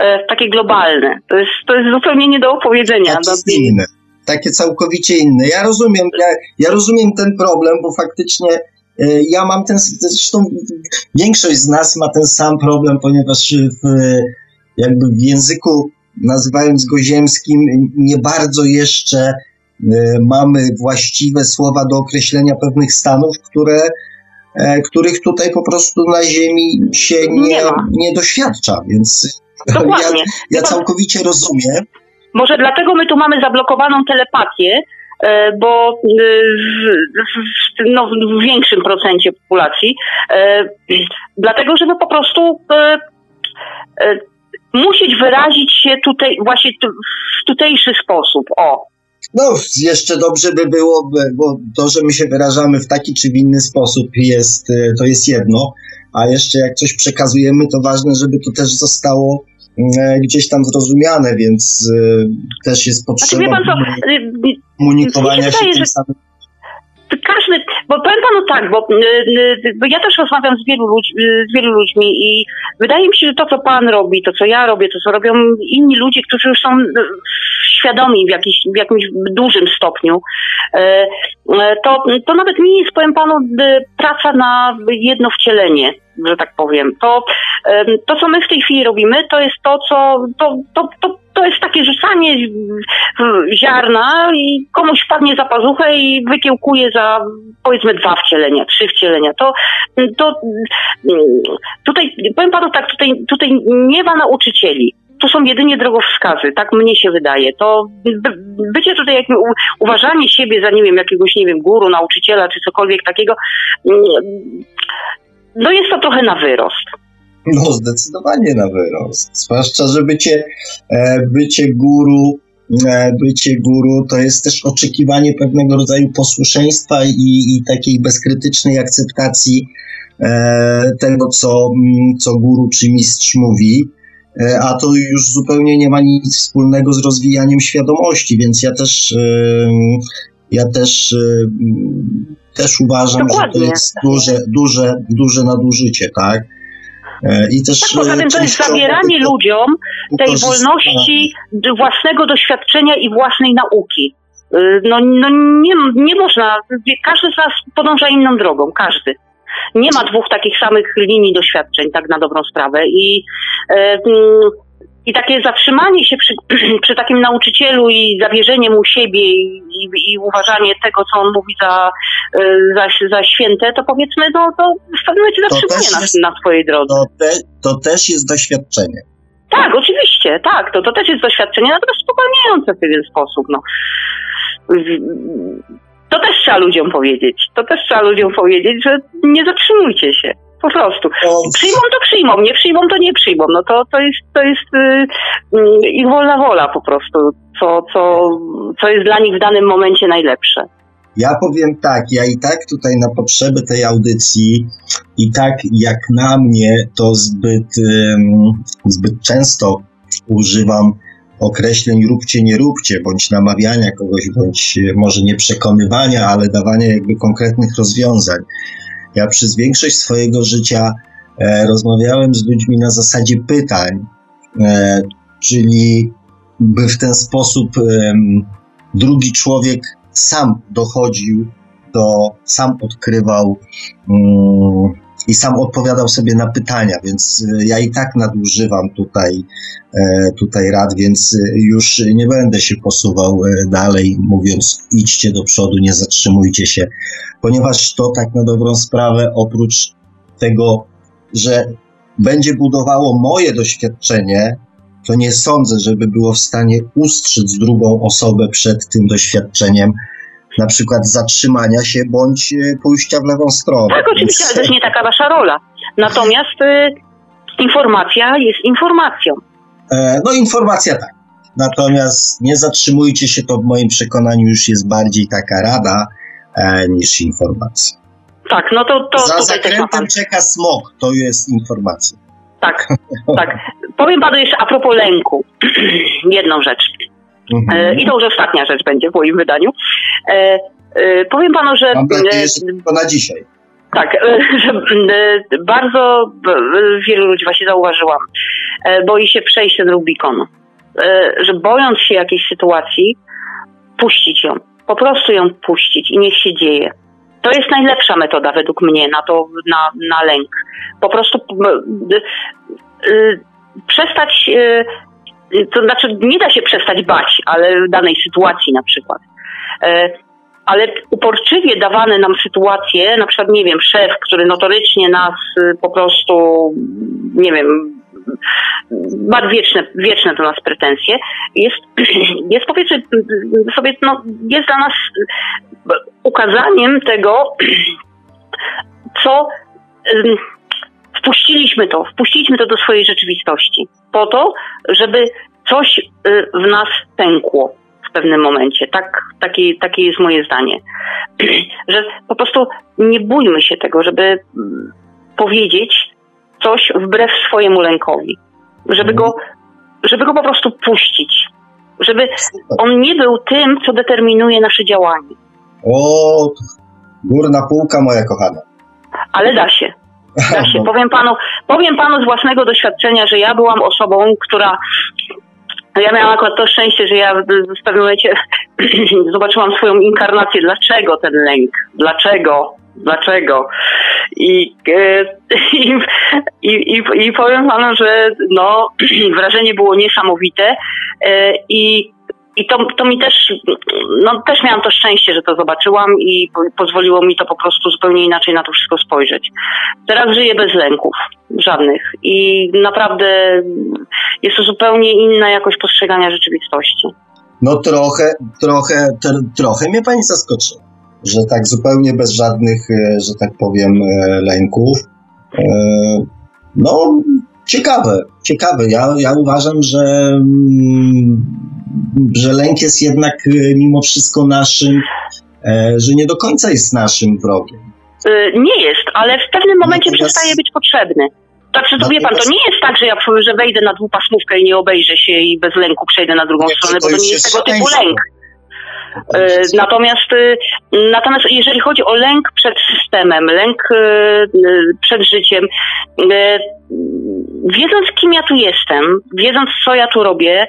e, takie globalne. To jest, to jest zupełnie nie do opowiedzenia. To jest inne. Takie całkowicie inne. Ja rozumiem, ja, ja rozumiem ten problem, bo faktycznie e, ja mam ten, zresztą większość z nas ma ten sam problem, ponieważ w, jakby w języku nazywając go ziemskim, nie bardzo jeszcze e, mamy właściwe słowa do określenia pewnych stanów, które, e, których tutaj po prostu na Ziemi się nie, nie, nie doświadcza, więc Dokładnie. ja, ja całkowicie rozumiem. Może dlatego my tu mamy zablokowaną telepatię, e, bo w, no, w większym procencie populacji, dlatego żeby po prostu musieć wyrazić się tutaj właśnie w tutejszy sposób. O. No, jeszcze dobrze by było, bo to, że my się wyrażamy w taki czy w inny sposób jest, e, to jest jedno, a jeszcze jak coś przekazujemy, to ważne, żeby to też zostało e, gdzieś tam zrozumiane, więc e, też jest potrzeba znaczy, pan, y, y, komunikowania się tym samym każdy, bo powiem panu tak, bo, y, y, bo ja też rozmawiam z wielu, ludź, y, z wielu ludźmi i wydaje mi się, że to, co pan robi, to, co ja robię, to, co robią inni ludzie, którzy już są świadomi w, jakiś, w jakimś dużym stopniu, to, to nawet nie jest, powiem panu, praca na jedno wcielenie że tak powiem. To, to, co my w tej chwili robimy, to jest to, co to, to, to, to jest takie rzucanie ziarna i komuś wpadnie za pazuchę i wykiełkuje za powiedzmy dwa wcielenia, trzy wcielenia. To, to tutaj, powiem panu tak, tutaj, tutaj nie ma nauczycieli to są jedynie drogowskazy, tak mnie się wydaje. To bycie tutaj, jak, uważanie siebie za, nie wiem, jakiegoś, nie wiem, guru, nauczyciela czy cokolwiek takiego, no jest to trochę na wyrost. No, zdecydowanie na wyrost. Zwłaszcza, że bycie, bycie guru, e, bycie guru to jest też oczekiwanie pewnego rodzaju posłuszeństwa i, i takiej bezkrytycznej akceptacji e, tego, co, mm, co guru czy mistrz mówi. A to już zupełnie nie ma nic wspólnego z rozwijaniem świadomości, więc ja też, ja też też uważam, Dokładnie. że to jest duże, duże, duże nadużycie, tak? E, I też, tak, poza tym to jest zabieranie ludziom tej wolności własnego doświadczenia i własnej nauki. E, no, no nie, nie można, każdy z nas podąża inną drogą, każdy. Nie ma dwóch takich samych linii doświadczeń, tak na dobrą sprawę. I e, i takie zatrzymanie się przy, przy takim nauczycielu i zawierzenie mu siebie i, i, i, uważanie tego, co on mówi za, e, za, za święte, to powiedzmy, no, to w pewnym momencie zatrzymuje nas na swojej drodze. To, te, to też jest doświadczenie. Tak, oczywiście, tak, to, to też jest doświadczenie, natomiast spowalniające w pewien sposób. No. To też trzeba ludziom powiedzieć. To też trzeba ludziom powiedzieć, że nie zatrzymujcie się. Po prostu. Przyjmą to przyjmą, nie przyjmą to nie przyjmą. No to, to jest, to jest yy, ich wolna wola po prostu, co, co, co jest dla nich w danym momencie najlepsze. Ja powiem tak, ja i tak tutaj na potrzeby tej audycji i tak jak na mnie to zbyt, zbyt często używam określeń róbcie, nie róbcie, bądź namawiania kogoś, bądź może nie przekonywania, ale dawania jakby konkretnych rozwiązań. Ja przez większość swojego życia e, rozmawiałem z ludźmi na zasadzie pytań, e, czyli by w ten sposób e, drugi człowiek sam dochodził do, sam odkrywał mm, i sam odpowiadał sobie na pytania, więc e, ja i tak nadużywam tutaj, e, tutaj rad, więc e, już nie będę się posuwał dalej, mówiąc idźcie do przodu, nie zatrzymujcie się, ponieważ to tak na dobrą sprawę, oprócz tego, że będzie budowało moje doświadczenie, to nie sądzę, żeby było w stanie ustrzec drugą osobę przed tym doświadczeniem, na przykład zatrzymania się bądź e, pójścia w lewą stronę. Tak, oczywiście, ale to jest nie taka wasza rola. Natomiast y, informacja jest informacją. E, no informacja tak. Natomiast nie zatrzymujcie się, to w moim przekonaniu już jest bardziej taka rada e, niż informacja. tak, no to... to Za zakrętem czeka smok, to jest informacja. Tak, tak. Powiem panu jeszcze a propos lęku. Jedną rzecz. Mhm. E, I to już ostatnia rzecz będzie w moim wydaniu. E, e, powiem panu, że... Mam nadzieję, że tylko na dzisiaj. Tak, że bardzo wielu ludzi właśnie zauważyłam, boi się przejść ten Rubikon. Że bojąc się jakiejś sytuacji, puścić ją. Po prostu ją puścić i niech się dzieje. To jest najlepsza metoda według mnie na to, na, na lęk. Po prostu przestać, to znaczy nie da się przestać bać, ale w danej sytuacji na przykład. Ale uporczywie dawane nam sytuacje, na przykład, nie wiem, szef, który notorycznie nas po prostu, nie wiem, ma wieczne, wieczne do nas pretensje, jest, jest powiedzmy sobie, no, jest dla nas ukazaniem tego, co wpuściliśmy to, wpuściliśmy to do swojej rzeczywistości, po to, żeby coś y, w nas pękło w pewnym momencie. Tak, takie, takie jest moje zdanie. Że po prostu nie bójmy się tego, żeby mm, powiedzieć coś wbrew swojemu lękowi. Żeby go, żeby go po prostu puścić. Żeby on nie był tym, co determinuje nasze działanie. O, górna półka moja kochana. Ale da się. Powiem panu, powiem panu z własnego doświadczenia, że ja byłam osobą, która ja miałam akurat to szczęście, że ja w pewnym momencie zobaczyłam swoją inkarnację. Dlaczego ten lęk? Dlaczego? Dlaczego? I, e, i, i, i powiem panu, że no, wrażenie było niesamowite e, i i to, to mi też, no też miałam to szczęście, że to zobaczyłam i pozwoliło mi to po prostu zupełnie inaczej na to wszystko spojrzeć. Teraz żyję bez lęków, żadnych. I naprawdę jest to zupełnie inna jakość postrzegania rzeczywistości. No trochę, trochę, trochę mnie pani zaskoczy, że tak zupełnie bez żadnych, e, że tak powiem, e, lęków. E, no, ciekawe, ciekawe. Ja, ja uważam, że mm, że lęk jest jednak e, mimo wszystko naszym, e, że nie do końca jest naszym wrogiem. E, nie jest, ale w pewnym momencie Natomiast... przestaje być potrzebny. Znaczy, to wie pan, to nie jest tak, że ja że wejdę na dwupasmówkę i nie obejrzę się i bez lęku przejdę na drugą stronę, bo to nie jest tego typu lęk. Natomiast, natomiast jeżeli chodzi o lęk przed systemem, lęk przed życiem, wiedząc kim ja tu jestem, wiedząc co ja tu robię,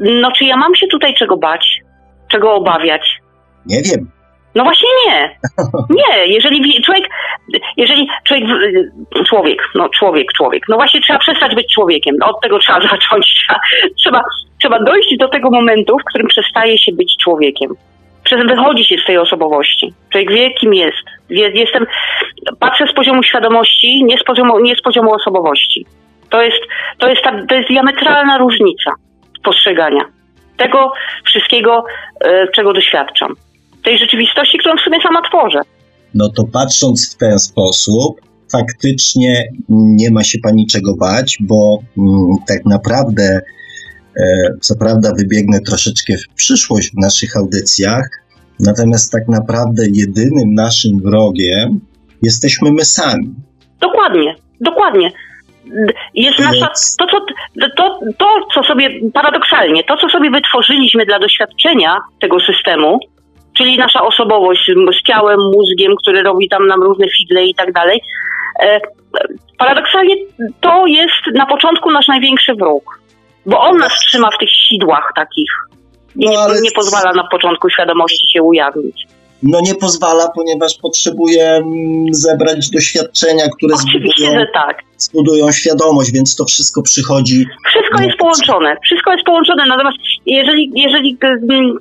no czy ja mam się tutaj czego bać? Czego obawiać? Nie wiem. No właśnie nie. Nie, jeżeli człowiek, jeżeli człowiek, człowiek, no człowiek, człowiek, no właśnie trzeba przestać być człowiekiem. Od tego trzeba zacząć. Trzeba, trzeba dojść do tego momentu, w którym przestaje się być człowiekiem. Wychodzi się z tej osobowości. Człowiek wie, kim jest. Jestem, patrzę z poziomu świadomości, nie z poziomu, nie z poziomu osobowości. To jest, to jest, ta, to jest diametralna różnica postrzegania tego wszystkiego, e, czego doświadczam. Tej rzeczywistości, którą w sumie sama tworzę. No to patrząc w ten sposób, faktycznie nie ma się pani czego bać, bo mm, tak naprawdę, e, co prawda, wybiegnę troszeczkę w przyszłość w naszych audycjach, natomiast tak naprawdę jedynym naszym wrogiem jesteśmy my sami. Dokładnie, dokładnie jest nasza, to, co, to, to, co sobie, paradoksalnie, to, co sobie wytworzyliśmy dla doświadczenia tego systemu, czyli nasza osobowość z ciałem, mózgiem, który robi tam nam różne figle i tak dalej, e, paradoksalnie to jest na początku nasz największy wróg, bo on nas trzyma w tych sidłach takich i no, nie, nie pozwala na początku świadomości się ujawnić no nie pozwala, ponieważ potrzebuje mm, zebrać doświadczenia, które zbudują, tak. zbudują świadomość, więc to wszystko przychodzi. Wszystko jest połączone, wszystko jest połączone, natomiast jeżeli, jeżeli mm,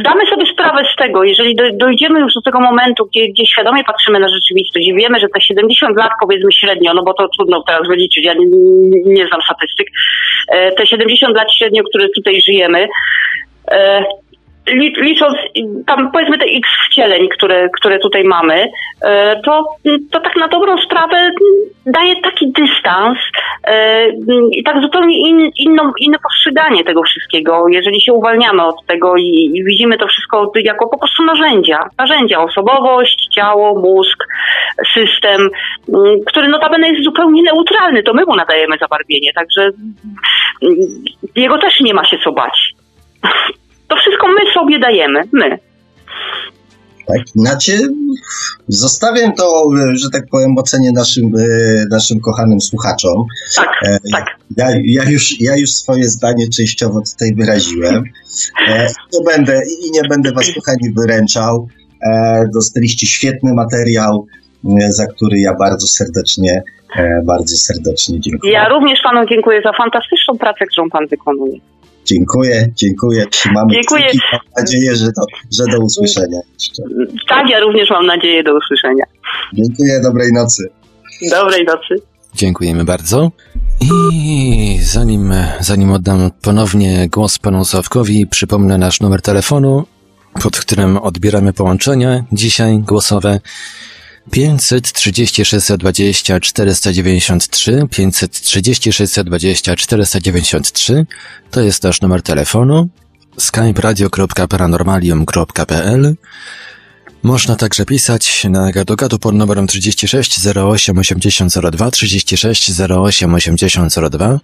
zdamy sobie sprawę z tego, jeżeli dojdziemy już do tego momentu, gdzie, gdzie świadomie patrzymy na rzeczywistość i wiemy, że te 70 lat powiedzmy średnio, no bo to trudno teraz wyliczyć, ja nie, nie znam statystyk, e, te 70 lat średnio, które tutaj żyjemy, e, licząc tam powiedzmy te x wcieleń, które, które tutaj mamy, e, to, to tak na dobrą sprawę daje taki dystans e, i tak zupełnie in, inną, inne postrzeganie tego wszystkiego, jeżeli się uwalniamy od tego i, i widzimy to wszystko jako po prostu narzędzia. Narzędzia, osobowość, ciało, mózg, system, który notabene jest zupełnie neutralny, to my mu nadajemy zabarwienie, także jego też nie ma się co bać. To wszystko my sobie dajemy, my. Tak, znaczy zostawiam to, że tak powiem, ocenie naszym, e, naszym kochanym słuchaczom. Tak, e, tak. Ja, ja, już, ja już swoje zdanie częściowo tutaj wyraziłem. E, nie będę, I nie będę was, kochani, wyręczał. Dostaliście świetny materiał, za który ja bardzo serdecznie, bardzo serdecznie dziękuję. Ja również panu dziękuję za fantastyczną pracę, którą pan wykonuje. Dziękuję, dziękuję. Trzymamy dziękuję. Kciuki. Mam nadzieję, że, to, że do usłyszenia. Jeszcze. Tak, ja również mam nadzieję do usłyszenia. Dziękuję, dobrej nocy. Dobrej nocy. Dziękujemy bardzo. I zanim, zanim oddam ponownie głos panu Sławkowi, przypomnę nasz numer telefonu, pod którym odbieramy połączenia dzisiaj głosowe 530 620 493, 530 620 493 to jest nasz numer telefonu, skype radio.paranormalium.pl można także pisać na gadu pod numerem 36 08 8002 36 08 8002.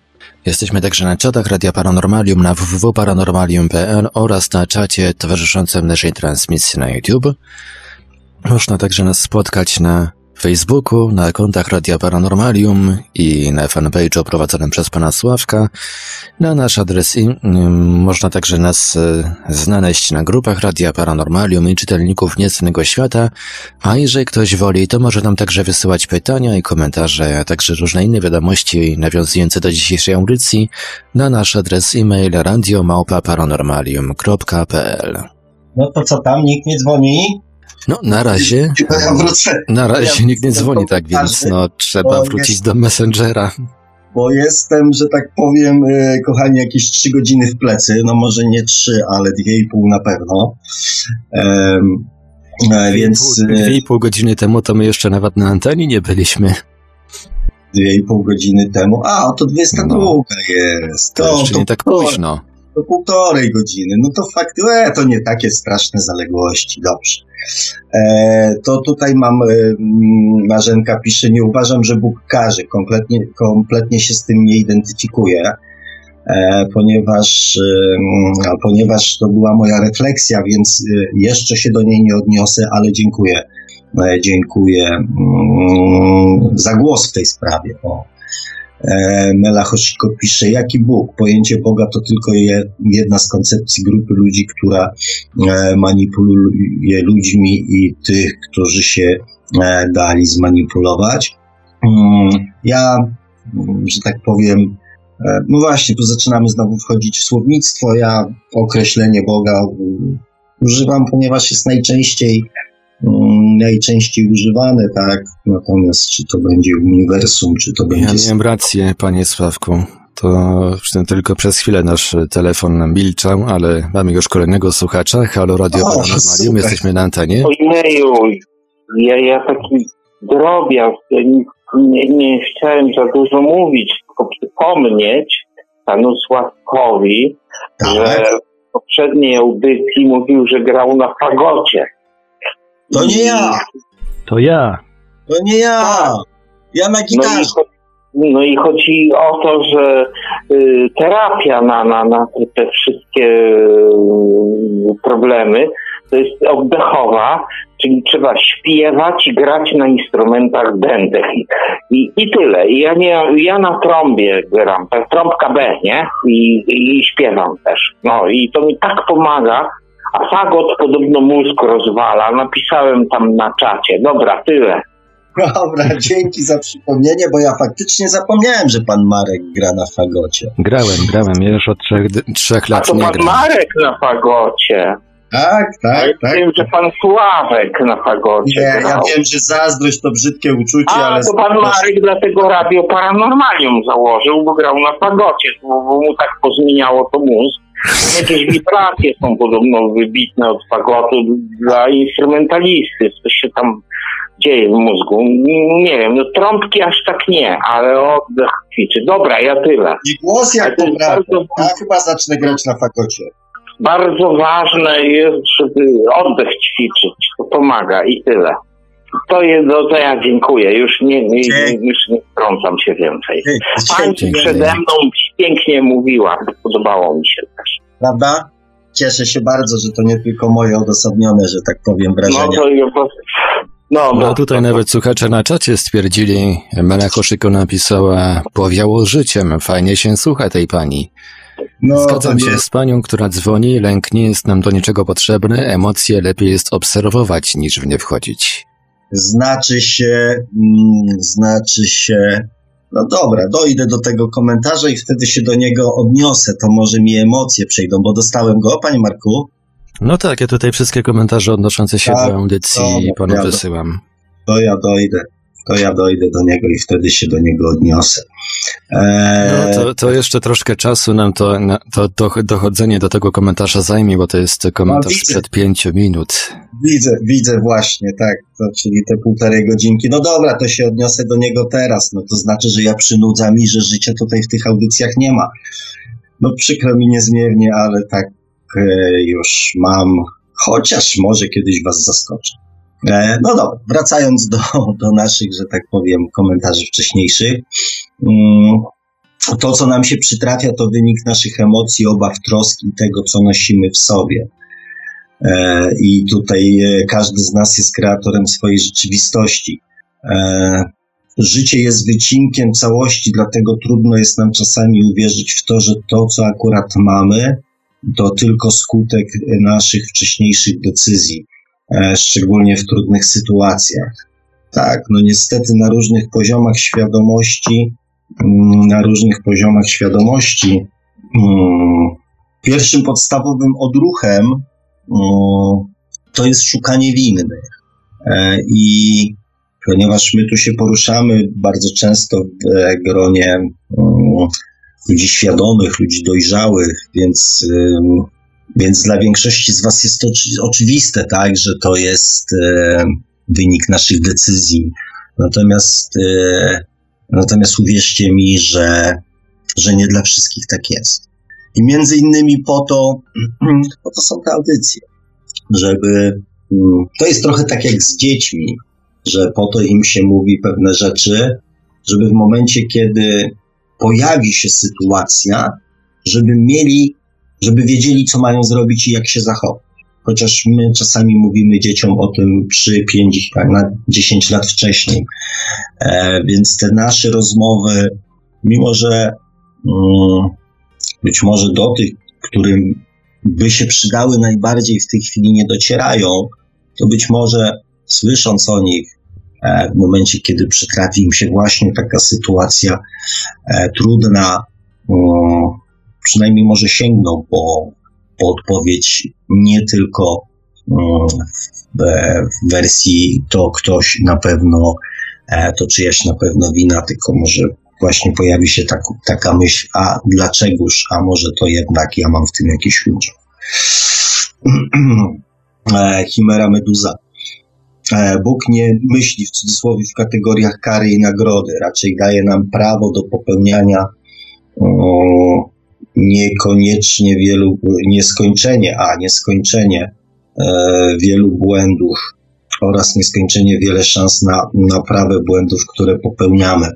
Jesteśmy także na czatach Radia Paranormalium na www.paranormalium.pl oraz na czacie towarzyszącym naszej transmisji na YouTube. Można także nas spotkać na Facebooku, na kontach Radia Paranormalium i na fanpage'u prowadzonym przez pana Sławka. Na nasz adres i, można także nas e, znaleźć na grupach Radia Paranormalium i czytelników Niecnego Świata, a jeżeli ktoś woli, to może nam także wysyłać pytania i komentarze, a także różne inne wiadomości nawiązujące do dzisiejszej audycji na nasz adres e-mail radiomałpa-paranormalium.pl No to co tam, nikt nie dzwoni? No, na razie. Na razie nikt nie dzwoni, tak więc no, trzeba wrócić do Messengera. Bo jestem, że tak powiem, e, kochani, jakieś trzy godziny w plecy. No może nie trzy, ale dwie i pół na pewno. Um, więc. E, dwie i pół godziny temu to my jeszcze nawet na antenie nie byliśmy. Dwie i pół godziny temu. A, to 22 no. jest. To, to jeszcze to, nie tak późno. To półtorej godziny. No to fakt, e, to nie takie straszne zaległości. Dobrze. E, to tutaj mam, e, Marzenka pisze, nie uważam, że Bóg każe, kompletnie, kompletnie się z tym nie identyfikuję, e, ponieważ, ponieważ to była moja refleksja, więc jeszcze się do niej nie odniosę, ale dziękuję. Dziękuję mm, za głos w tej sprawie. O. E, Mela Hoshiko pisze, jaki Bóg? Pojęcie Boga to tylko jedna z koncepcji grupy ludzi, która e, manipuluje ludźmi i tych, którzy się e, dali zmanipulować. Mm, ja, mm, że tak powiem, no właśnie, tu zaczynamy znowu wchodzić w słownictwo. Ja określenie Boga używam, ponieważ jest najczęściej Mm, najczęściej używane, tak? Natomiast czy to będzie uniwersum, czy to będzie... Ja miałem rację, panie Sławku. To tylko przez chwilę nasz telefon milczał, ale mamy już kolejnego słuchacza. Halo Radio o, Paranormalium, jesteśmy na antenie. Ojeju, ja, ja taki drobiazg, ja nie, nie, nie chciałem za dużo mówić, tylko przypomnieć panu Sławkowi, tak. że w poprzedniej audycji mówił, że grał na fagocie. To nie ja. To ja. To nie ja. Ja na gitarze. No i, no i chodzi o to, że y, terapia na, na, na te wszystkie y, problemy to jest oddechowa, czyli trzeba śpiewać i grać na instrumentach dętych. I, i tyle. I ja, nie, ja na trąbie gram, tak, trąbka B, nie? I, I śpiewam też. No i to mi tak pomaga, a fagot podobno mózg rozwala. Napisałem tam na czacie. Dobra, tyle. Dobra, dzięki za przypomnienie, bo ja faktycznie zapomniałem, że pan Marek gra na fagocie. Grałem, grałem, ja już od trzech, trzech lat A to nie pan gram. Marek na fagocie. Tak, tak, ja tak. wiem, że pan Sławek na fagocie Nie, grał. ja wiem, że zazdrość to brzydkie uczucie, A, ale... to pan Marek dlatego Radio Paranormalium założył, bo grał na fagocie, bo mu tak pozmieniało to mózg, Jakieś wibracje są podobno wybitne od fagotu dla instrumentalisty. Coś się tam dzieje w mózgu. Nie wiem, no trąbki aż tak nie, ale oddech ćwiczy. Dobra, ja tyle. I głos jak poprawia. Ja chyba zacznę grać na fagocie. Bardzo ważne jest, żeby oddech ćwiczyć. To pomaga i tyle. To jest, no to ja dziękuję. Już nie, nie, już nie wtrącam się więcej. Pani przede mną pięknie mówiła. Podobało mi się też. Prawda? Cieszę się bardzo, że to nie tylko moje odosobnione, że tak powiem, wrażenia. No to ja no, no tutaj nawet słuchacze na czacie stwierdzili, Melechoszyko napisała, powiało życiem, fajnie się słucha tej pani. No, Zgadzam się z panią, która dzwoni, lęk nie jest nam do niczego potrzebny, emocje lepiej jest obserwować niż w nie wchodzić. Znaczy się, mm, znaczy się, no dobra, dojdę do tego komentarza i wtedy się do niego odniosę, to może mi emocje przejdą, bo dostałem go, panie Marku. No tak, ja tutaj wszystkie komentarze odnoszące się tak, do audycji panu ja wysyłam. To ja dojdę, to ja dojdę do niego i wtedy się do niego odniosę. Eee... No to, to jeszcze troszkę czasu nam to, to, dochodzenie do tego komentarza zajmie, bo to jest komentarz no, sprzed pięciu minut. Widzę, widzę właśnie, tak, to, czyli te półtorej godzinki. No dobra, to się odniosę do niego teraz, no to znaczy, że ja przynudzam i że życia tutaj w tych audycjach nie ma. No przykro mi niezmiernie, ale tak e, już mam, chociaż może kiedyś was zaskoczę. E, no dobra, wracając do, do naszych, że tak powiem, komentarzy wcześniejszych. Mm, to, co nam się przytrafia, to wynik naszych emocji, obaw, troski i tego, co nosimy w sobie. E, I tutaj e, każdy z nas jest kreatorem swojej rzeczywistości. Życie jest wycinkiem całości, dlatego trudno jest nam czasami uwierzyć w to, że to, co akurat mamy, to tylko skutek naszych wcześniejszych decyzji. E, szczególnie w trudnych sytuacjach. Tak, no niestety na różnych poziomach świadomości, mm, na różnych poziomach świadomości, mm, pierwszym podstawowym odruchem mm, to jest szukanie winnych. E, I ponieważ my tu się poruszamy bardzo często w e, gronie ludzi świadomych, ludzi dojrzałych, więc więc dla większości z Was jest to oczywiste, tak, że to jest e, wynik naszych decyzji. Natomiast, e, natomiast uwierzcie mi, że, że nie dla wszystkich tak jest. I między innymi po to, po to są te audycje, żeby. Mm, to jest trochę tak jak z dziećmi, że po to im się mówi pewne rzeczy, żeby w momencie, kiedy pojawi się sytuacja, żeby mieli żeby wiedzieli, co mają zrobić i jak się zachować. Chociaż my czasami mówimy dzieciom o tym 3, 5, tak, na 10 lat wcześniej. E, więc te nasze rozmowy, mimo że mm, być może do tych, którym by się przydały najbardziej w tej chwili nie docierają, to być może słysząc o nich e, w momencie, kiedy przytrafi im się właśnie taka sytuacja e, trudna, mm, przynajmniej może sięgną po, po odpowiedź nie tylko mm, w wersji to ktoś na pewno, e, to czyjaś na pewno wina, tylko może właśnie pojawi się tak, taka myśl, a dlaczegoż, a może to jednak ja mam w tym jakiś udział. E, Chimera Meduza. E, Bóg nie myśli w cudzysłowie w kategoriach kary i nagrody, raczej daje nam prawo do popełniania niekoniecznie wielu, nieskończenie, a nieskończenie e, wielu błędów oraz nieskończenie wiele szans na naprawę błędów, które popełniamy.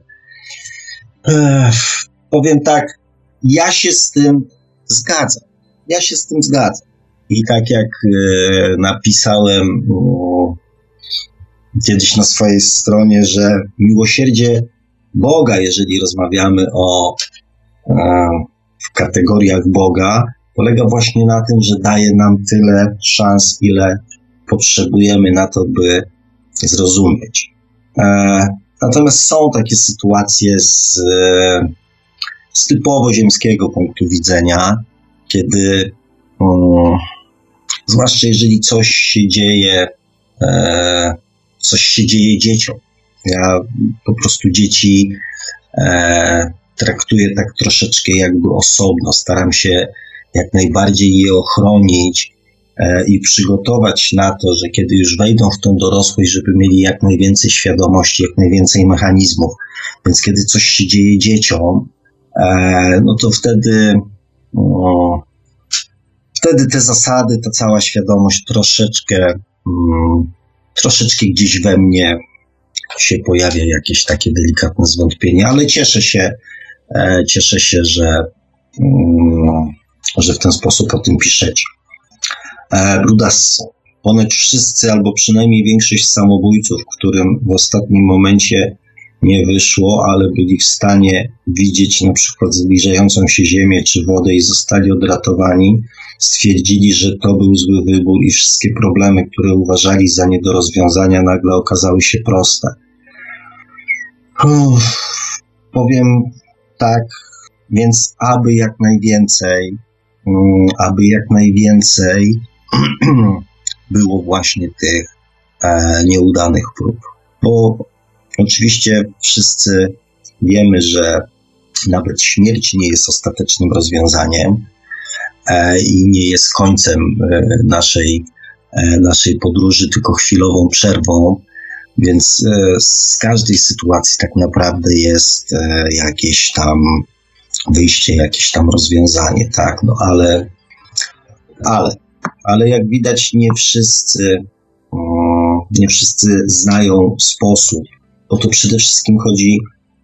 E, powiem tak, ja się z tym zgadzam. Ja się z tym zgadzam. I tak jak e, napisałem kiedyś na swojej stronie, że miłosierdzie Boga, jeżeli rozmawiamy o e, w kategoriach Boga polega właśnie na tym, że daje nam tyle szans, ile potrzebujemy na to, by zrozumieć. E, natomiast są takie sytuacje z, z typowo ziemskiego punktu widzenia, kiedy um, zwłaszcza jeżeli coś się dzieje, e, coś się dzieje dzieciom. Ja po prostu dzieci e, traktuję tak troszeczkę jakby osobno. Staram się jak najbardziej je ochronić e, i przygotować na to, że kiedy już wejdą w tą dorosłość, żeby mieli jak najwięcej świadomości, jak najwięcej mechanizmów. Więc kiedy coś się dzieje dzieciom, e, no to wtedy, no, wtedy te zasady, ta cała świadomość troszeczkę, mm, troszeczkę gdzieś we mnie się pojawia jakieś takie delikatne zwątpienie, ale cieszę się, cieszę się, że, mm, że w ten sposób o tym piszecie. E, Brudas, ponoć wszyscy, albo przynajmniej większość samobójców, którym w ostatnim momencie nie wyszło, ale byli w stanie widzieć na przykład zbliżającą się ziemię czy wodę i zostali odratowani, stwierdzili, że to był zły wybór i wszystkie problemy, które uważali za nie do rozwiązania, nagle okazały się proste. Uff, powiem tak, więc aby jak najwięcej, um, aby jak najwięcej było właśnie tych e, nieudanych prób. Bo oczywiście wszyscy wiemy, że nawet śmierć nie jest ostatecznym rozwiązaniem e, i nie jest końcem e, naszej, naszej podróży, tylko chwilową przerwą więc e, z każdej sytuacji tak naprawdę jest e, jakieś tam wyjście, jakieś tam rozwiązanie, tak, no ale, ale, ale jak widać nie wszyscy, mm, nie wszyscy znają sposób, bo to przede wszystkim chodzi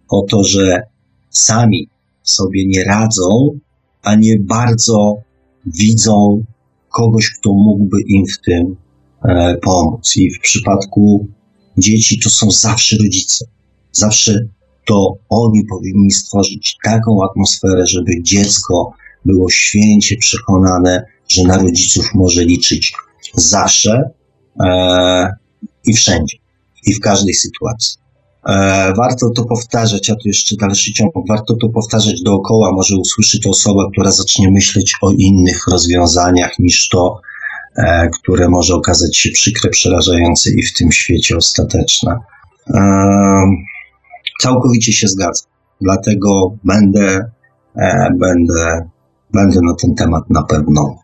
o to, że sami sobie nie radzą, a nie bardzo widzą kogoś, kto mógłby im w tym e, pomóc. I w przypadku Dzieci to są zawsze rodzice. Zawsze to oni powinni stworzyć taką atmosferę, żeby dziecko było święcie przekonane, że na rodziców może liczyć zawsze e, i wszędzie, i w każdej sytuacji. E, warto to powtarzać, a tu jeszcze dalszy ciąg, warto to powtarzać dookoła, może usłyszy to osoba, która zacznie myśleć o innych rozwiązaniach niż to, które może okazać się przykre, przerażające i w tym świecie ostateczne. E, całkowicie się zgadzam. Dlatego będę, e, będę, będę na ten temat na pewno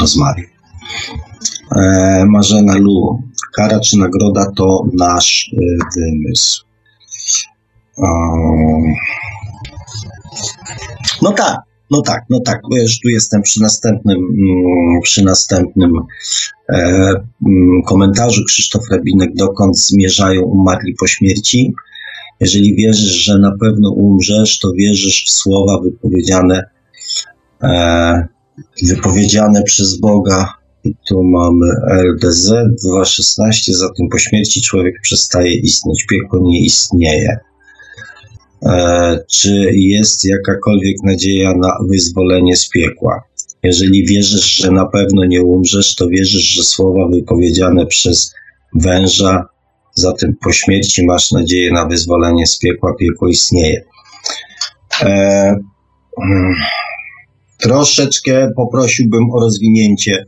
rozmawiał. Marzena Lu, kara czy nagroda to nasz wymysł. No tak, no tak, no tak, już tu jestem przy następnym, mm, przy następnym e, mm, komentarzu. Krzysztof Rabinek, dokąd zmierzają umarli po śmierci? Jeżeli wierzysz, że na pewno umrzesz, to wierzysz w słowa wypowiedziane, e, wypowiedziane przez Boga. I tu mamy LDZ 2.16, zatem po śmierci człowiek przestaje istnieć, piekło nie istnieje. E, czy jest jakakolwiek nadzieja na wyzwolenie z piekła. Jeżeli wierzysz, że na pewno nie umrzesz, to wierzysz, że słowa wypowiedziane przez węża, zatem po śmierci masz nadzieję na wyzwolenie z piekła, piekło istnieje. E, hmm, troszeczkę poprosiłbym o rozwinięcie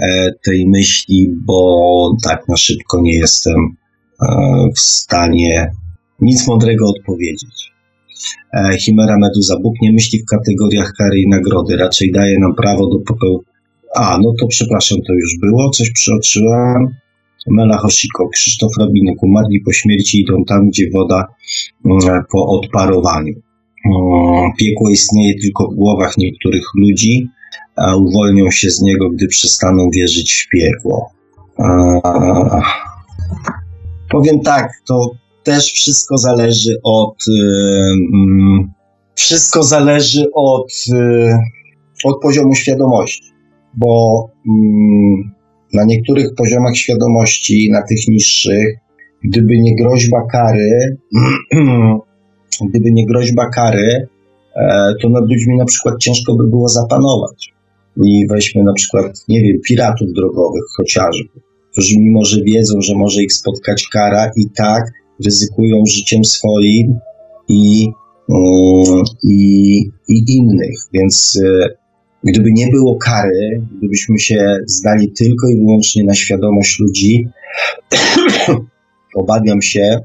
e, tej myśli, bo tak na szybko nie jestem e, w stanie nic mądrego odpowiedzieć. E, Chimera Meduza. Bóg nie myśli w kategoriach kary i nagrody, raczej daje nam prawo do popełnienia. A, no to przepraszam, to już było, coś przeoczyłam. Mela Hoshiko, Krzysztof Rabinek, umarli po śmierci idą tam, gdzie woda mm, po odparowaniu. Piekło istnieje tylko w głowach niektórych ludzi, a uwolnią się z niego, gdy przestaną wierzyć w piekło. Powiem tak, to też wszystko zależy od. Um, wszystko zależy od, um, od poziomu świadomości, bo um, na niektórych poziomach świadomości, na tych niższych, gdyby nie groźba kary, gdyby nie groźba kary, e, to nad ludźmi na przykład ciężko by było zapanować. I weźmy na przykład, nie wiem, piratów drogowych chociażby, którzy mimo, że wiedzą, że może ich spotkać kara i tak ryzykują życiem swoim i, mm, i, i innych. Więc e, gdyby nie było kary, gdybyśmy się zdali tylko i wyłącznie na świadomość ludzi, obawiam się,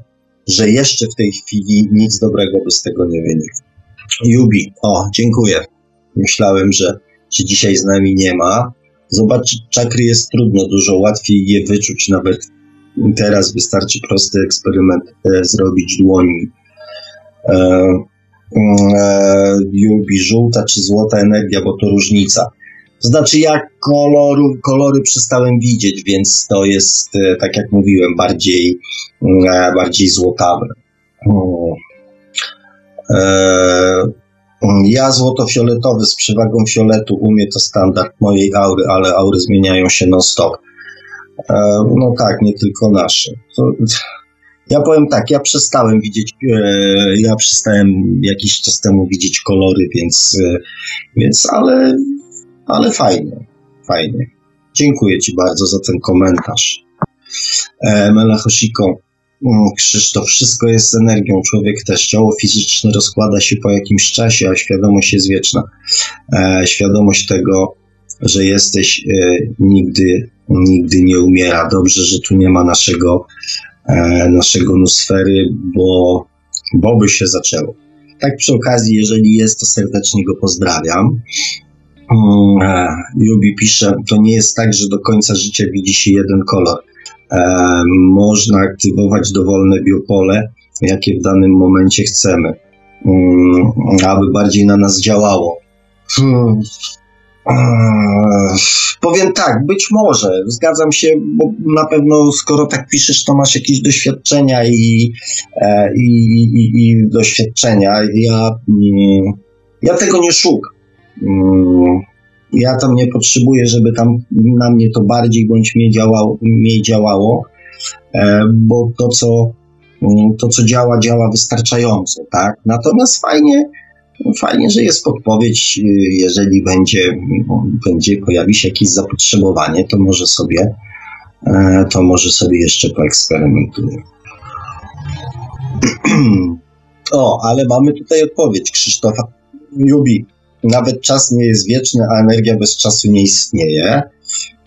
że jeszcze w tej chwili nic dobrego by z tego nie wynikło. Jubi, o, dziękuję. Myślałem, że czy dzisiaj z nami nie ma. Zobaczyć czakry jest trudno, dużo łatwiej je wyczuć nawet teraz wystarczy prosty eksperyment e, zrobić dłoni. E, e, Jubi, żółta czy złota energia, bo to różnica. Znaczy, ja koloru, kolory przestałem widzieć, więc to jest, tak jak mówiłem, bardziej, bardziej złotawe. Ja złoto-fioletowy z przewagą fioletu, umie to standard mojej aury, ale aury zmieniają się non-stop. No tak, nie tylko nasze. To, ja powiem tak, ja przestałem widzieć, ja przestałem jakiś czas temu widzieć kolory, więc, więc ale ale fajnie, fajnie. Dziękuję Ci bardzo za ten komentarz. E, Melachoshiko, mm, Krzysztof, wszystko jest energią, człowiek też. Ciało fizyczne rozkłada się po jakimś czasie, a świadomość jest wieczna. E, świadomość tego, że jesteś, e, nigdy, nigdy nie umiera. Dobrze, że tu nie ma naszego, e, naszego nusfery, bo, bo by się zaczęło. Tak przy okazji, jeżeli jest, to serdecznie go pozdrawiam. Jubi pisze, to nie jest tak, że do końca życia widzi się jeden kolor. E, można aktywować dowolne biopole, jakie w danym momencie chcemy, um, aby bardziej na nas działało. Hmm. Powiem tak, być może, zgadzam się, bo na pewno skoro tak piszesz, to masz jakieś doświadczenia i, e, i, i, i doświadczenia. Ja, mm, ja tego nie szukam. Mm, ja tam nie potrzebuję, żeby tam na mnie to bardziej bądź mniej, działało, mniej działało, e, bo to co, mm, to, co działa, działa wystarczająco, tak? Natomiast fajnie, fajnie, że jest podpowiedź, jeżeli będzie, będzie pojawi się jakieś zapotrzebowanie, to może sobie, e, to może sobie jeszcze poeksperymentuję. O, ale mamy tutaj odpowiedź Krzysztofa Jubi nawet czas nie jest wieczny, a energia bez czasu nie istnieje.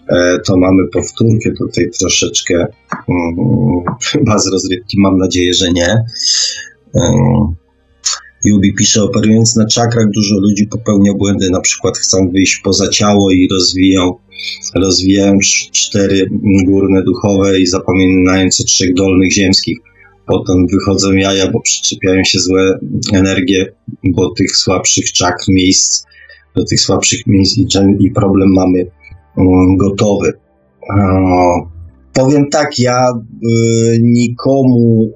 E, to mamy powtórkę tutaj troszeczkę, um, chyba z rozrywki, mam nadzieję, że nie. Um, Jubi pisze, operując na czakrach, dużo ludzi popełnia błędy, na przykład chcą wyjść poza ciało i rozwijają, rozwijają cztery górne duchowe i zapominając o trzech dolnych ziemskich potem wychodzą jaja, bo przyczepiają się złe energie do tych słabszych czakr, miejsc, do tych słabszych miejsc i, problem mamy um, gotowy. Powiem tak, ja y, nikomu,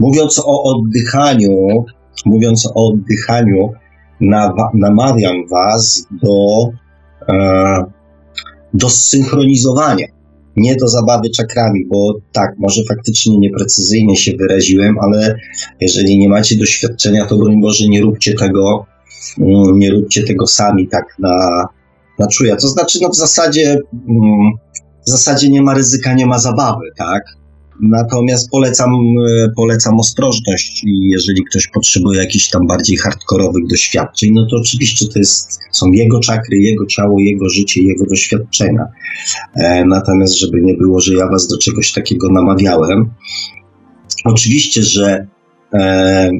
mówiąc o oddychaniu, mówiąc o oddychaniu, namawiam was do, e, do zsynchronizowania nie do zabawy czakrami, bo tak, może faktycznie nieprecyzyjnie się wyraziłem, ale jeżeli nie macie doświadczenia, to broń Boże nie róbcie tego, mm, nie róbcie tego sami tak na, na czuja. To znaczy, no w zasadzie, mm, w zasadzie nie ma ryzyka, nie ma zabawy, tak? Natomiast polecam, e, polecam ostrożność i jeżeli ktoś potrzebuje jakichś tam bardziej hardkorowych doświadczeń, no to oczywiście to jest, są jego czakry, jego ciało, jego życie, jego doświadczenia. E, natomiast żeby nie było, że ja was do czegoś takiego namawiałem, oczywiście, że e,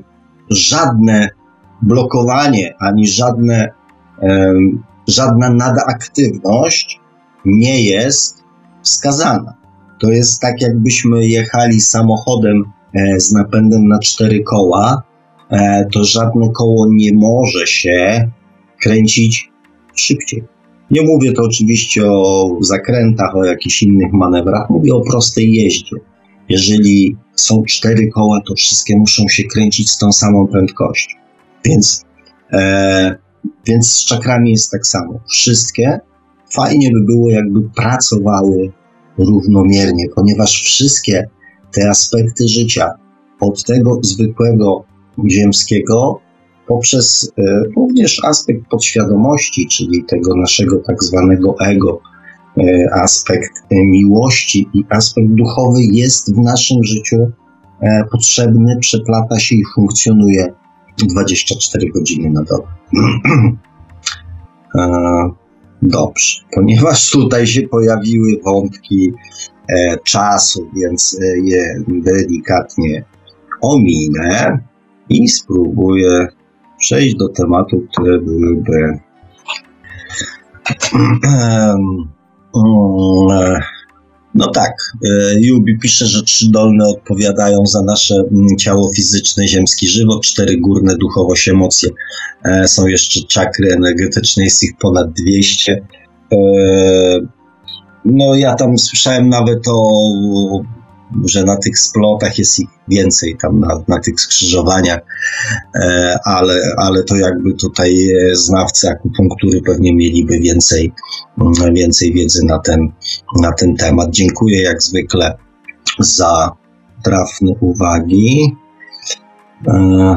żadne blokowanie ani żadne, żadna nadaktywność nie jest wskazana. To jest tak, jakbyśmy jechali samochodem e, z napędem na cztery koła, e, to żadne koło nie może się kręcić szybciej. Nie mówię to oczywiście o zakrętach, o jakichś innych manewrach, mówię o prostej jeździe. Jeżeli są cztery koła, to wszystkie muszą się kręcić z tą samą prędkością. Więc, e, więc z czakrami jest tak samo. Wszystkie fajnie by było, jakby pracowały równomiernie, ponieważ wszystkie te aspekty życia, od tego zwykłego ziemskiego, poprzez e, również aspekt podświadomości, czyli tego naszego tak zwanego ego, e, aspekt miłości i aspekt duchowy jest w naszym życiu e, potrzebny, przeplata się i funkcjonuje 24 godziny na dobę. Dobrze, ponieważ tutaj się pojawiły wątki e, czasu, więc e, je delikatnie ominę i spróbuję przejść do tematów, które byłyby No tak, Jubi pisze, że trzy dolne odpowiadają za nasze ciało fizyczne, ziemski żywot, cztery górne duchowość, emocje. Są jeszcze czakry energetyczne, jest ich ponad 200. No ja tam słyszałem nawet o że na tych splotach jest ich więcej, tam na, na tych skrzyżowaniach, e, ale, ale to jakby tutaj znawcy akupunktury pewnie mieliby więcej, mm, więcej wiedzy na ten, na ten temat. Dziękuję jak zwykle za trafne uwagi. E,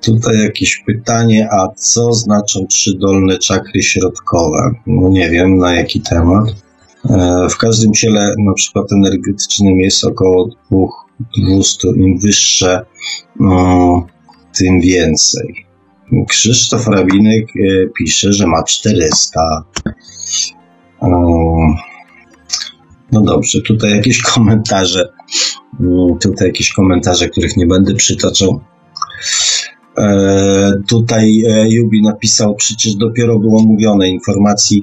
tutaj jakieś pytanie, a co znaczą trzy dolne czakry środkowe? No nie wiem, na jaki temat. E, w każdym ciele, na przykład energetycznym, jest około 200. Im wyższe, no, tym więcej. Krzysztof Rabinek e, pisze, że ma 400. E, no dobrze, tutaj jakieś komentarze. Mm, tutaj jakieś komentarze, których nie będę przytaczał. Tutaj Jubi napisał, przecież dopiero było mówione informacji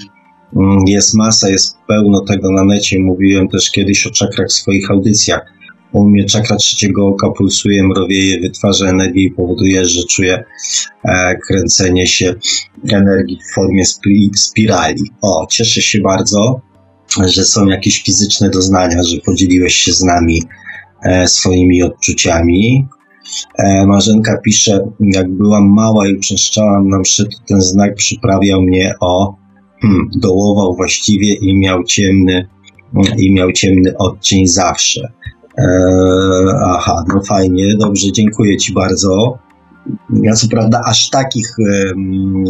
jest masa, jest pełno tego na necie. Mówiłem też kiedyś o czakrach w swoich audycjach. U mnie czakra trzeciego oka pulsuje, mrowieje, wytwarza energię i powoduje, że czuję e, kręcenie się energii w formie spirali. O, cieszę się bardzo, że są jakieś fizyczne doznania, że podzieliłeś się z nami e, swoimi odczuciami. E, Marzenka pisze, jak byłam mała i uczęszczałam na mszy, to ten znak przyprawiał mnie o dołował właściwie i miał ciemny, i miał ciemny odcień zawsze. Eee, aha, no fajnie, dobrze, dziękuję Ci bardzo. Ja co prawda aż takich,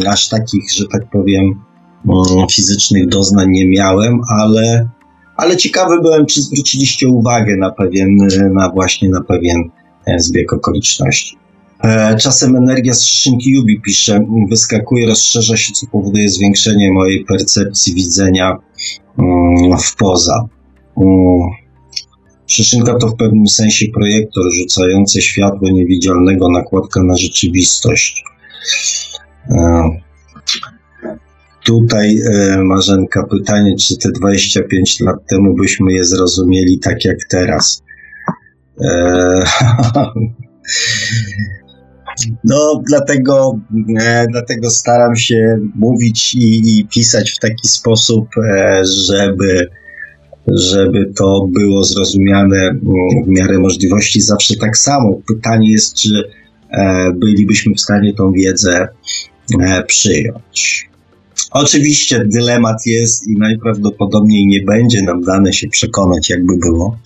aż takich, że tak powiem, mm, fizycznych doznań nie miałem, ale, ale ciekawy byłem, czy zwróciliście uwagę na pewien, na właśnie na pewien e, zbieg okoliczności. E, czasem energia z szynki Jubi pisze, wyskakuje, rozszerza się, co powoduje zwiększenie mojej percepcji widzenia mm, w poza. Szyszynka to w pewnym sensie projektor rzucający światło niewidzialnego nakładka na rzeczywistość. E, tutaj e, Marzenka pytanie, czy te 25 lat temu byśmy je zrozumieli tak jak teraz. No, dlatego, e, dlatego staram się mówić i, i, pisać w taki sposób, e, żeby, żeby to było zrozumiane w miarę możliwości zawsze tak samo. Pytanie jest, czy e, bylibyśmy w stanie tą wiedzę e, przyjąć. Oczywiście dylemat jest i najprawdopodobniej nie będzie nam dane się przekonać, jakby było.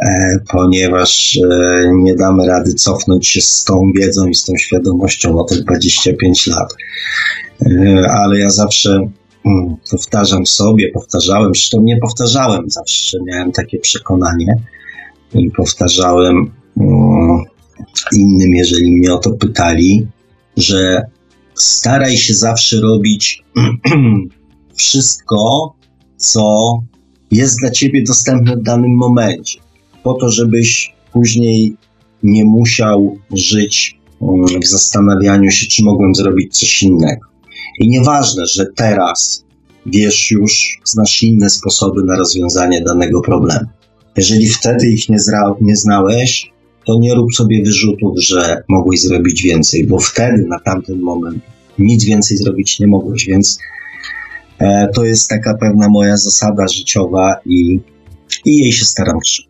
E, ponieważ e, nie damy rady cofnąć się z tą wiedzą i z tą świadomością o te 25 lat. E, ale ja zawsze mm, powtarzam sobie, powtarzałem, zresztą nie powtarzałem, zawsze miałem takie przekonanie i powtarzałem mm, innym, jeżeli mnie o to pytali, że staraj się zawsze robić wszystko, co jest dla ciebie dostępne w danym momencie po to, żebyś później nie musiał żyć mm, w zastanawianiu się, czy mogłem zrobić coś innego. I nieważne, że teraz wiesz już, znasz inne sposoby na rozwiązanie danego problemu. Jeżeli wtedy ich nie, zra- nie znałeś, to nie rób sobie wyrzutów, że mogłeś zrobić więcej, bo wtedy, na tamten moment, nic więcej zrobić nie mogłeś, więc e, to jest taka pewna moja zasada życiowa i, i jej się staram trzymać.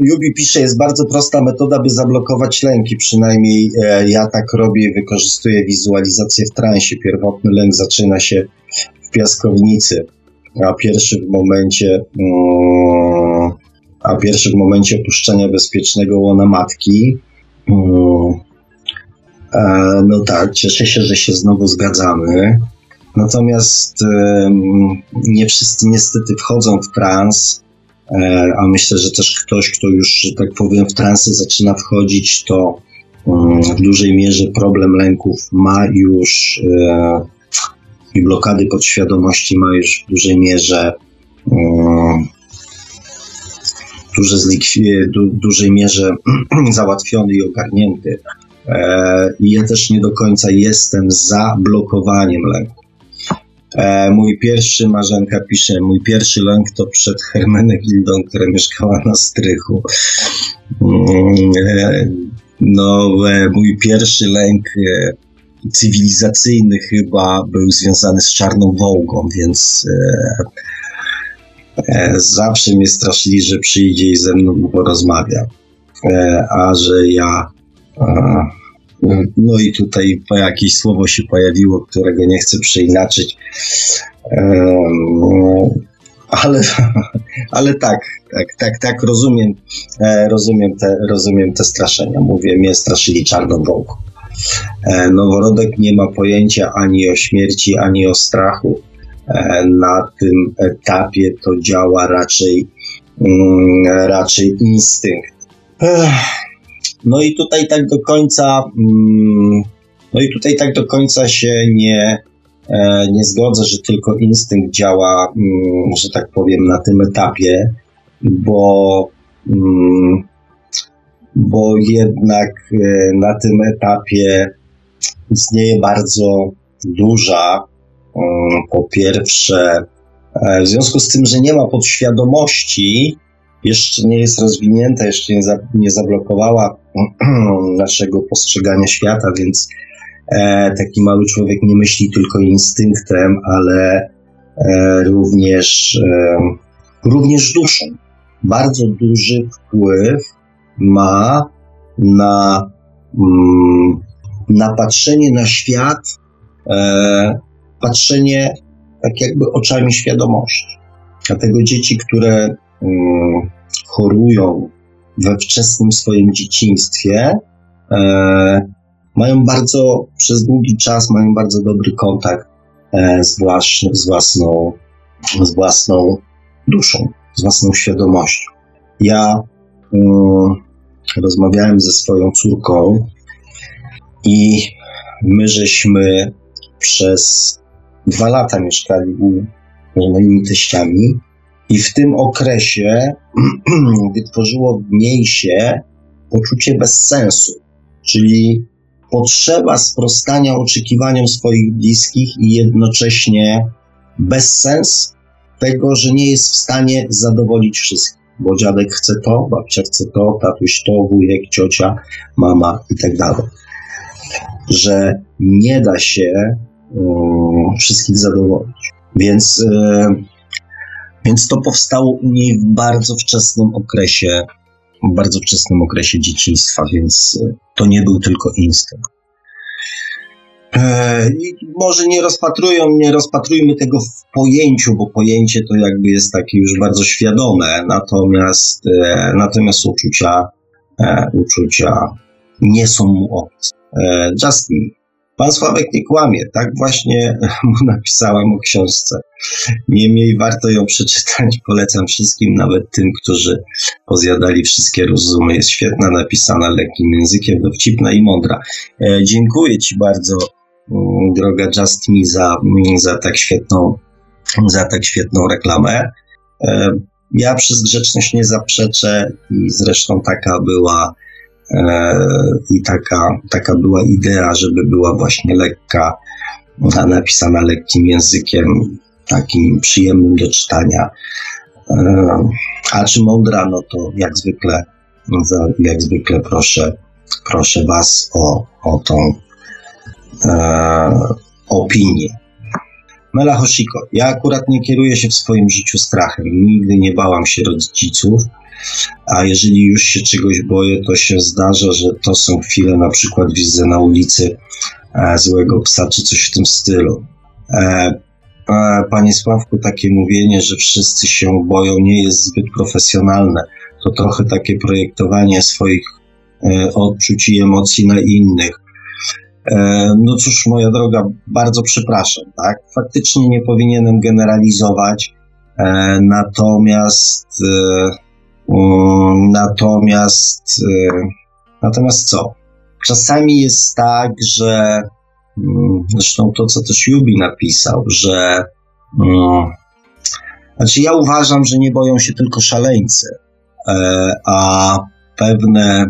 Jubi pisze, jest bardzo prosta metoda, by zablokować lęki. Przynajmniej e, ja tak robię i wykorzystuję wizualizację w transie. Pierwotny lęk zaczyna się w piaskownicy, a pierwszy w momencie, mm, a pierwszy w momencie opuszczenia bezpiecznego łona matki. Mm, e, no tak, cieszę się, że się znowu zgadzamy. Natomiast nie wszyscy niestety wchodzą w trans E, a myślę, że też ktoś, kto już, że tak powiem, w transy zaczyna wchodzić, to mm, w dużej mierze problem lęków ma już e, i blokady podświadomości ma już w dużej mierze mm, duże dużej mierze załatwiony i ogarnięty. I ja też nie do końca jestem za blokowaniem lęku. Mój pierwszy, Marzenka pisze, mój pierwszy lęk to przed Hermenegildą, która mieszkała na strychu. Mm, no, mój pierwszy lęk cywilizacyjny chyba był związany z Czarną Wołgą, więc e, e, zawsze mnie straszyli, że przyjdzie i ze mną porozmawia. E, a że ja. No i tutaj jakieś słowo się pojawiło, którego nie chcę przeinaczyć. ale, ale tak, tak, tak, tak, rozumiem, rozumiem, te, rozumiem te straszenia. Mówię, mnie straszyli czarną wołką. E, noworodek nie ma pojęcia ani o śmierci, ani o strachu. E, na tym etapie to działa raczej, mm, raczej instynkt. No i tutaj tak do końca, mm, no i tutaj tak do końca się nie, e, nie zgodzę, że tylko instynkt działa, mm, że tak powiem, na tym etapie, bo bo jednak e, na tym etapie istnieje bardzo duża, mm, po pierwsze, e, w związku z tym, że nie ma podświadomości, jeszcze nie jest rozwinięta, jeszcze nie, za, nie zablokowała naszego postrzegania świata, więc e, taki mały człowiek nie myśli tylko instynktem, ale e, również, e, również duszą. Bardzo duży wpływ ma na, mm, na patrzenie na świat, e, patrzenie tak jakby oczami świadomości. Dlatego dzieci, które chorują we wczesnym swoim dzieciństwie, e, mają bardzo, przez długi czas mają bardzo dobry kontakt e, z, włas, z, własną, z własną duszą, z własną świadomością. Ja mm, rozmawiałem ze swoją córką i my żeśmy przez dwa lata mieszkali u moimi teściami i w tym okresie wytworzyło w niej się poczucie bezsensu, czyli potrzeba sprostania oczekiwaniom swoich bliskich i jednocześnie bezsens tego, że nie jest w stanie zadowolić wszystkich bo dziadek chce to, babcia chce to, tatuś to, wujek, ciocia, mama i tak dalej. Że nie da się um, wszystkich zadowolić. Więc, e, więc to powstało u niej w bardzo wczesnym okresie, w bardzo wczesnym okresie dzieciństwa, więc e, to nie był tylko instynkt. E, I może nie rozpatrują, nie rozpatrujmy tego w pojęciu, bo pojęcie to jakby jest takie już bardzo świadome, natomiast, e, natomiast uczucia, uczucia nie są mu obce. Justin, pan Sławek nie kłamie, tak właśnie mu napisałam o książce. Niemniej warto ją przeczytać, polecam wszystkim, nawet tym, którzy pozjadali wszystkie rozumy. Jest świetna, napisana lekkim językiem, dowcipna i mądra. Dziękuję Ci bardzo Mm, droga Just Me za, mm, za tak świetną, za tak świetną reklamę. E, ja przez grzeczność nie zaprzeczę i zresztą taka była e, i taka, taka była idea, żeby była właśnie lekka, napisana lekkim językiem, takim przyjemnym do czytania. E, a czy mądra, no to jak zwykle, jak zwykle proszę, proszę Was o, o tą e, opinię. Mela Hoshiko, ja akurat nie kieruję się w swoim życiu strachem. Nigdy nie bałam się rodziców, a jeżeli już się czegoś boję, to się zdarza, że to są chwile, na przykład widzę na ulicy e, złego psa, czy coś w tym stylu. E, Panie Sławku, takie mówienie, że wszyscy się boją, nie jest zbyt profesjonalne. To trochę takie projektowanie swoich e, odczuć i emocji na innych. No cóż, moja droga, bardzo przepraszam, tak? Faktycznie nie powinienem generalizować, natomiast natomiast natomiast co? Czasami jest tak, że mm, zresztą to, co też Jubi napisał, że mm, znaczy ja uważam, że nie boją się tylko szaleńcy, a pewne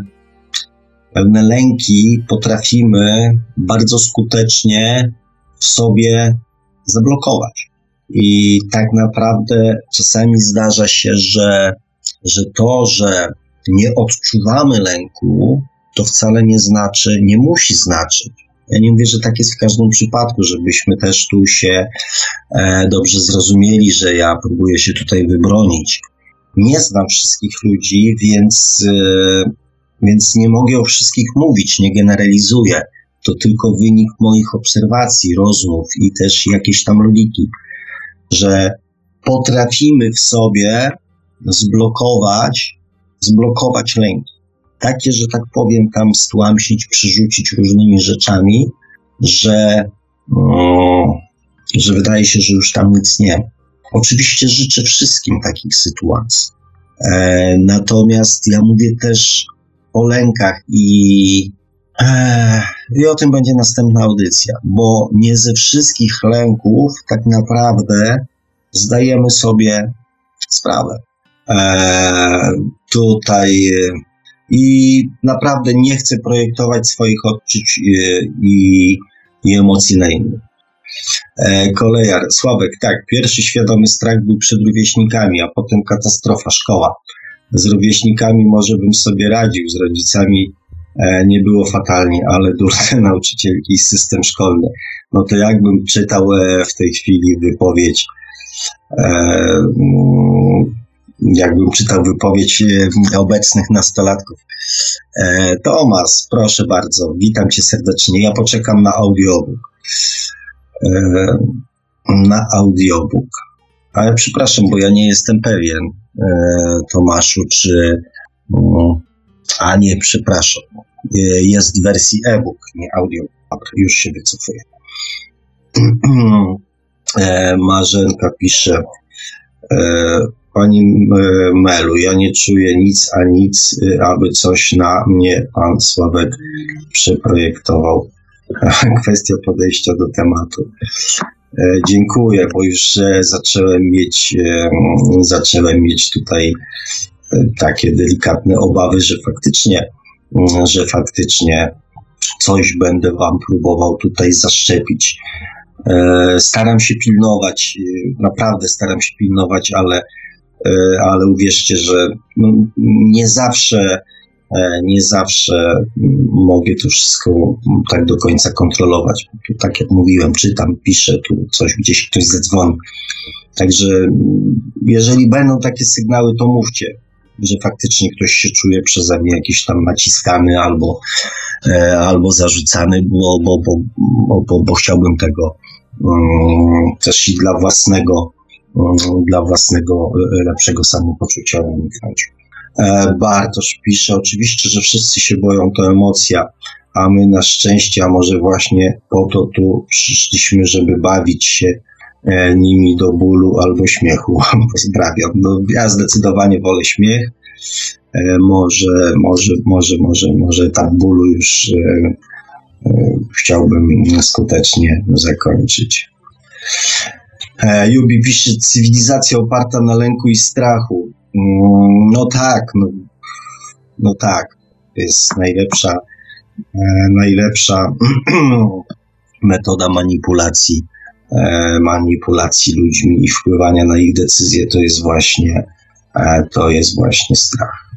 pewne lęki potrafimy bardzo skutecznie w sobie zablokować. I tak naprawdę czasami zdarza się, że, że to, że nie odczuwamy lęku, to wcale nie znaczy, nie musi znaczyć. Ja nie mówię, że tak jest w każdym przypadku, żebyśmy też tu się e, dobrze zrozumieli, że ja próbuję się tutaj wybronić. Nie znam wszystkich ludzi, więc, e, więc nie mogę o wszystkich mówić, nie generalizuję. To tylko wynik moich obserwacji, rozmów i też jakiejś tam logiki, że potrafimy w sobie zblokować, zblokować lęki takie, że tak powiem, tam stłamsić, przyrzucić różnymi rzeczami, że, no, że wydaje się, że już tam nic nie. Oczywiście życzę wszystkim takich sytuacji. E, natomiast ja mówię też o lękach i, e, i o tym będzie następna audycja, bo nie ze wszystkich lęków tak naprawdę zdajemy sobie sprawę. E, tutaj i naprawdę nie chcę projektować swoich odczuć e, i, i emocji na innych. E, kolejar, Sławek, tak, pierwszy świadomy strach był przed rówieśnikami, a potem katastrofa, szkoła. Z rówieśnikami może bym sobie radził, z rodzicami e, nie było fatalnie, ale durne nauczycielki i system szkolny. No to jakbym czytał e, w tej chwili wypowiedź e, mm, jakbym czytał wypowiedź e, obecnych nastolatków. E, Tomas, proszę bardzo, witam cię serdecznie. Ja poczekam na audiobook. E, na audiobook. Ale przepraszam, bo ja nie jestem pewien, Tomaszu, czy. A nie, przepraszam. Jest w wersji e-book, nie audiobook. Już się wycofuję. Marzenka pisze. Pani e, Melu, ja nie czuję nic a nic, e, aby coś na mnie pan Sławek przeprojektował. Kwestia podejścia do tematu. E, dziękuję, bo już zacząłem mieć, zacząłem mieć tutaj takie delikatne obawy, że faktycznie, że faktycznie coś będę wam próbował tutaj zaszczepić. Staram się pilnować, naprawdę staram się pilnować, ale ale uwierzcie, że no, nie zawsze e, nie zawsze mogę to wszystko tak do końca kontrolować. Tak jak mówiłem, czytam, piszę, tu coś gdzieś ktoś zadzwoni. Także jeżeli będą takie sygnały, to mówcie, że faktycznie ktoś się czuje przeze mnie jakiś tam naciskany albo, e, albo zarzucany, bo, bo, bo, bo, chciałbym tego um, też i dla własnego dla własnego e, lepszego samopoczucia uniknąć. E, Bartosz pisze, oczywiście, że wszyscy się boją, to emocja, a my na szczęście, a może właśnie po to tu przyszliśmy, żeby bawić się e, nimi do bólu albo śmiechu. Pozdrawiam. No, ja zdecydowanie wolę śmiech. Może, może, może, może, może tak bólu już chciałbym skutecznie zakończyć. Jubi e, pisze, cywilizacja oparta na lęku i strachu. Mm, no tak, no, no tak, to jest najlepsza, e, najlepsza metoda manipulacji, e, manipulacji ludźmi i wpływania na ich decyzje, to jest właśnie, to jest właśnie strach.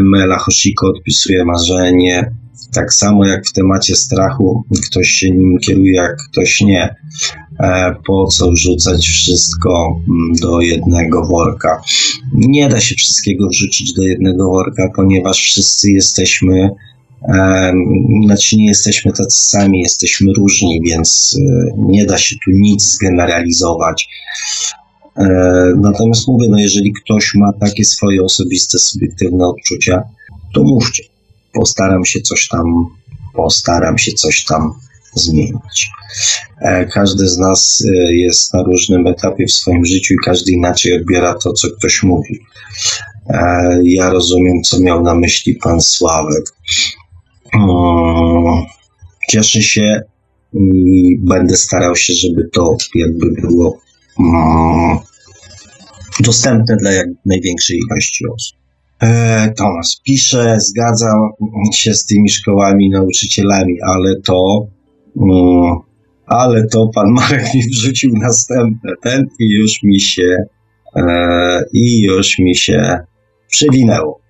Mela Hoshiko odpisuje marzenie, tak samo jak w temacie strachu, ktoś się nim kieruje, jak ktoś nie. E, po co wrzucać wszystko mm, do jednego worka? Nie da się wszystkiego wrzucić do jednego worka, ponieważ wszyscy jesteśmy, znaczy nie jesteśmy tacy sami, jesteśmy różni, więc e, nie da się tu nic zgeneralizować. E, natomiast mówię, no jeżeli ktoś ma takie swoje osobiste, subiektywne odczucia, to mówcie postaram się coś tam, postaram się coś tam zmienić. E, każdy z nas e, jest na różnym etapie w swoim życiu i każdy inaczej odbiera to, co ktoś mówi. Ja rozumiem, co miał na myśli pan Sławek. Mm, cieszę się i będę starał się, żeby to jakby było mm, dostępne dla jak największej ilości osób. E, Tomasz pisze, zgadzam się z tymi szkołami, nauczycielami, ale to, mm, ale to pan Marek mi wrzucił następne, ten i już mi się, e, i już mi się przewinęło.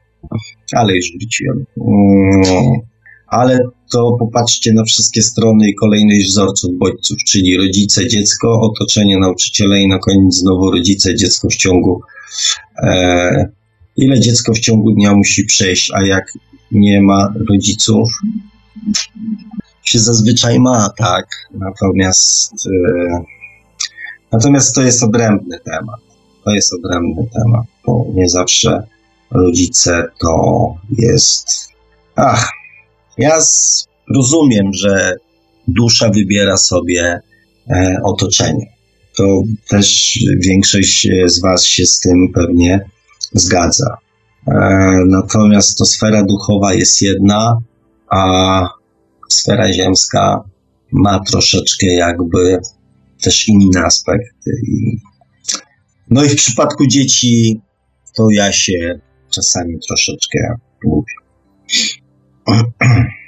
Ale już wróciłem. Mm, ale to popatrzcie na wszystkie strony i kolejność wzorców bodźców, czyli rodzice, dziecko, otoczenie nauczyciele i na koniec znowu rodzice, dziecko w ciągu e, ile dziecko w ciągu dnia musi przejść, a jak nie ma rodziców, się zazwyczaj ma, tak. Natomiast, e, natomiast to jest odrębny temat. To jest odrębny temat, bo nie zawsze rodzice to jest. Ach, ja rozumiem, że dusza wybiera sobie e, otoczenie. To też większość z Was się z tym pewnie zgadza. E, natomiast to sfera duchowa jest jedna, a sfera ziemska ma troszeczkę jakby też inny aspekt. No i w przypadku dzieci to ja się czasami troszeczkę lubię.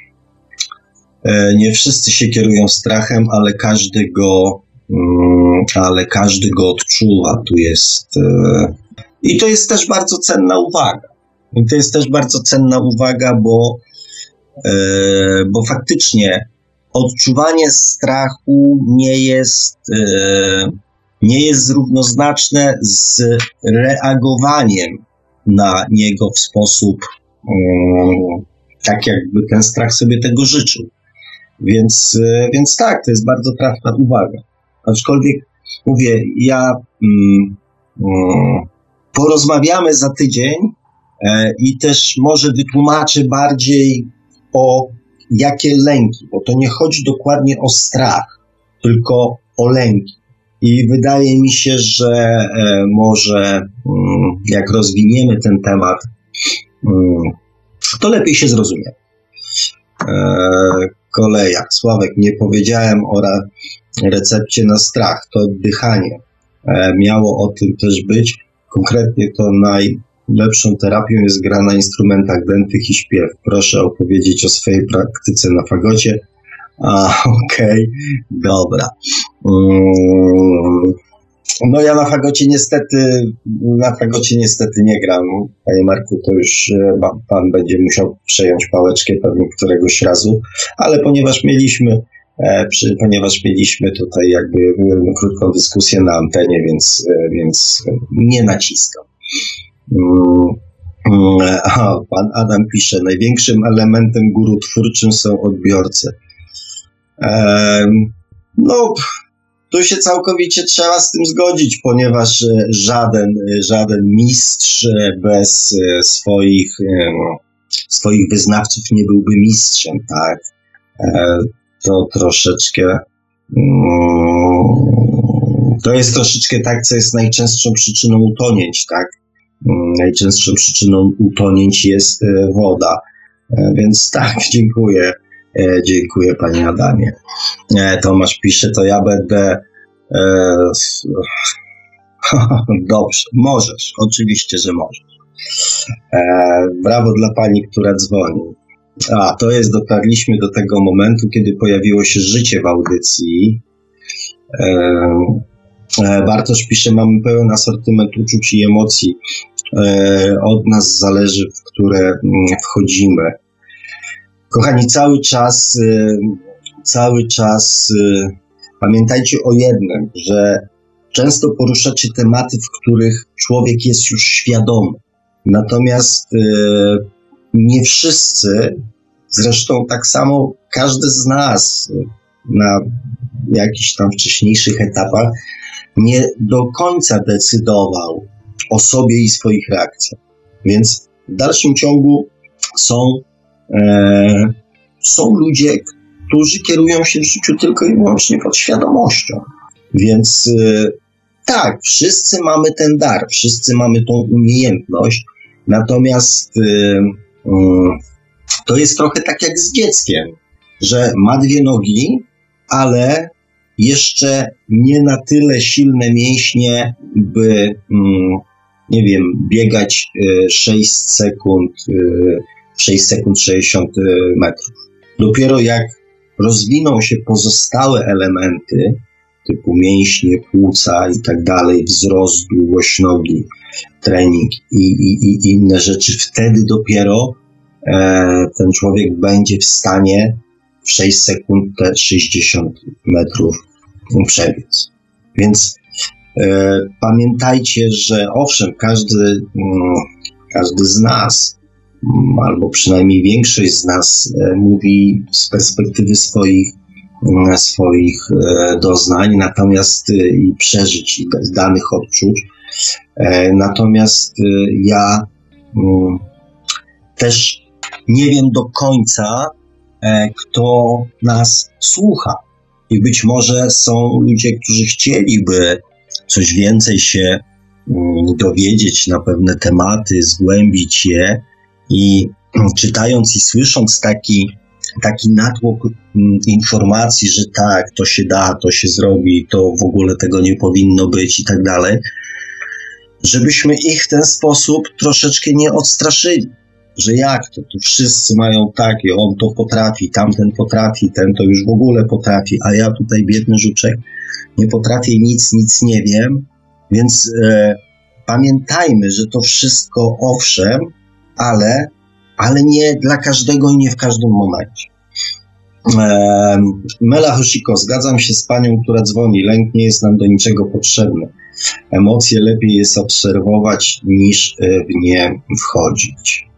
E, nie wszyscy się kierują strachem, ale każdy go, mm, ale każdy go odczuwa. Tu jest e, i to jest też bardzo cenna uwaga. I to jest też bardzo cenna uwaga, bo, e, bo faktycznie odczuwanie strachu nie jest, nie jest równoznaczne z reagowaniem na niego w sposób um, tak, jakby ten strach sobie tego życzył. Więc, e, więc tak, to jest bardzo trafna uwaga. Aczkolwiek mówię, ja. Mm, mm, porozmawiamy za tydzień e, i też może wytłumaczę bardziej o jakie lęki, bo to nie chodzi dokładnie o strach, tylko o lęki. I wydaje mi się, że e, może mm, jak rozwiniemy ten temat, mm, to lepiej się zrozumie. E, koleja. Sławek, nie powiedziałem o recepcie na strach, to oddychanie. Miało o tym też być. Konkretnie to najlepszą terapią jest gra na instrumentach dętych i śpiew. Proszę opowiedzieć o swojej praktyce na fagocie. A, okej, okay, dobra. Um, no ja na fagocie niestety, na fagocie niestety nie gram. Panie Marku, to już e, pan będzie musiał przejąć pałeczkę pewnie któregoś razu, ale ponieważ mieliśmy E, ponieważ mieliśmy tutaj jakby krótką dyskusję na antenie, więc, e, więc nie naciskam. Mm, mm, a, pan Adam pisze, największym elementem guru twórczym są odbiorcy. No, tu się całkowicie trzeba z tym zgodzić, ponieważ e, żaden, żaden mistrz bez swoich, swoich wyznawców nie byłby mistrzem, tak? to troszeczkę. Mm, to jest troszeczkę tak, co jest najczęstszą przyczyną utonięć, tak? Mm, najczęstszą przyczyną utonięć jest e, woda. E, więc tak, dziękuję. E, dziękuję, panie Adamie. Tomasz pisze, to ja będę. Dobrze, możesz, oczywiście, że możesz. Brawo dla pani, która dzwoni. A, to jest, dotarliśmy do tego momentu, kiedy pojawiło się życie w audycji. E, e, Bartosz pisze, mamy pełen asortyment uczuć i emocji. E, od nas zależy, w które mm, wchodzimy. Kochani, cały czas, e, cały czas e, pamiętajcie o jednym, że często poruszacie tematy, w których człowiek jest już świadomy. Natomiast e, nie wszyscy, zresztą tak samo każdy z nas na jakichś tam wcześniejszych etapach nie do końca decydował o sobie i swoich reakcjach. Więc w dalszym ciągu są, są ludzie, którzy kierują się w życiu tylko i wyłącznie podświadomością. Więc e, tak, wszyscy mamy ten dar, wszyscy mamy tą umiejętność, natomiast e, Mm, to jest trochę tak jak z dzieckiem, że ma dwie nogi, ale jeszcze nie na tyle silne mięśnie, by, mm, nie wiem, biegać 6 sekund, 6 sekund 60 metrów. Dopiero jak rozwiną się pozostałe elementy, typu mięśnie, płuca i tak dalej, wzrost, długość nogi, trening i, i, i inne rzeczy, wtedy dopiero e, ten człowiek będzie w stanie w 6 sekund te 60 metrów przebiec. Więc e, pamiętajcie, że owszem, każdy, mm, każdy z nas, albo przynajmniej większość z nas e, mówi z perspektywy swoich mm, swoich e, doznań, natomiast e, i przeżyć i danych odczuć. Natomiast ja mm, też nie wiem do końca, kto nas słucha. I być może są ludzie, którzy chcieliby coś więcej się mm, dowiedzieć na pewne tematy, zgłębić je i mm, czytając i słysząc taki, taki natłok mm, informacji, że tak, to się da, to się zrobi, to w ogóle tego nie powinno być i tak dalej, żebyśmy ich w ten sposób troszeczkę nie odstraszyli. Że jak to, tu wszyscy mają takie, on to potrafi, tamten potrafi, ten to już w ogóle potrafi, a ja tutaj biedny żuczek nie potrafię nic, nic nie wiem. Więc e, pamiętajmy, że to wszystko owszem, ale, ale nie dla każdego i nie w każdym momencie. Mela Hoshiko, zgadzam się z panią, która dzwoni. Lęk nie jest nam do niczego potrzebny. Emocje lepiej jest obserwować niż e, w nie wchodzić.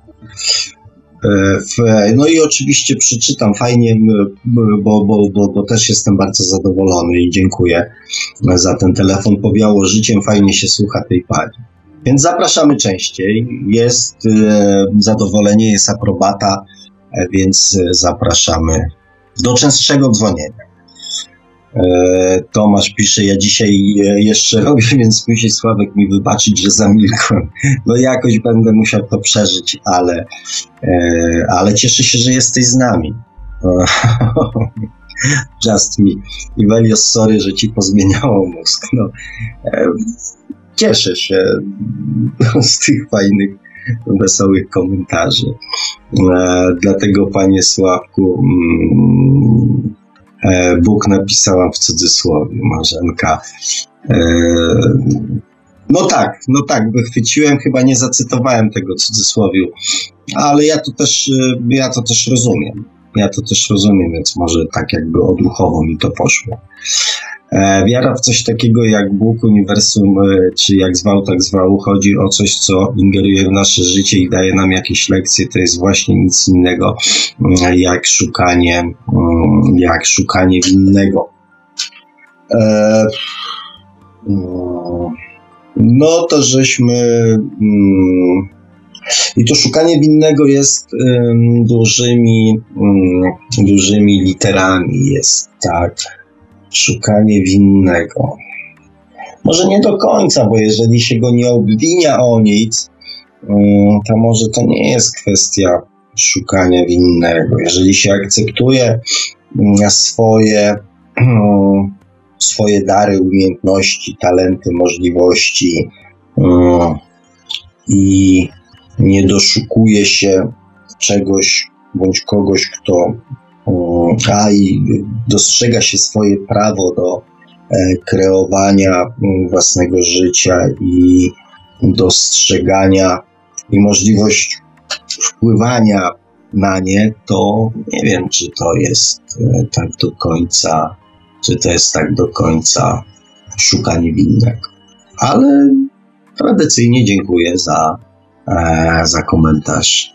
E, no i oczywiście przeczytam fajnie, bo, bo, bo, bo też jestem bardzo zadowolony i dziękuję za ten telefon. Powiało życiem, fajnie się słucha tej pani. Więc zapraszamy częściej. Jest e, zadowolenie, jest aprobata, więc zapraszamy do częstszego dzwonienia. E, Tomasz pisze, ja dzisiaj e, jeszcze robię, więc musi Sławek mi wybaczyć, że zamilkłem. No jakoś będę musiał to przeżyć, ale, e, ale cieszę się, że jesteś z nami. Just me. Ivelios, sorry, że ci pozmieniało mózg. No, cieszę się z tych fajnych, wesołych komentarzy. Dlatego, panie Sławku, mm, E, Bóg napisałam w cudzysłowie, Marzenka. E, no tak, no tak, wychwyciłem, chyba nie zacytowałem tego cudzysłowiu, ale ja to też, e, ja to też rozumiem. Ja to też rozumiem, więc może tak jakby odruchowo mi to poszło. E, wiara w coś takiego jak Bóg, uniwersum, e, czy jak zwał, tak zwał, chodzi o coś, co ingeruje w nasze życie i daje nam jakieś lekcje, to jest właśnie nic innego mm, jak szukanie, mm, jak szukanie winnego. E, no to żeśmy. I to szukanie winnego jest dużymi, dużymi literami, jest tak szukanie winnego. Może nie do końca, bo jeżeli się go nie obwinia o nic, mm, to może to nie jest kwestia szukania winnego. Jeżeli się akceptuje mm, swoje, mm, swoje dary, umiejętności, talenty, możliwości i nie doszukuje się czegoś bądź kogoś, kto a i dostrzega się swoje prawo do e, kreowania mm, własnego życia i dostrzegania i możliwość wpływania na nie, to nie wiem, czy to jest e, tak do końca, czy to jest tak do końca szukanie winnego. Ale tradycyjnie dziękuję za, e, za komentarz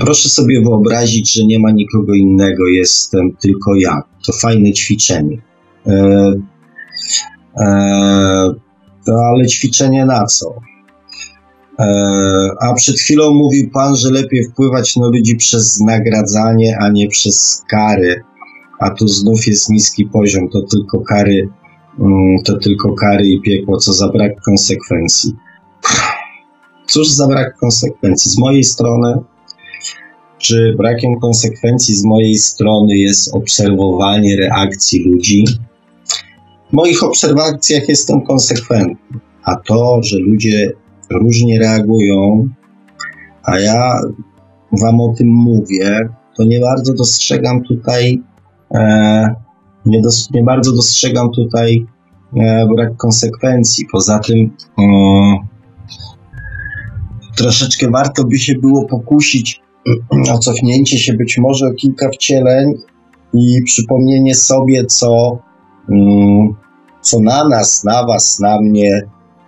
proszę sobie wyobrazić, że nie ma nikogo innego, jestem tylko ja. To fajne ćwiczenie. E, e, ale ćwiczenie na co? A przed chwilą mówił Pan, że lepiej wpływać na ludzi przez nagradzanie, a nie przez kary. A tu znów jest niski poziom, to tylko kary, mm, to tylko kary i piekło, co za brak konsekwencji. Cóż za brak konsekwencji? Z mojej strony, czy brakiem konsekwencji z mojej strony jest obserwowanie reakcji ludzi? W moich obserwacjach jestem konsekwentny. A to, że ludzie różnie reagują, a ja Wam o tym mówię, to nie bardzo dostrzegam tutaj, e, nie, dos, nie bardzo dostrzegam tutaj e, brak konsekwencji. Poza tym e, troszeczkę warto by się było pokusić o cofnięcie się być może o kilka wcieleń i przypomnienie sobie, co, mm, co na nas, na Was, na mnie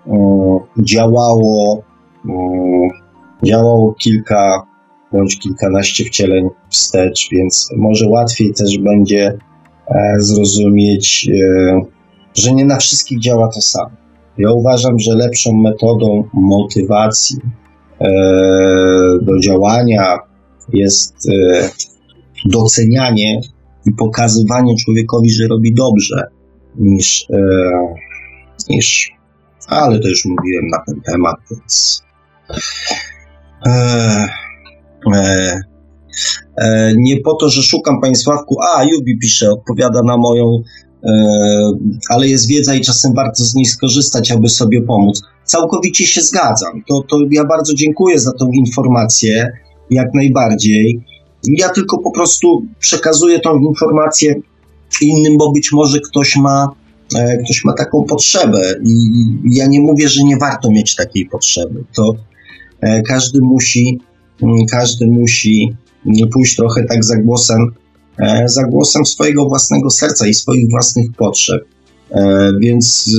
mm, działało, mm, działało kilka bądź kilkanaście wcieleń wstecz, więc może łatwiej też będzie e, zrozumieć, e, że nie na wszystkich działa to samo. Ja uważam, że lepszą metodą motywacji do działania jest docenianie i pokazywanie człowiekowi, że robi dobrze, niż, niż ale to już mówiłem na ten temat, więc. E, e, nie po to, że szukam Państwawku, a Jubi pisze, odpowiada na moją, e, ale jest wiedza i czasem warto z niej skorzystać, aby sobie pomóc. Całkowicie się zgadzam. To, to ja bardzo dziękuję za tą informację, jak najbardziej. Ja tylko po prostu przekazuję tą informację innym, bo być może ktoś ma, ktoś ma taką potrzebę i ja nie mówię, że nie warto mieć takiej potrzeby. To każdy musi Mm, każdy musi pójść trochę tak za głosem, e, za głosem swojego własnego serca i swoich własnych potrzeb. E, więc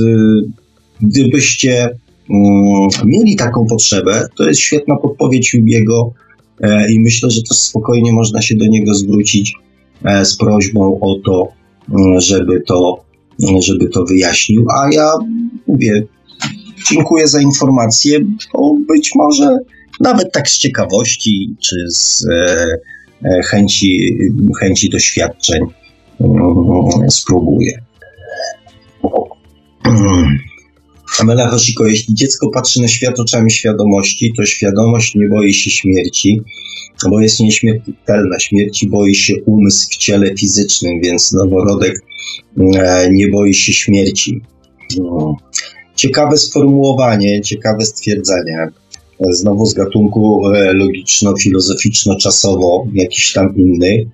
gdybyście mieli taką potrzebę, to jest świetna podpowiedź Jubiego e, i myślę, że to spokojnie można się do niego zwrócić z prośbą o to, mm, żeby to, żeby to wyjaśnił. A ja mówię, dziękuję za informację, bo być może nawet tak z ciekawości czy z e, e, chęci, chęci doświadczeń mm, spróbuję. Amela Hoshiko, jeśli dziecko patrzy na świat oczami świadomości, to świadomość nie boi się śmierci, bo jest nieśmiertelna. Śmierci boi się umysł w ciele fizycznym, więc noworodek e, nie boi się śmierci. Mm. Ciekawe sformułowanie, ciekawe stwierdzenie znowu z gatunku e, logiczno-filozoficzno-czasowo, jakiś tam inny.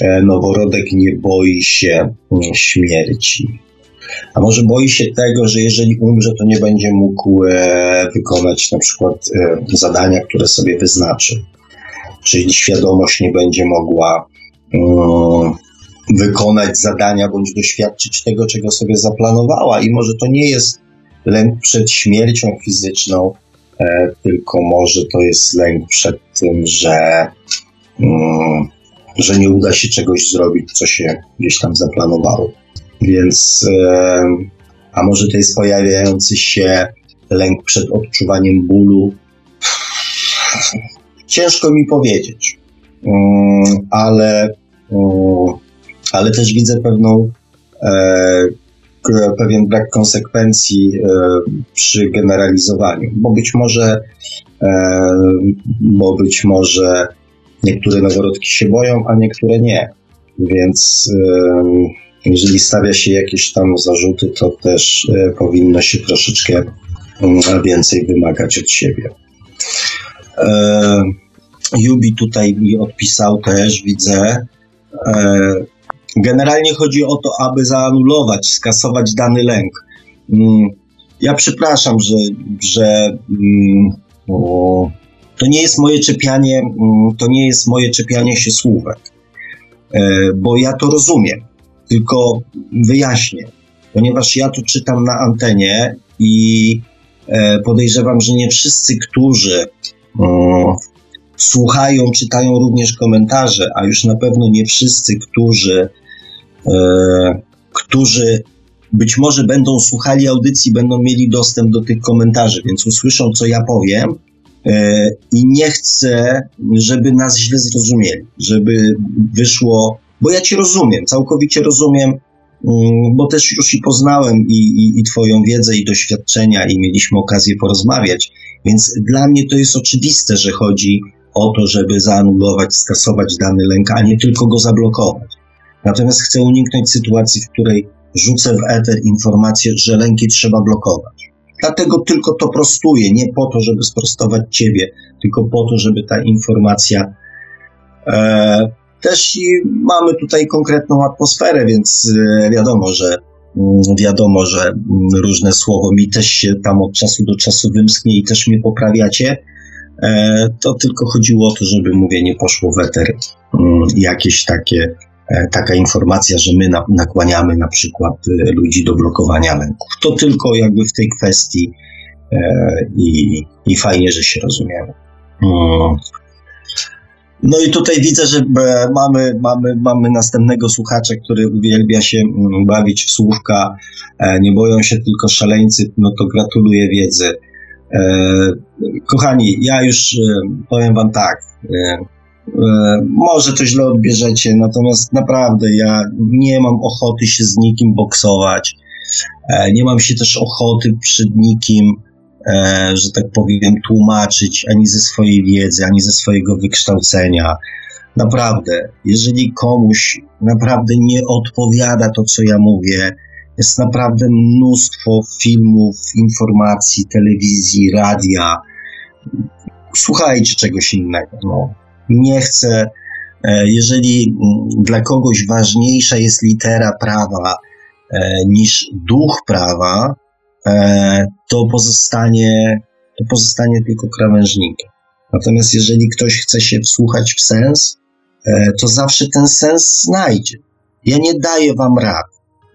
E, noworodek nie boi się śmierci. A może boi się tego, że jeżeli umrze, to nie będzie mógł e, wykonać na przykład zadania, które sobie wyznaczy. Czyli świadomość nie będzie mogła mm, wykonać zadania bądź doświadczyć tego, czego sobie zaplanowała. I może to nie jest lęk przed śmiercią fizyczną, E, tylko może to jest lęk przed tym, że, mm, że nie uda się czegoś zrobić, co się gdzieś tam zaplanowało. Więc, a może to jest pojawiający się lęk przed odczuwaniem bólu. Ciężko mi powiedzieć, mm, ale, mm, ale też widzę pewną e, pewien brak konsekwencji e, przy generalizowaniu, bo być może, e, bo być może niektóre noworodki się boją, a niektóre nie. Więc jeżeli stawia się jakieś tam zarzuty, to też powinno się troszeczkę mm, więcej wymagać od siebie. Jubi tutaj mi odpisał też, widzę. Generalnie chodzi o to, aby zaanulować, skasować dany lęk. Mm, ja przepraszam, że, że mm, to nie jest moje czepianie, to nie jest moje czepianie się słówek, e, bo ja to rozumiem, tylko wyjaśnię, ponieważ ja tu czytam na antenie i e, podejrzewam, że nie wszyscy, którzy słuchają, czytają również komentarze, a już na pewno nie wszyscy, którzy E, którzy być może będą słuchali audycji, będą mieli dostęp do tych komentarzy, więc usłyszą, co ja powiem. E, I nie chcę, żeby nas źle zrozumieli, żeby wyszło, bo ja Cię rozumiem, całkowicie rozumiem, mm, bo też już i poznałem i, i, i Twoją wiedzę i doświadczenia, i mieliśmy okazję porozmawiać, więc dla mnie to jest oczywiste, że chodzi o to, żeby zaanulować, skasować dany lęk, a nie tylko go zablokować. Natomiast chcę uniknąć sytuacji, w której rzucę w eter informację, że lęki trzeba blokować. Dlatego tylko to prostuję, nie po to, żeby sprostować ciebie, tylko po to, żeby ta informacja. E, też i mamy tutaj konkretną atmosferę, więc e, wiadomo, że mm, wiadomo, że mm, różne słowo mi też się tam od czasu do czasu wymsknie i też mnie poprawiacie. E, to tylko chodziło o to, żeby mówię, nie poszło weter mm, jakieś takie E, taka informacja, że my nakłaniamy na przykład ludzi do blokowania lęków. To tylko jakby w tej kwestii i, i fajnie, że się rozumiemy. No i tutaj widzę, że mamy, mamy, mamy następnego słuchacza, który uwielbia się mm, bawić w słówka. Nie boją się tylko szaleńcy, no to gratuluję wiedzy. Kochani, ja już powiem Wam tak. E, może to źle odbierzecie, natomiast naprawdę ja nie mam ochoty się z nikim boksować. E, nie mam się też ochoty przed nikim, e, że tak powiem, tłumaczyć ani ze swojej wiedzy, ani ze swojego wykształcenia. Naprawdę, jeżeli komuś naprawdę nie odpowiada to, co ja mówię, jest naprawdę mnóstwo filmów, informacji, telewizji, radia. Słuchajcie czegoś innego. No nie chcę, e, jeżeli mm, dla kogoś ważniejsza jest litera prawa e, niż duch prawa, e, to pozostanie, to pozostanie tylko krawężnikiem. Natomiast jeżeli ktoś chce się wsłuchać w sens, to zawsze ten sens znajdzie. Ja nie daję wam rad.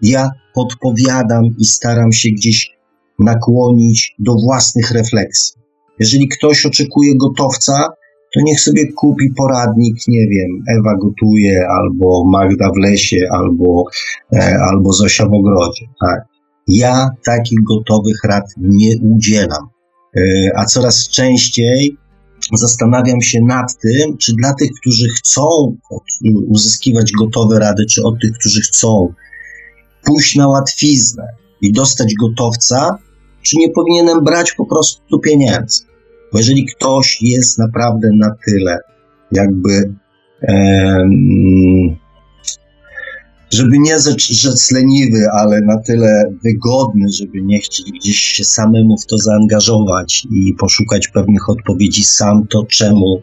Ja podpowiadam i staram się gdzieś nakłonić do własnych refleksji. Jeżeli ktoś oczekuje gotowca, to niech sobie kupi poradnik, nie wiem, Ewa gotuje, albo Magda w lesie, albo, e, albo Zosia w ogrodzie. Tak. Ja takich gotowych rad nie udzielam. E, a coraz częściej zastanawiam się nad tym, czy dla tych, którzy chcą uzyskiwać gotowe rady, czy od tych, którzy chcą pójść na łatwiznę i dostać gotowca, czy nie powinienem brać po prostu pieniędzy. Bo jeżeli ktoś jest naprawdę na tyle, jakby, um, żeby nie rzec leniwy, ale na tyle wygodny, żeby nie chcieć gdzieś się samemu w to zaangażować i poszukać pewnych odpowiedzi sam, to czemu,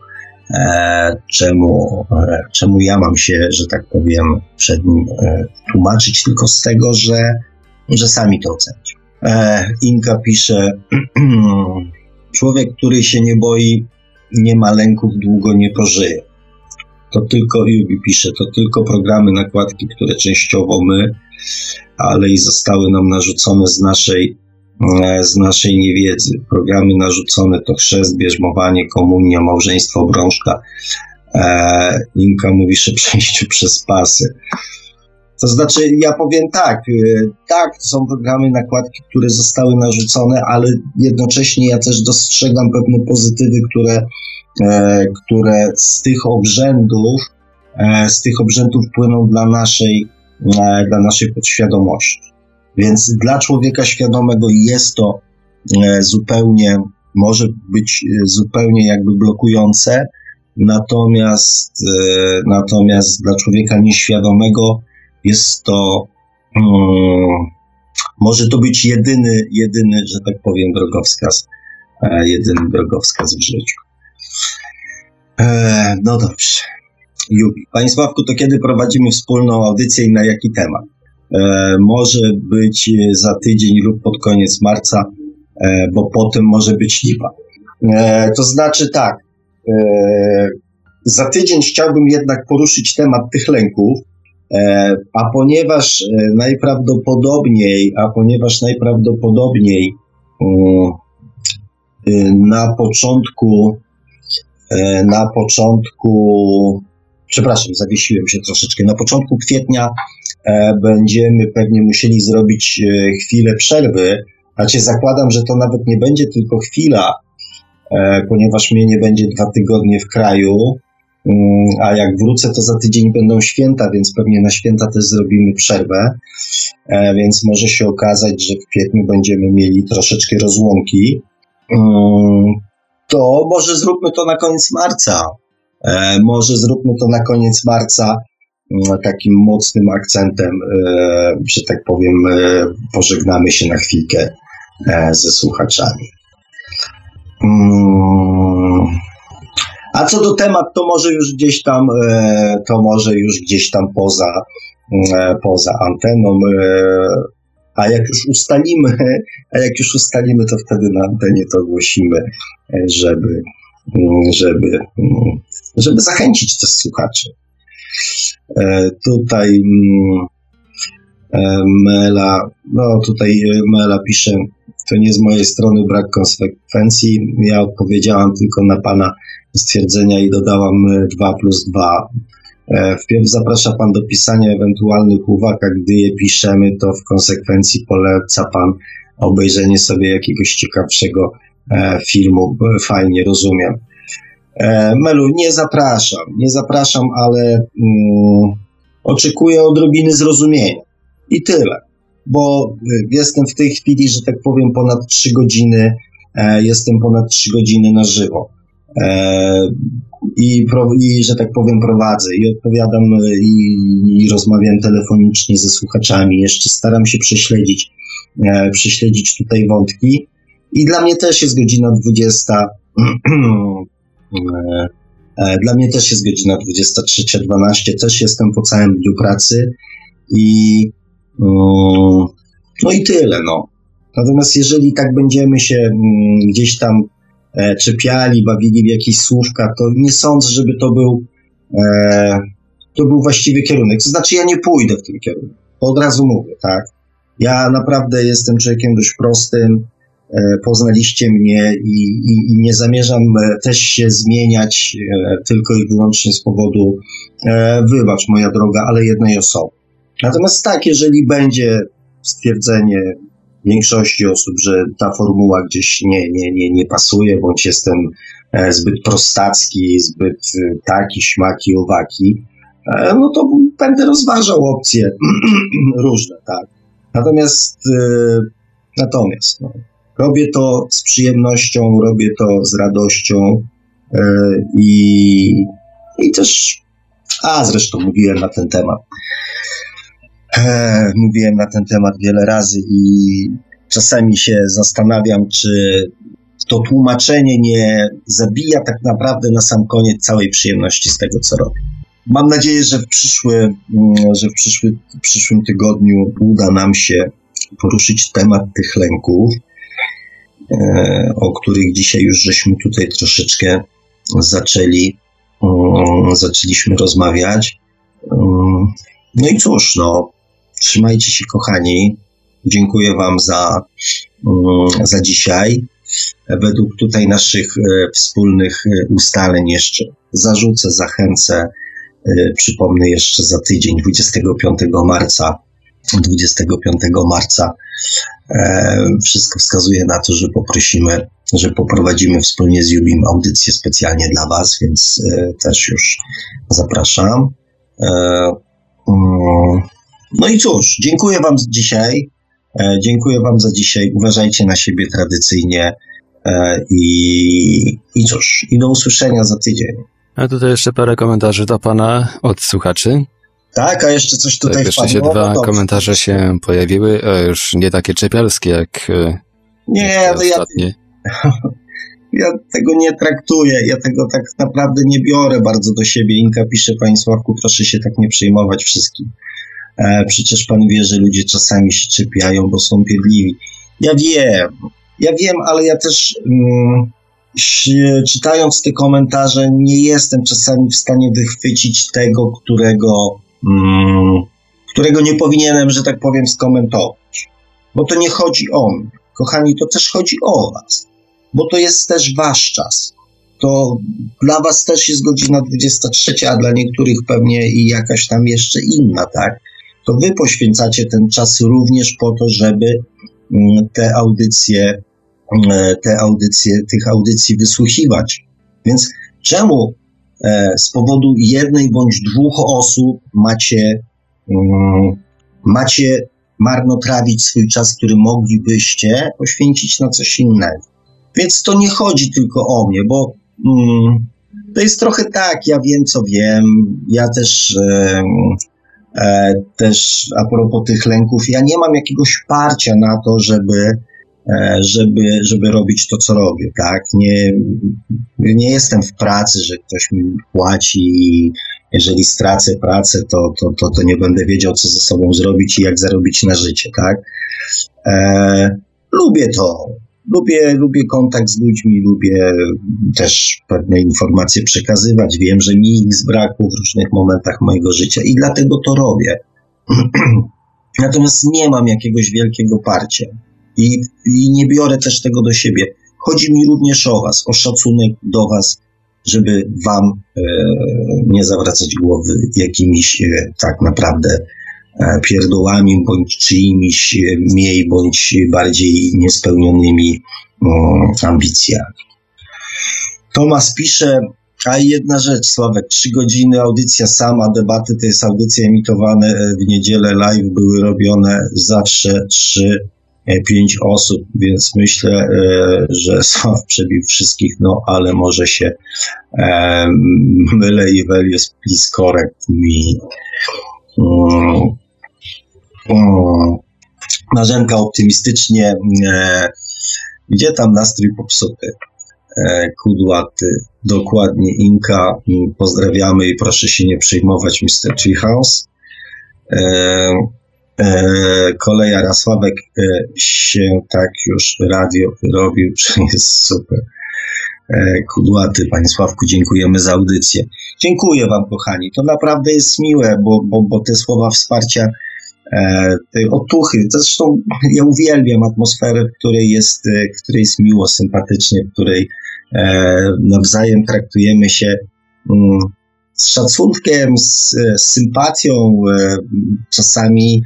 e, czemu, e, czemu ja mam się, że tak powiem, przed nim e, tłumaczyć, tylko z tego, że, że sami to ocenić. E, Inka pisze, Człowiek, który się nie boi, nie ma lęków, długo nie pożyje. To tylko, Jubi pisze, to tylko programy, nakładki, które częściowo my, ale i zostały nam narzucone z naszej, e, z naszej niewiedzy. Programy narzucone to chrzest, bierzmowanie, komunia, małżeństwo, obrążka. E, Inka mówi, że przejście przez pasy. To znaczy, ja powiem tak, y, tak, są programy, nakładki, które zostały narzucone, ale jednocześnie ja też dostrzegam pewne pozytywy, które, e, które z tych obrzędów, e, z tych obrzędów płyną dla naszej, e, dla naszej podświadomości. Więc dla człowieka świadomego jest to zupełnie, może być zupełnie jakby blokujące, natomiast, natomiast dla człowieka nieświadomego jest to, um, może to być jedyny, jedyny, że tak powiem, drogowskaz, e, jedyny drogowskaz w życiu. E, no dobrze. Jubi. Panie Sławku, to kiedy prowadzimy wspólną audycję i na jaki temat? E, może być za tydzień lub pod koniec marca, e, bo potem może być lipa. E, to znaczy tak, e, za tydzień chciałbym jednak poruszyć temat tych lęków, E, a ponieważ e, najprawdopodobniej, a ponieważ najprawdopodobniej mm, na początku, e, na początku, przepraszam, zawiesiłem się troszeczkę, na początku kwietnia będziemy pewnie musieli zrobić chwilę przerwy, znaczy zakładam, że to nawet nie będzie tylko chwila, ponieważ mnie nie będzie dwa tygodnie w kraju, Mm, a jak wrócę, to za tydzień będą święta, więc pewnie na święta też zrobimy przerwę. E, więc może się okazać, że w kwietniu będziemy mieli troszeczkę rozłąki. Mm, to może zróbmy to na koniec marca. E, może zróbmy to na koniec marca mm, takim mocnym akcentem, e, że tak powiem, pożegnamy się na chwilkę ze słuchaczami. Mm. A co do temat, to może już gdzieś tam, to może już gdzieś tam poza, poza anteną. A jak już ustalimy, a jak już ustalimy, to wtedy na antenie to ogłosimy, żeby, żeby, żeby zachęcić też słuchaczy. E, tutaj mm, e, Mela, no tutaj e, Mela pisze, to nie z mojej strony brak konsekwencji. Ja odpowiedziałam tylko na pana stwierdzenia i dodałam 2 plus 2. Wpierw zaprasza Pan do pisania ewentualnych uwag, a gdy je piszemy, to w konsekwencji poleca Pan obejrzenie sobie jakiegoś ciekawszego filmu. Fajnie, rozumiem. E, Melu, nie zapraszam, nie zapraszam, ale mm, oczekuję odrobiny zrozumienia. I tyle. Bo jestem w tej chwili, że tak powiem, ponad 3 godziny, e, jestem ponad 3 godziny na żywo. E, i, I, że tak powiem, prowadzę i odpowiadam y, i, i rozmawiam telefonicznie ze słuchaczami. Jeszcze staram się prześledzić, e, prześledzić tutaj wątki. I dla mnie też jest godzina 20. E, e, dla mnie też jest godzina 23.12, też jestem po całym dniu pracy i mm, no i tyle, no. Natomiast jeżeli tak będziemy się mm, gdzieś tam e, czepiali, bawili w jakieś słówka, to nie sądzę, żeby to był to był właściwy kierunek. To znaczy ja nie pójdę w tym kierunku. To od razu mówię, tak? Ja naprawdę jestem człowiekiem dość prostym, E, poznaliście mnie i, i, i, nie zamierzam e, też się zmieniać e, tylko i wyłącznie z powodu, wybacz moja droga, ale jednej osoby. Natomiast tak, jeżeli będzie stwierdzenie większości osób, że ta formuła gdzieś nie, nie, nie, nie pasuje, bądź jestem zbyt prostacki, zbyt taki, śmaki, owaki, no to będę rozważał opcje różne, tak. Natomiast, natomiast, no, Robię to z przyjemnością, robię to z radością e, i, i też, a zresztą mówiłem na ten temat. Mówiłem na ten temat wiele razy i czasami się zastanawiam, czy to tłumaczenie nie zabija tak naprawdę na sam koniec całej przyjemności z tego, co robię. Mam nadzieję, że w, przyszły, mm, że w, przyszły, w przyszłym tygodniu uda nam się poruszyć temat tych lęków. E, o których dzisiaj już żeśmy tutaj troszeczkę zaczęli, mm, zaczęliśmy rozmawiać. Mm, no i cóż, no, trzymajcie się kochani. Dziękuję Wam za, mm, za dzisiaj. Według tutaj naszych e, wspólnych e, ustaleń jeszcze zarzucę, zachęcę. Przypomnę jeszcze za tydzień, 25 marca 25 marca e, wszystko wskazuje na to, że poprosimy, że poprowadzimy wspólnie z Jubim audycję specjalnie dla Was, więc e, też już zapraszam. E, no i cóż, dziękuję Wam dzisiaj. Dziękuję Wam za dzisiaj. Uważajcie na siebie tradycyjnie. I, I cóż, i do usłyszenia za tydzień. A tutaj jeszcze parę komentarzy do Pana od słuchaczy. Tak, a jeszcze coś tutaj tak, jeszcze się dwa no komentarze się pojawiły, już nie takie czepialskie jak e, Nie, to ja, ja tego nie traktuję, ja tego tak naprawdę nie biorę bardzo do siebie. Inka pisze, panie Sławku, proszę się tak nie przejmować wszystkim. E, przecież pan wie, że ludzie czasami się czepiają, bo są piedliwi. Ja wiem, ja wiem, ale ja też mm, czytając te komentarze nie jestem czasami w stanie wychwycić tego, którego Mm, którego nie powinienem, że tak powiem, skomentować. Bo to nie chodzi o mnie. Kochani, to też chodzi o Was. Bo to jest też Wasz czas. To dla Was też jest godzina 23, a dla niektórych pewnie i jakaś tam jeszcze inna, tak? To Wy poświęcacie ten czas również po to, żeby mm, te audycje, mm, te audycje, tych audycji wysłuchiwać. Więc czemu E, z powodu jednej bądź dwóch osób macie, um, macie marnotrawić swój czas, który moglibyście poświęcić na coś innego. Więc to nie chodzi tylko o mnie, bo to jest trochę tak, ja wiem co wiem, ja też, e, też a propos tych lęków, ja nie mam jakiegoś parcia na to, żeby e, żeby, żeby robić to, co robię, tak? Nie, nie jestem w pracy, że ktoś mi płaci i jeżeli stracę pracę, to, to, to, to nie będę wiedział, co ze sobą zrobić i jak zarobić na życie, tak? E, lubię to. Lubię, lubię kontakt z ludźmi, lubię też pewne informacje przekazywać. Wiem, że mi ich zbrakło w różnych momentach mojego życia i dlatego to robię. Natomiast nie mam jakiegoś wielkiego parcia i, i nie biorę też tego do siebie. Chodzi mi również o Was, o szacunek do Was, żeby Wam e, nie zawracać głowy jakimiś e, tak naprawdę pierdołami bądź czyimiś e, mniej bądź bardziej niespełnionymi ambicjami. Tomas pisze, a jedna rzecz, Sławek, trzy godziny audycja sama, debaty to jest audycja emitowane e, w niedzielę, live były robione zawsze trzy, e, pięć osób, więc myślę, e, że Sław przebił wszystkich, no ale może się e, mylę i Velius, please correct me. Marzenka optymistycznie, e, gdzie tam nastrój popsuty? E, kudłaty, dokładnie Inka. Pozdrawiamy i proszę się nie przejmować, Mr. Treehouse. E, kolej Jarosławek e, się tak już radio robił, że jest super. Kudłaty, Panie Sławku, dziękujemy za audycję. Dziękuję Wam, kochani. To naprawdę jest miłe, bo, bo, bo te słowa wsparcia tej otuchy. Zresztą ja uwielbiam atmosferę, w której jest, e, w której jest miło, sympatycznie, w której e, nawzajem traktujemy się mm, z szacunkiem, z, sympatią, e, czasami,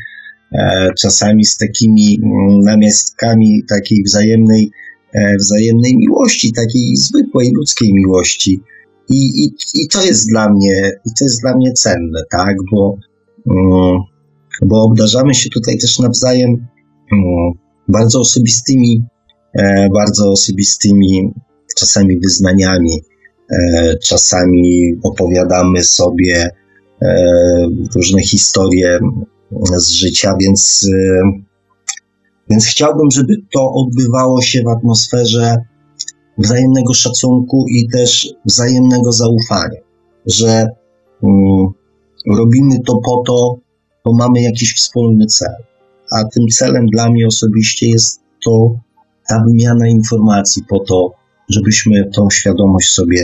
e, czasami z takimi mm, namiastkami takiej wzajemnej, e, wzajemnej miłości, takiej zwykłej ludzkiej miłości. I, i, I to jest dla mnie, i to jest dla mnie cenne, tak, bo, mm, bo obdarzamy się tutaj też nawzajem mm, bardzo osobistymi, e, bardzo osobistymi czasami wyznaniami, e, czasami opowiadamy sobie e, różne historie z życia, więc, więc chciałbym, żeby to odbywało się w atmosferze wzajemnego szacunku i też wzajemnego zaufania, że mm, robimy to po to, bo mamy jakiś wspólny cel. A tym celem dla mnie osobiście jest to ta wymiana informacji po to, żebyśmy tą świadomość sobie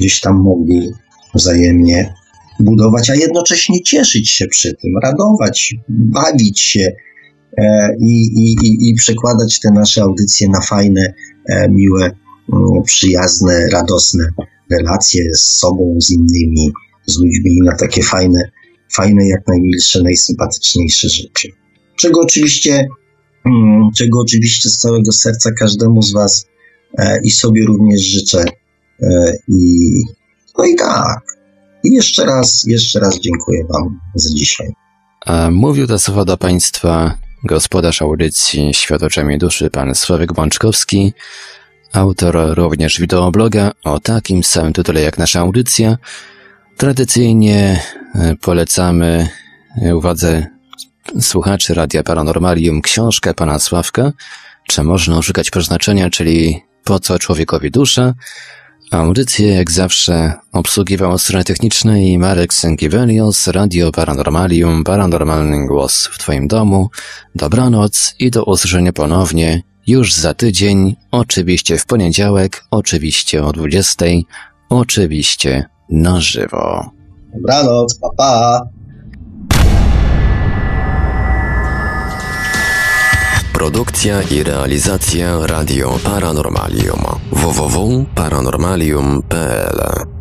gdzieś tam mogli wzajemnie budować, a jednocześnie cieszyć się przy tym, radować, bawić się e, i, i, i, przekładać te nasze audycje na fajne, e, miłe, mm, przyjazne, radosne relacje z sobą, z innymi, z ludźmi, na takie fajne, fajne, jak najmilsze, najsympatyczniejsze życie. Czego oczywiście, mm, czego oczywiście z całego serca każdemu z Was E, i sobie również życzę. E, I, no i tak. I jeszcze raz, jeszcze raz dziękuję Wam za dzisiaj. Mówił te słowa do Państwa gospodarz audycji Świat oczami duszy, pan Sławek Bączkowski, autor również wideobloga o takim samym tytule jak nasza audycja. Tradycyjnie e, polecamy uwadze słuchaczy Radia Paranormalium książkę pana Sławka, czy można oszukać przeznaczenia, czyli po co człowiekowi dusza. Audycję jak zawsze obsługiwał strony technicznej Marek Sękiewelios, Radio Paranormalium, Paranormalny Głos w Twoim domu. Dobranoc i do usłyszenia ponownie już za tydzień, oczywiście w poniedziałek, oczywiście o 20, oczywiście na żywo. Dobranoc, pa pa! Produkcja i realizacja Radio Paranormalium www.paranormalium.pl